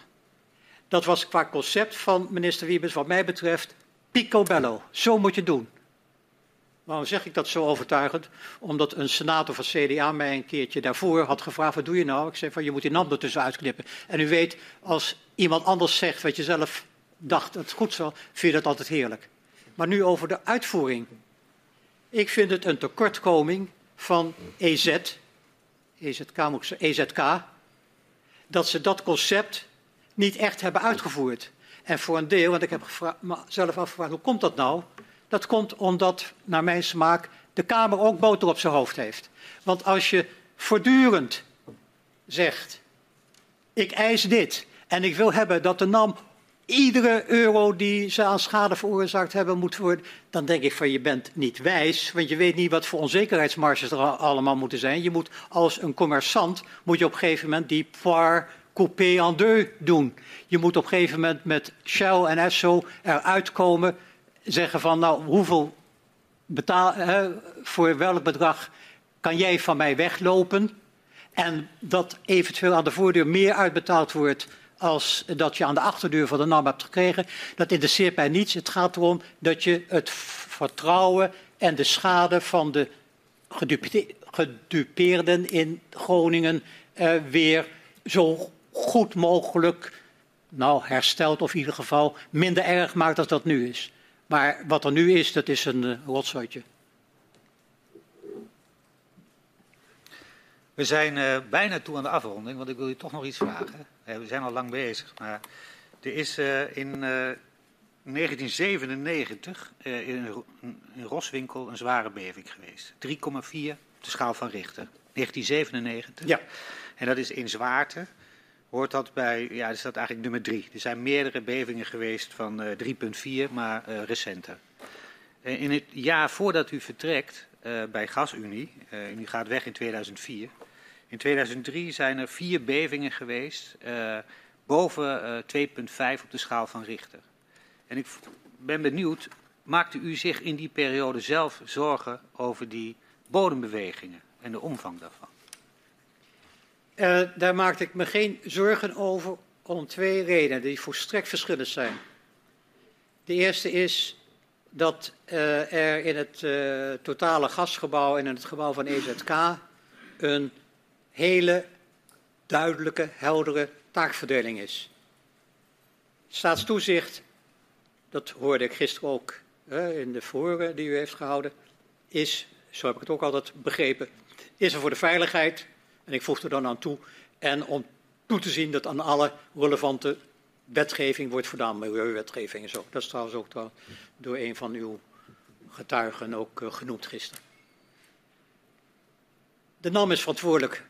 Dat was qua concept van minister Wiebes, wat mij betreft, picobello. Zo moet je doen. Waarom zeg ik dat zo overtuigend? Omdat een senator van CDA mij een keertje daarvoor had gevraagd: wat doe je nou? Ik zei van je moet die naam er tussen uitknippen. En u weet, als iemand anders zegt wat je zelf dacht dat het goed zou, vind je dat altijd heerlijk. Maar nu over de uitvoering. Ik vind het een tekortkoming van EZ, EZK, EZK, dat ze dat concept niet echt hebben uitgevoerd. En voor een deel, want ik heb mezelf afgevraagd, hoe komt dat nou? Dat komt omdat, naar mijn smaak, de Kamer ook boter op zijn hoofd heeft. Want als je voortdurend zegt: ik eis dit en ik wil hebben dat de NAM iedere euro die ze aan schade veroorzaakt hebben moet worden, dan denk ik van je bent niet wijs, want je weet niet wat voor onzekerheidsmarges er allemaal moeten zijn. Je moet als een commerçant, moet je op een gegeven moment die par coupé en deux doen. Je moet op een gegeven moment met Shell en Esso eruit komen, zeggen van nou hoeveel betaal, voor welk bedrag kan jij van mij weglopen en dat eventueel aan de voordeur meer uitbetaald wordt als dat je aan de achterdeur van de NAM hebt gekregen. Dat interesseert mij niets. Het gaat erom dat je het vertrouwen en de schade van de gedupeerden in Groningen uh, weer zo goed mogelijk nou, herstelt of in ieder geval minder erg maakt dan dat nu is. Maar wat er nu is, dat is een uh, rotzooitje. We zijn uh, bijna toe aan de afronding, want ik wil u toch nog iets vragen. Uh, we zijn al lang bezig, maar er is in 1997 in, in Roswinkel een zware beving geweest. 3,4 op de schaal van Richter. 1997. Ja. En dat is in zwaarte. Hoort dat bij, ja, is dat eigenlijk nummer 3. Er zijn meerdere bevingen geweest van 3,4, maar recenter. in het jaar voordat u vertrekt, uh, bij GasUnie. Uh, u gaat weg in 2004. In 2003 zijn er vier bevingen geweest, uh, boven 2,5 op de schaal van Richter. En ik ben benieuwd, maakte u zich in die periode zelf zorgen over die bodembewegingen en de omvang daarvan? Daar maakte ik me geen zorgen over om twee redenen die volstrekt verschillend zijn. De eerste is dat uh, er in het uh, totale gasgebouw en in het gebouw van EZK een hele duidelijke, heldere taakverdeling is. Staatstoezicht, dat hoorde ik gisteren ook in de verhoren die u heeft gehouden, is, zo heb ik het ook altijd begrepen, is er voor de veiligheid, en ik voeg er dan aan toe, en om toe te zien dat aan alle relevante wetgeving wordt voldaan, milieuwetgeving en zo. Dat is trouwens ook door een van uw getuigen ook uh, genoemd gisteren. De NAM is verantwoordelijk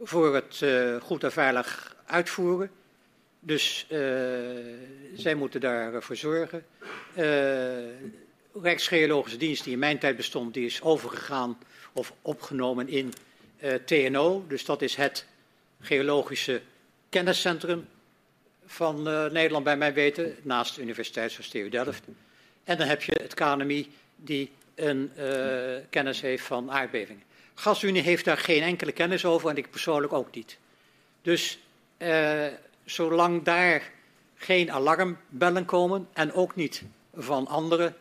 voor het uh, goed en veilig uitvoeren. Dus uh, zij moeten daarvoor zorgen. Rijksgeologische dienst die in mijn tijd bestond, die is overgegaan of opgenomen in TNO. Dus dat is het geologische kenniscentrum van uh, Nederland bij mij weten, naast de Universiteit zoals TU Delft. En dan heb je het KNMI die een uh, kennis heeft van aardbevingen. GasUnie heeft daar geen enkele kennis over en ik persoonlijk ook niet. Dus zolang daar geen alarmbellen komen en ook niet van andere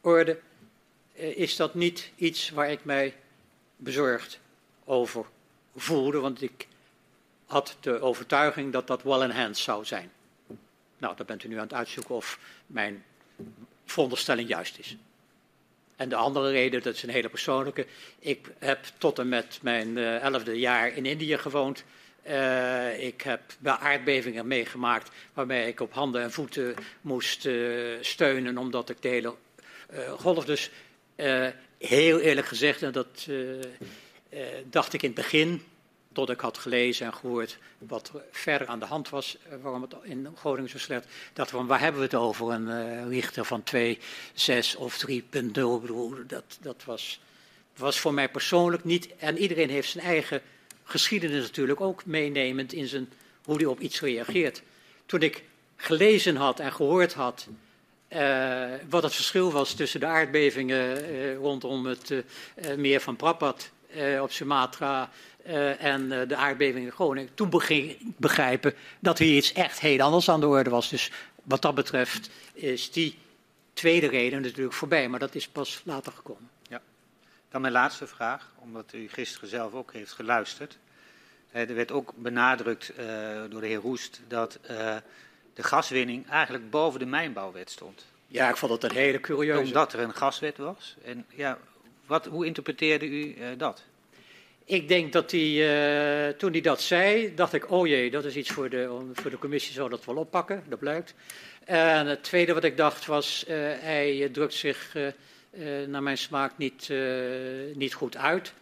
orde, is dat niet iets waar ik mij bezorgd over voelde. Want ik had de overtuiging dat dat well enhanced zou zijn. Nou, dan bent u nu aan het uitzoeken of mijn veronderstelling juist is. En de andere reden, dat is een hele persoonlijke. Ik heb tot en met mijn uh, elfde jaar in Indië gewoond. Uh, ik heb aardbevingen meegemaakt waarbij ik op handen en voeten moest uh, steunen omdat ik de hele golf. Dus heel eerlijk gezegd, en dat dacht ik in het begin, tot ik had gelezen en gehoord wat er verder aan de hand was, eh, waarom het in Groningen zo slecht, dacht van waar hebben we het over? Een uh, richter van 2, 6 of 3.0, dat, dat was, was voor mij persoonlijk niet. En iedereen heeft zijn eigen geschiedenis natuurlijk ook meenemend in zijn, hoe hij op iets reageert. Toen ik gelezen had en gehoord had uh, wat het verschil was tussen de aardbevingen uh, rondom het uh, meer van Prapat op Sumatra en de aardbeving in Groningen. Toen begin ik begrijpen dat hier iets echt heel anders aan de orde was. Dus wat dat betreft is die tweede reden natuurlijk voorbij, maar dat is pas later gekomen. Ja. Dan mijn laatste vraag, omdat u gisteren zelf ook heeft geluisterd. Er werd ook benadrukt door de heer Roest dat de gaswinning eigenlijk boven de mijnbouwwet stond. Ja, ik vond dat een hele curieuze. Omdat er een gaswet was. En ja, wat, hoe interpreteerde u dat? Ik denk dat hij, uh, toen hij dat zei, dacht ik, oh jee, dat is iets voor de, voor de commissie, zou dat wel oppakken, dat blijkt. En het tweede wat ik dacht was, uh, hij drukt zich naar mijn smaak niet, niet goed uit.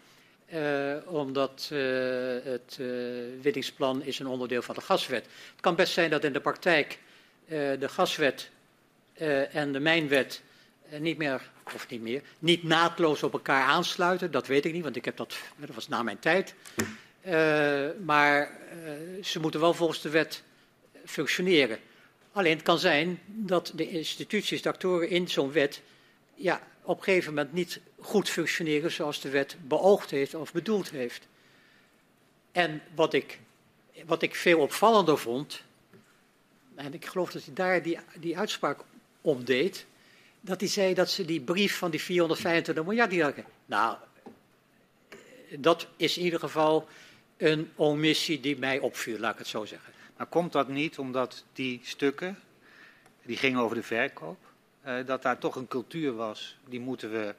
Uh, omdat uh, het uh, winningsplan is een onderdeel van de gaswet. Het kan best zijn dat in de praktijk de gaswet en de mijnwet niet meer, of niet meer, niet naadloos op elkaar aansluiten. Dat weet ik niet, want ik heb dat, dat was na mijn tijd. maar ze moeten wel volgens de wet functioneren. Alleen het kan zijn dat de instituties, de actoren in zo'n wet, ja, op een gegeven moment niet goed functioneren zoals de wet beoogd heeft of bedoeld heeft. En wat ik, wat ik veel opvallender vond, en ik geloof dat hij daar die, die uitspraak om deed, dat hij zei dat ze die brief van die 425 miljard, die hadden. Nou, dat is in ieder geval een omissie die mij opviel, laat ik het zo zeggen. Maar komt dat niet omdat die stukken, die gingen over de verkoop, uh, dat daar toch een cultuur was, die moeten we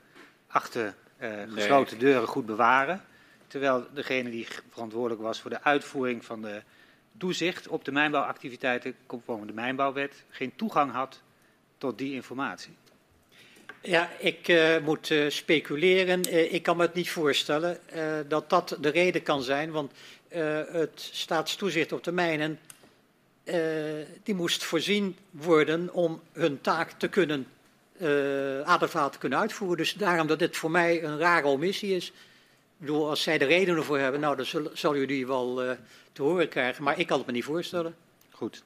achter uh, gesloten nee. deuren goed bewaren. Terwijl degene die verantwoordelijk was voor de uitvoering van de toezicht op de mijnbouwactiviteiten, conform de mijnbouwwet, geen toegang had tot die informatie. Ja, ik uh, moet uh, speculeren. Uh, ik kan me het niet voorstellen dat dat de reden kan zijn, want het staatstoezicht op de mijnen die moest voorzien worden om hun taak te kunnen uh, adequaat te kunnen uitvoeren. Dus daarom dat dit voor mij een rare omissie is. Ik bedoel, als zij de redenen voor hebben, nou, dan zal, zal u die wel uh, te horen krijgen. Maar ik kan het me niet voorstellen. Goed.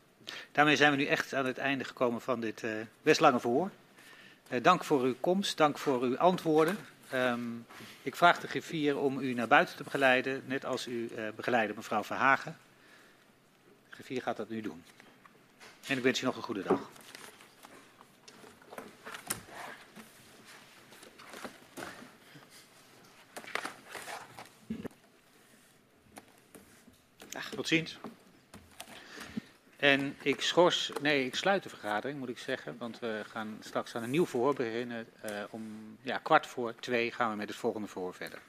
Daarmee zijn we nu echt aan het einde gekomen van dit uh, best lange verhoor. dank voor uw komst, dank voor uw antwoorden. Um, ik vraag de griffier om u naar buiten te begeleiden, net als u begeleider mevrouw Verhagen. De griffier gaat dat nu doen. En ik wens u nog een goede dag. Tot ziens. En ik schors, nee, ik sluit de vergadering, moet ik zeggen. Want we gaan straks aan een nieuw verhoor beginnen. Uh, om ja, kwart voor twee gaan we met het volgende verhoor verder.